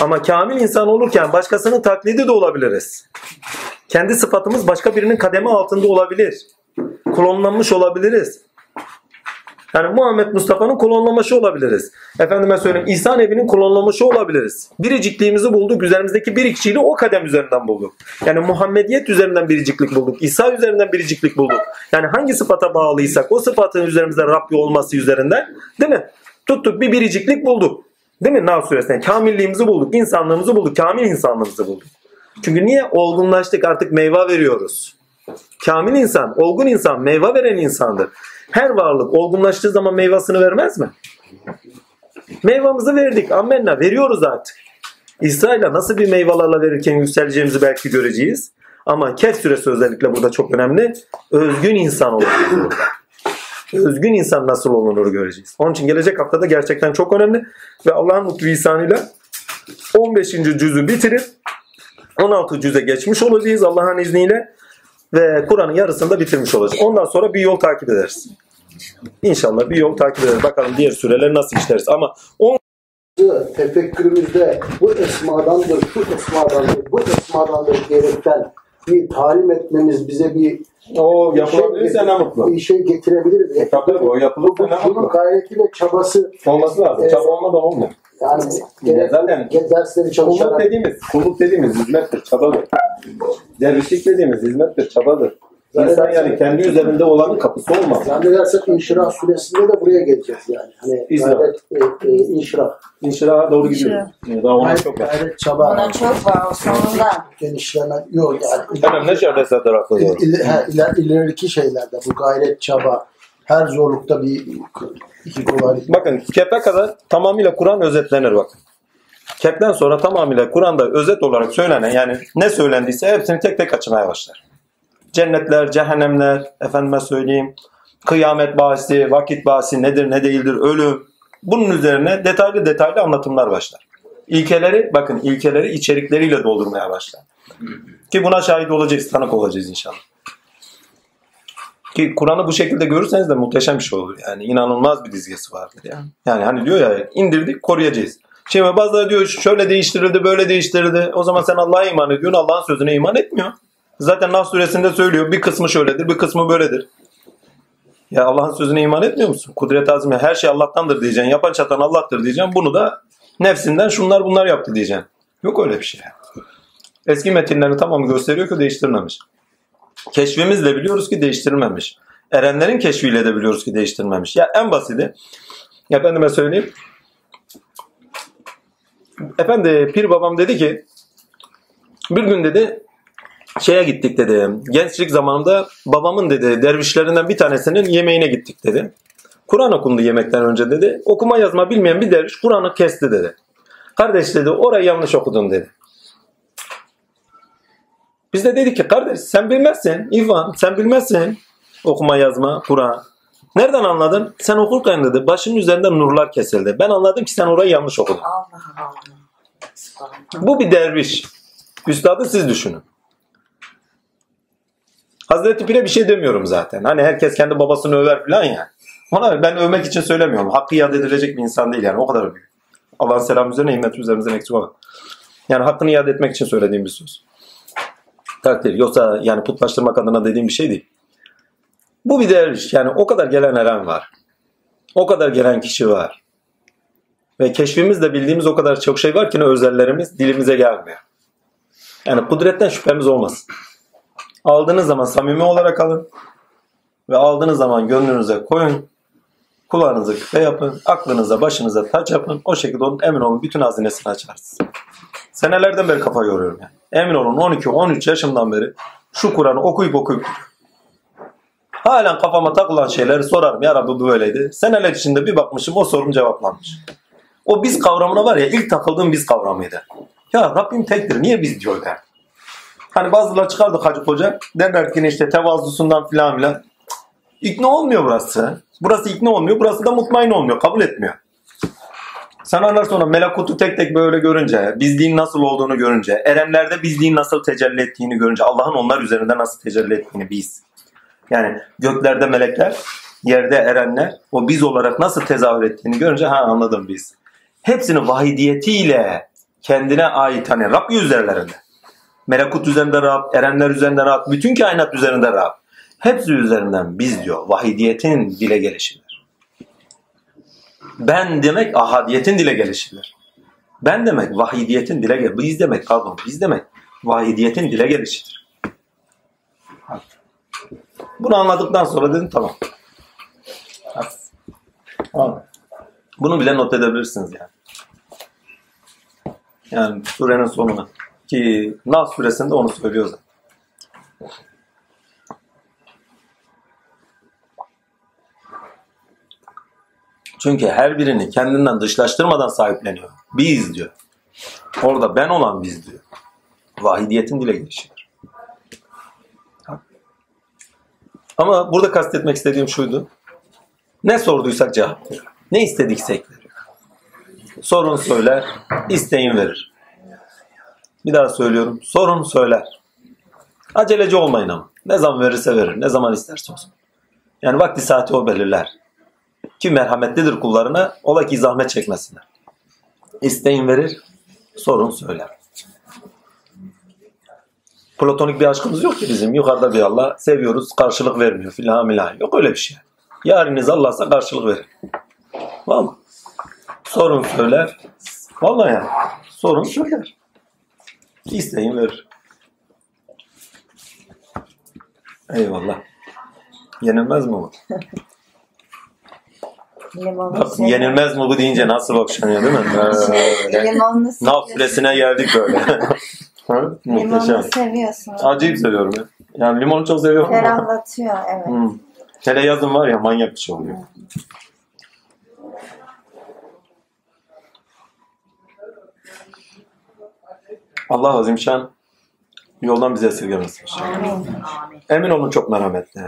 Ama kamil insan olurken başkasının taklidi de olabiliriz. Kendi sıfatımız başka birinin kademi altında olabilir. Klonlanmış olabiliriz. Yani Muhammed Mustafa'nın klonlaması olabiliriz. Efendime söyleyeyim İsa Nebi'nin klonlaması olabiliriz. Biricikliğimizi bulduk. Üzerimizdeki birikçiliği o kadem üzerinden bulduk. Yani Muhammediyet üzerinden biriciklik bulduk. İsa üzerinden biriciklik bulduk. Yani hangi sıfata bağlıysak o sıfatın üzerimizde Rabbi olması üzerinden değil mi? Tuttuk bir biriciklik bulduk. Değil mi? Nahl suresinden. Kamilliğimizi bulduk. insanlığımızı bulduk. Kamil insanlığımızı bulduk. Çünkü niye? Olgunlaştık artık meyve veriyoruz. Kamil insan, olgun insan, meyve veren insandır. Her varlık olgunlaştığı zaman meyvasını vermez mi? Meyvamızı verdik. Ammenna. Veriyoruz artık. İsrail'e nasıl bir meyvelerle verirken yükseleceğimizi belki göreceğiz. Ama Kehf suresi özellikle burada çok önemli. Özgün insan oluruz. Özgün insan nasıl olunur göreceğiz. Onun için gelecek haftada gerçekten çok önemli. Ve Allah'ın mutlu lisanıyla 15. cüzü bitirip 16 cüze geçmiş olacağız Allah'ın izniyle ve Kur'an'ın yarısını da bitirmiş olacağız. Ondan sonra bir yol takip ederiz. İnşallah bir yol takip ederiz. Bakalım diğer süreleri nasıl işleriz. Ama on tefekkürümüzde bu esmadandır, şu esmadandır, bu esmadandır diyerekten bir talim etmemiz bize bir o yapılabilirse ne mutlu. bir şey getirebilir mi? Tabii o yapılırsa ne Bunun mutlu. gayreti ve çabası Olması lazım. Evet. Çaba olmadan olmuyor. yani Zaten gerek dersleri Kulluk çalışarak dediğimiz, kulluk dediğimiz hizmettir, çabadır. Dervişlik dediğimiz hizmettir, çabadır. İnsan yani kendi üzerinde olanın kapısı olmaz. zannedersek İnşirah suresinde de buraya geleceğiz yani. Hani gayret, e, e, inşirah. İnşiraha doğru gidiyoruz. Daha ona Gayret, çok var. gayret, çaba. Ona çok var o sonunda. genişleme yok yani. Efendim ne şöyle tarafı İl, doğru. il, he, iler, ileriki şeylerde bu gayret, çaba her zorlukta bir iki kolaylık. Bakın kepe kadar tamamıyla Kur'an özetlenir bakın. Kepten sonra tamamıyla Kur'an'da özet olarak söylenen yani ne söylendiyse hepsini tek tek açmaya başlar. Cennetler, cehennemler, efendime söyleyeyim, kıyamet bahsi, vakit bahsi nedir ne değildir, ölüm. Bunun üzerine detaylı detaylı anlatımlar başlar. İlkeleri, bakın ilkeleri içerikleriyle doldurmaya başlar. Ki buna şahit olacağız, tanık olacağız inşallah. Ki Kur'an'ı bu şekilde görürseniz de muhteşem bir şey olur. Yani inanılmaz bir dizgesi vardır yani. Yani hani diyor ya indirdik koruyacağız. Şimdi bazıları diyor şöyle değiştirildi böyle değiştirildi. O zaman sen Allah'a iman ediyorsun Allah'ın sözüne iman etmiyor. Zaten Nas suresinde söylüyor bir kısmı şöyledir bir kısmı böyledir. Ya Allah'ın sözüne iman etmiyor musun? Kudret azmi her şey Allah'tandır diyeceksin. Yapan çatan Allah'tır diyeceksin. Bunu da nefsinden şunlar bunlar yaptı diyeceksin. Yok öyle bir şey. Eski metinlerin tamamı gösteriyor ki değiştirmemiş. Keşfimizle biliyoruz ki değiştirilmemiş. Erenlerin keşfiyle de biliyoruz ki değiştirilmemiş. Ya en basiti efendime söyleyeyim. Efendi Pir babam dedi ki bir gün dedi şeye gittik dedi. Gençlik zamanımda babamın dedi dervişlerinden bir tanesinin yemeğine gittik dedi. Kur'an okundu yemekten önce dedi. Okuma yazma bilmeyen bir derviş Kur'an'ı kesti dedi. Kardeş dedi orayı yanlış okudun dedi. Biz de dedik ki kardeş sen bilmezsin İvan sen bilmezsin okuma yazma Kur'an. Nereden anladın? Sen okurken dedi başının üzerinde nurlar kesildi. Ben anladım ki sen orayı yanlış okudun. Allah Allah. Bu bir derviş. Üstadı siz düşünün. Hazreti Pir'e bir şey demiyorum zaten. Hani herkes kendi babasını över falan ya. Ona ben övmek için söylemiyorum. Hakkı yad edilecek bir insan değil yani. O kadar büyük. Allah'ın selamı üzerine, nimet üzerimizden eksik olan. Yani hakkını iade etmek için söylediğim bir söz. Takdir. Yoksa yani putlaştırmak adına dediğim bir şey değil. Bu bir derviş. Yani o kadar gelen eren var. O kadar gelen kişi var. Ve keşfimizde bildiğimiz o kadar çok şey var ki ne özellerimiz dilimize gelmiyor. Yani kudretten şüphemiz olmasın. Aldığınız zaman samimi olarak alın. Ve aldığınız zaman gönlünüze koyun. Kulağınızı küpe yapın. Aklınıza başınıza taç yapın. O şekilde onun emin olun bütün hazinesini açarsınız. Senelerden beri kafa yoruyorum yani. Emin olun 12-13 yaşımdan beri şu Kur'an'ı okuyup okuyup. Halen kafama takılan şeyleri sorarım. Ya Rabbi bu böyleydi. Seneler içinde bir bakmışım o sorum cevaplanmış. O biz kavramına var ya ilk takıldığım biz kavramıydı. Ya Rabbim tektir niye biz diyor der. Hani bazıları çıkardı Hacı Hoca. Derler ki işte tevazusundan filan filan. İkna olmuyor burası. Burası ikna olmuyor. Burası da mutmain olmuyor. Kabul etmiyor. Sen anlar sonra melakutu tek tek böyle görünce, bizliğin nasıl olduğunu görünce, erenlerde bizliğin nasıl tecelli ettiğini görünce, Allah'ın onlar üzerinde nasıl tecelli ettiğini biz. Yani göklerde melekler, yerde erenler, o biz olarak nasıl tezahür ettiğini görünce ha anladım biz. Hepsini vahidiyetiyle kendine ait hani Rab üzerlerinde. Melekut üzerinde Rab, erenler üzerinde Rab, bütün kainat üzerinde Rab. Hepsi üzerinden biz diyor. Vahidiyetin dile gelişidir. Ben demek ahadiyetin dile gelişidir. Ben demek vahidiyetin dile gel. Biz demek pardon biz demek vahidiyetin dile gelişidir. Bunu anladıktan sonra dedim tamam. Tamam. Bunu bile not edebilirsiniz yani. Yani surenin sonuna. Ki Nas suresinde onu söylüyor zaten. Çünkü her birini kendinden dışlaştırmadan sahipleniyor. Biz diyor. Orada ben olan biz diyor. Vahidiyetin dile gelişidir. Ama burada kastetmek istediğim şuydu. Ne sorduysak cevap veriyor. Ne istediksek veriyor. Sorun söyler, isteyin verir. Bir daha söylüyorum. Sorun söyler. Aceleci olmayın ama. Ne zaman verirse verir. Ne zaman isterse olsun. Yani vakti saati o belirler. Ki merhametlidir kullarına. Ola ki zahmet çekmesinler. İsteyin verir. Sorun söyler. Platonik bir aşkımız yok ki bizim. Yukarıda bir Allah. Seviyoruz. Karşılık vermiyor filan filan. Yok öyle bir şey. Yariniz Allah'sa karşılık verir. Vallahi. Sorun söyler. Vallahi ya. Sorun söyler. İsteyin verir. Eyvallah. Yenilmez mi bu? [LAUGHS] Bak, seviyorum. yenilmez mi bu deyince nasıl okşanıyor değil mi? [LAUGHS] Böyle. Limonlu geldik böyle. [LAUGHS] Limonlu Muhteşem. seviyorsun. Acayip seviyorum ya. Yani limonu çok seviyorum. Ferahlatıyor evet. Hmm. Hele yazın var ya manyak bir şey oluyor. Allah azimşan yoldan bize esirgemesin. Amin. Emin olun çok merhametli.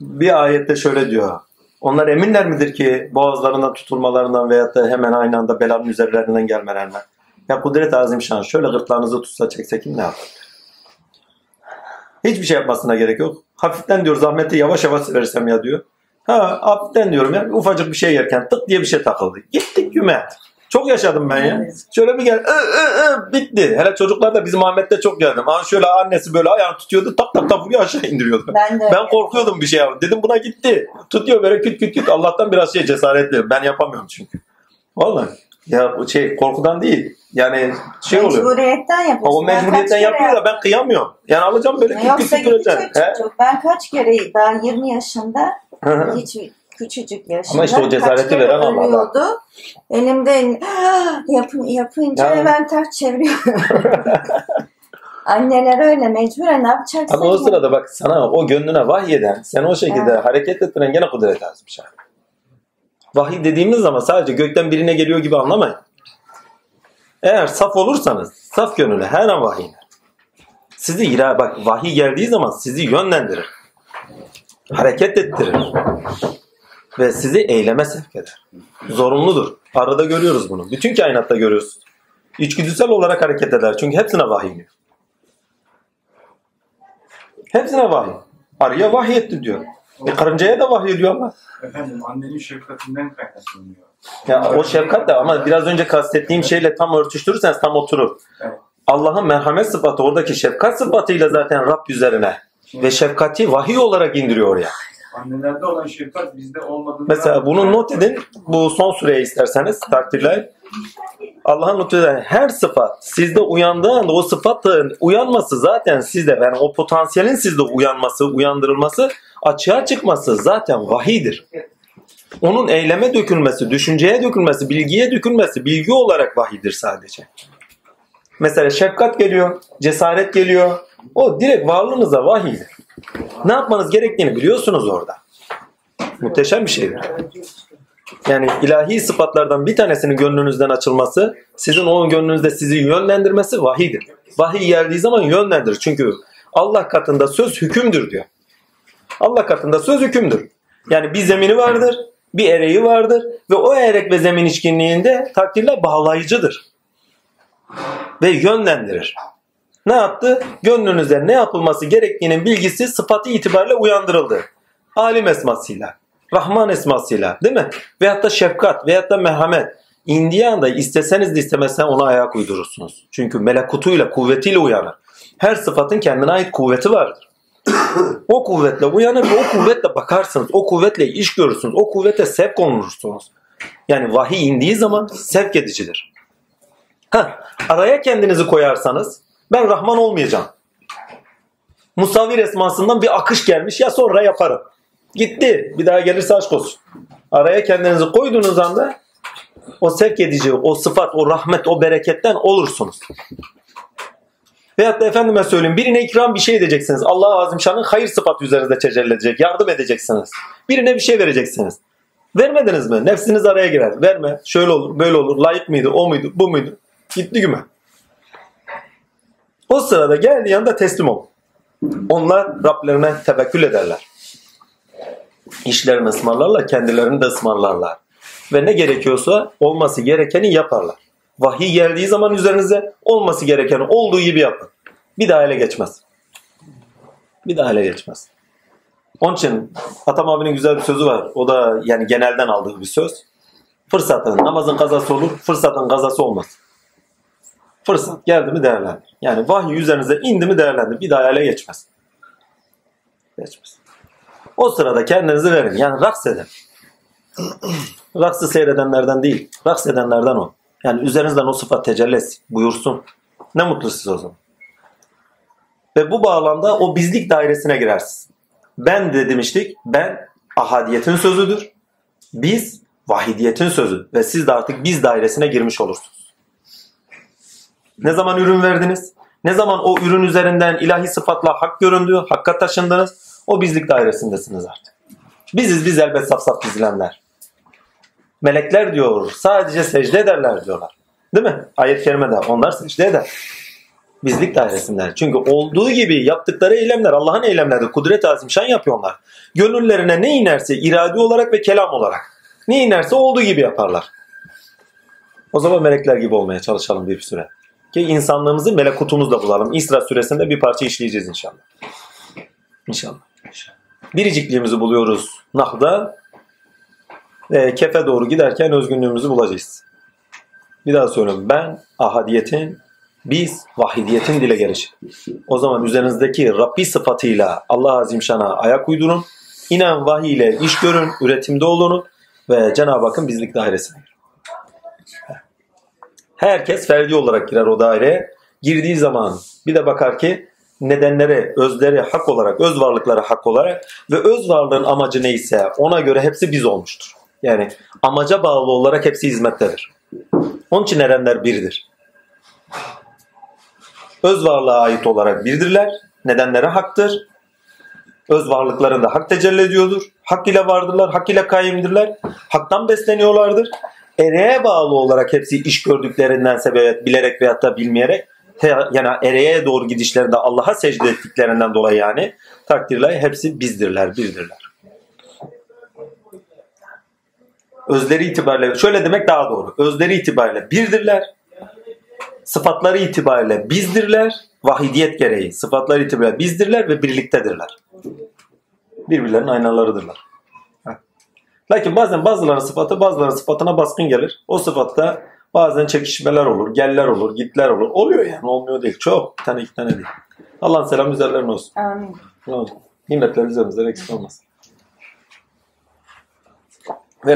Bir ayette şöyle diyor. Onlar eminler midir ki boğazlarından tutulmalarından veyahut da hemen aynı anda belanın üzerlerinden gelmelerinden. Ya kudret azimşan şöyle gırtlağınızı tutsa çekse kim ne yapar? Hiçbir şey yapmasına gerek yok. Hafiften diyor zahmeti yavaş yavaş versem ya diyor. Ha hafiften diyorum ya ufacık bir şey yerken tık diye bir şey takıldı. Gittik güme. Çok yaşadım ben ya. Şöyle bir gel ı, ı, ı, bitti. Hele çocuklar da bizim Ahmet'te çok geldim. Ha şöyle annesi böyle ayağını tutuyordu tak tak tak vuruyor aşağı indiriyordu. Ben de. Ben korkuyordum bir şey yap. Dedim buna gitti. Tutuyor böyle küt küt küt. Allah'tan biraz şey cesaretli. Ben yapamıyorum çünkü. Vallahi. Ya bu şey korkudan değil. Yani şey oluyor. Mecburiyetten yapıyorsun. O Ben mecburiyetten yapıyor da ben kıyamıyorum. Yani alacağım böyle duracaksın. He? çocuk. Ben kaç kere daha 20 yaşında hiç küçücük yaşında. Ama işte o cesareti veren Allah. Elimde [GASPS] yapın, yapınca Ya. hemen ters çeviriyorum. [LAUGHS] Anneler öyle mecburen ne yapacaksın? Ama o sırada bak sana o gönlüne vahyeden, sen o şekilde Evet. hareket ettiren gene kudret azmış. abi. Vahiy dediğimiz zaman sadece gökten birine geliyor gibi anlamayın. Eğer saf olursanız, saf gönüllü her an vahiy iner. Sizi bak vahiy geldiği zaman sizi yönlendirir. Hareket ettirir. Ve sizi eyleme sevk eder. Zorunludur. Arada görüyoruz bunu. Bütün kainatta görüyoruz. İçgüdüsel olarak hareket eder. Çünkü hepsine vahiy iniyor. Hepsine vahiy. Arıya vahiy etti diyor. E karıncaya da vahiy ediyor Allah. Efendim annenin şefkatinden kaynaklanıyor. Ya o şefkat de ama biraz önce kastettiğim şeyle tam örtüştürürseniz tam oturur. Evet. Allah'ın merhamet sıfatı oradaki şefkat sıfatıyla zaten Rab üzerine ve şefkati vahiy olarak indiriyor oraya. Annelerde olan şefkat bizde olmadığında... Mesela bunu not edin. Bu son süreye isterseniz takdirler. Allah'ın lütfeden her sıfat sizde uyandığı anda o sıfatın uyanması zaten sizde yani o potansiyelin sizde uyanması, uyandırılması, açığa çıkması zaten vahiydir. Onun eyleme dökülmesi, düşünceye dökülmesi, bilgiye dökülmesi bilgi olarak vahiydir sadece. Mesela şefkat geliyor, cesaret geliyor. O direkt varlığınıza vahiydir. Ne yapmanız gerektiğini biliyorsunuz orada. Muhteşem bir şeydir. Yani ilahi sıfatlardan bir tanesinin gönlünüzden açılması, sizin o gönlünüzde sizi yönlendirmesi vahidir. Vahiy geldiği zaman yönlendirir. Çünkü Allah katında söz hükümdür diyor. Allah katında söz hükümdür. Yani bir zemini vardır, bir ereği vardır ve o erek ve zemin içkinliğinde takdirle bağlayıcıdır. Ve yönlendirir. Ne yaptı? Gönlünüze ne yapılması gerektiğinin bilgisi sıfatı itibariyle uyandırıldı. Alim esmasıyla, Rahman esmasıyla değil mi? Veyahut da şefkat veyahut da merhamet. İndiği anda isteseniz de istemezsen ona ayak uydurursunuz. Çünkü melekutuyla, kuvvetiyle uyanır. Her sıfatın kendine ait kuvveti vardır. O kuvvetle uyanır ve o kuvvetle bakarsınız. O kuvvetle iş görürsünüz. O kuvvete sevk olunursunuz. Yani vahiy indiği zaman sevk edicidir. Ha, araya kendinizi koyarsanız ben Rahman olmayacağım. Musavvir esmasından bir akış gelmiş ya sonra yaparım. Gitti. Bir daha gelirse aşk olsun. Araya kendinizi koyduğunuz anda o sevk edici, o sıfat, o rahmet, o bereketten olursunuz. Veyahut da efendime söyleyeyim birine ikram bir şey edeceksiniz. Allah-u Azimşan'ın hayır sıfatı üzerinizde tecelli edecek. Yardım edeceksiniz. Birine bir şey vereceksiniz. Vermediniz mi? Nefsiniz araya girer. Verme. Şöyle olur, böyle olur. Layık mıydı, o muydu, bu muydu? Gitti güme. O sırada geldiği anda teslim ol. Onlar Rablerine tevekkül ederler. İşlerini ısmarlarlar, kendilerini de ısmarlarlar. Ve ne gerekiyorsa olması gerekeni yaparlar. Vahiy geldiği zaman üzerinize olması gerekeni olduğu gibi yapın. Bir daha ele geçmez. Bir daha ele geçmez. Onun için Atam abinin güzel bir sözü var. O da yani genelden aldığı bir söz. Fırsatın, namazın kazası olur, fırsatın kazası olmaz. Fırsat geldi mi değerlendir. Yani vahiy üzerinize indi mi değerlendir. Bir daha ele geçmez. Geçmez. O sırada kendinizi verin. Yani raks edin. Raksı seyredenlerden değil, raks edenlerden ol. Yani üzerinizden o sıfat tecelli etsin, buyursun. Ne mutlu size o zaman. Ve bu bağlamda o bizlik dairesine girersiniz. Ben de demiştik, ben ahadiyetin sözüdür. Biz vahidiyetin sözü. Ve siz de artık biz dairesine girmiş olursunuz. Ne zaman ürün verdiniz? Ne zaman o ürün üzerinden ilahi sıfatla hak göründü, hakka taşındınız? O bizlik dairesindesiniz artık. Biziz biz elbet saf saf dizilenler. Melekler diyor sadece secde ederler diyorlar. Değil mi? Ayet-i kerimede onlar secde eder. Bizlik dairesindeler. Çünkü olduğu gibi yaptıkları eylemler Allah'ın eylemleridir. Kudret-i azimşan yapıyorlar. Gönüllerine ne inerse iradi olarak ve kelam olarak. Ne inerse olduğu gibi yaparlar. O zaman melekler gibi olmaya çalışalım bir süre. Ki insanlığımızı melekutumuzda bulalım. İsra süresinde bir parça işleyeceğiz inşallah. İnşallah. Biricikliğimizi buluyoruz Nah'da. Ve kefe doğru giderken özgünlüğümüzü bulacağız. Bir daha söylüyorum. Ben ahadiyetin, biz vahidiyetin dile gelişi. O zaman üzerinizdeki Rabbi sıfatıyla Allah Azimşan'a ayak uydurun. İnan vahiy ile iş görün, üretimde olunun ve Cenab-ı Hakk'ın bizlik dairesine. Herkes ferdi olarak girer o daireye. Girdiği zaman bir de bakar ki nedenleri, özleri hak olarak, öz varlıkları hak olarak ve öz varlığın amacı neyse ona göre hepsi biz olmuştur. Yani amaca bağlı olarak hepsi hizmettedir. Onun için erenler birdir. Öz varlığa ait olarak birdirler. Nedenleri haktır. Öz varlıklarında hak tecelli ediyordur. Hak ile vardırlar, hak ile kaimdirler. Haktan besleniyorlardır. Ereğe bağlı olarak hepsi iş gördüklerinden sebebiyet bilerek veyahut da bilmeyerek yani ereğe doğru gidişlerinde Allah'a secde ettiklerinden dolayı yani takdirle hepsi bizdirler, birdirler. Özleri itibariyle şöyle demek daha doğru. Özleri itibariyle birdirler. Sıfatları itibariyle bizdirler. Vahidiyet gereği sıfatları itibariyle bizdirler ve birliktedirler. Birbirlerinin aynalarıdırlar. Lakin bazen bazılarının sıfatı bazılarının sıfatına baskın gelir. O sıfatta bazen çekişmeler olur, geller olur, gitler olur. Oluyor yani olmuyor değil. Çok. Tane iki tane değil. Allah'ın selamı üzerlerine olsun. Amin. Nimetler üzerimizden eksik olmasın.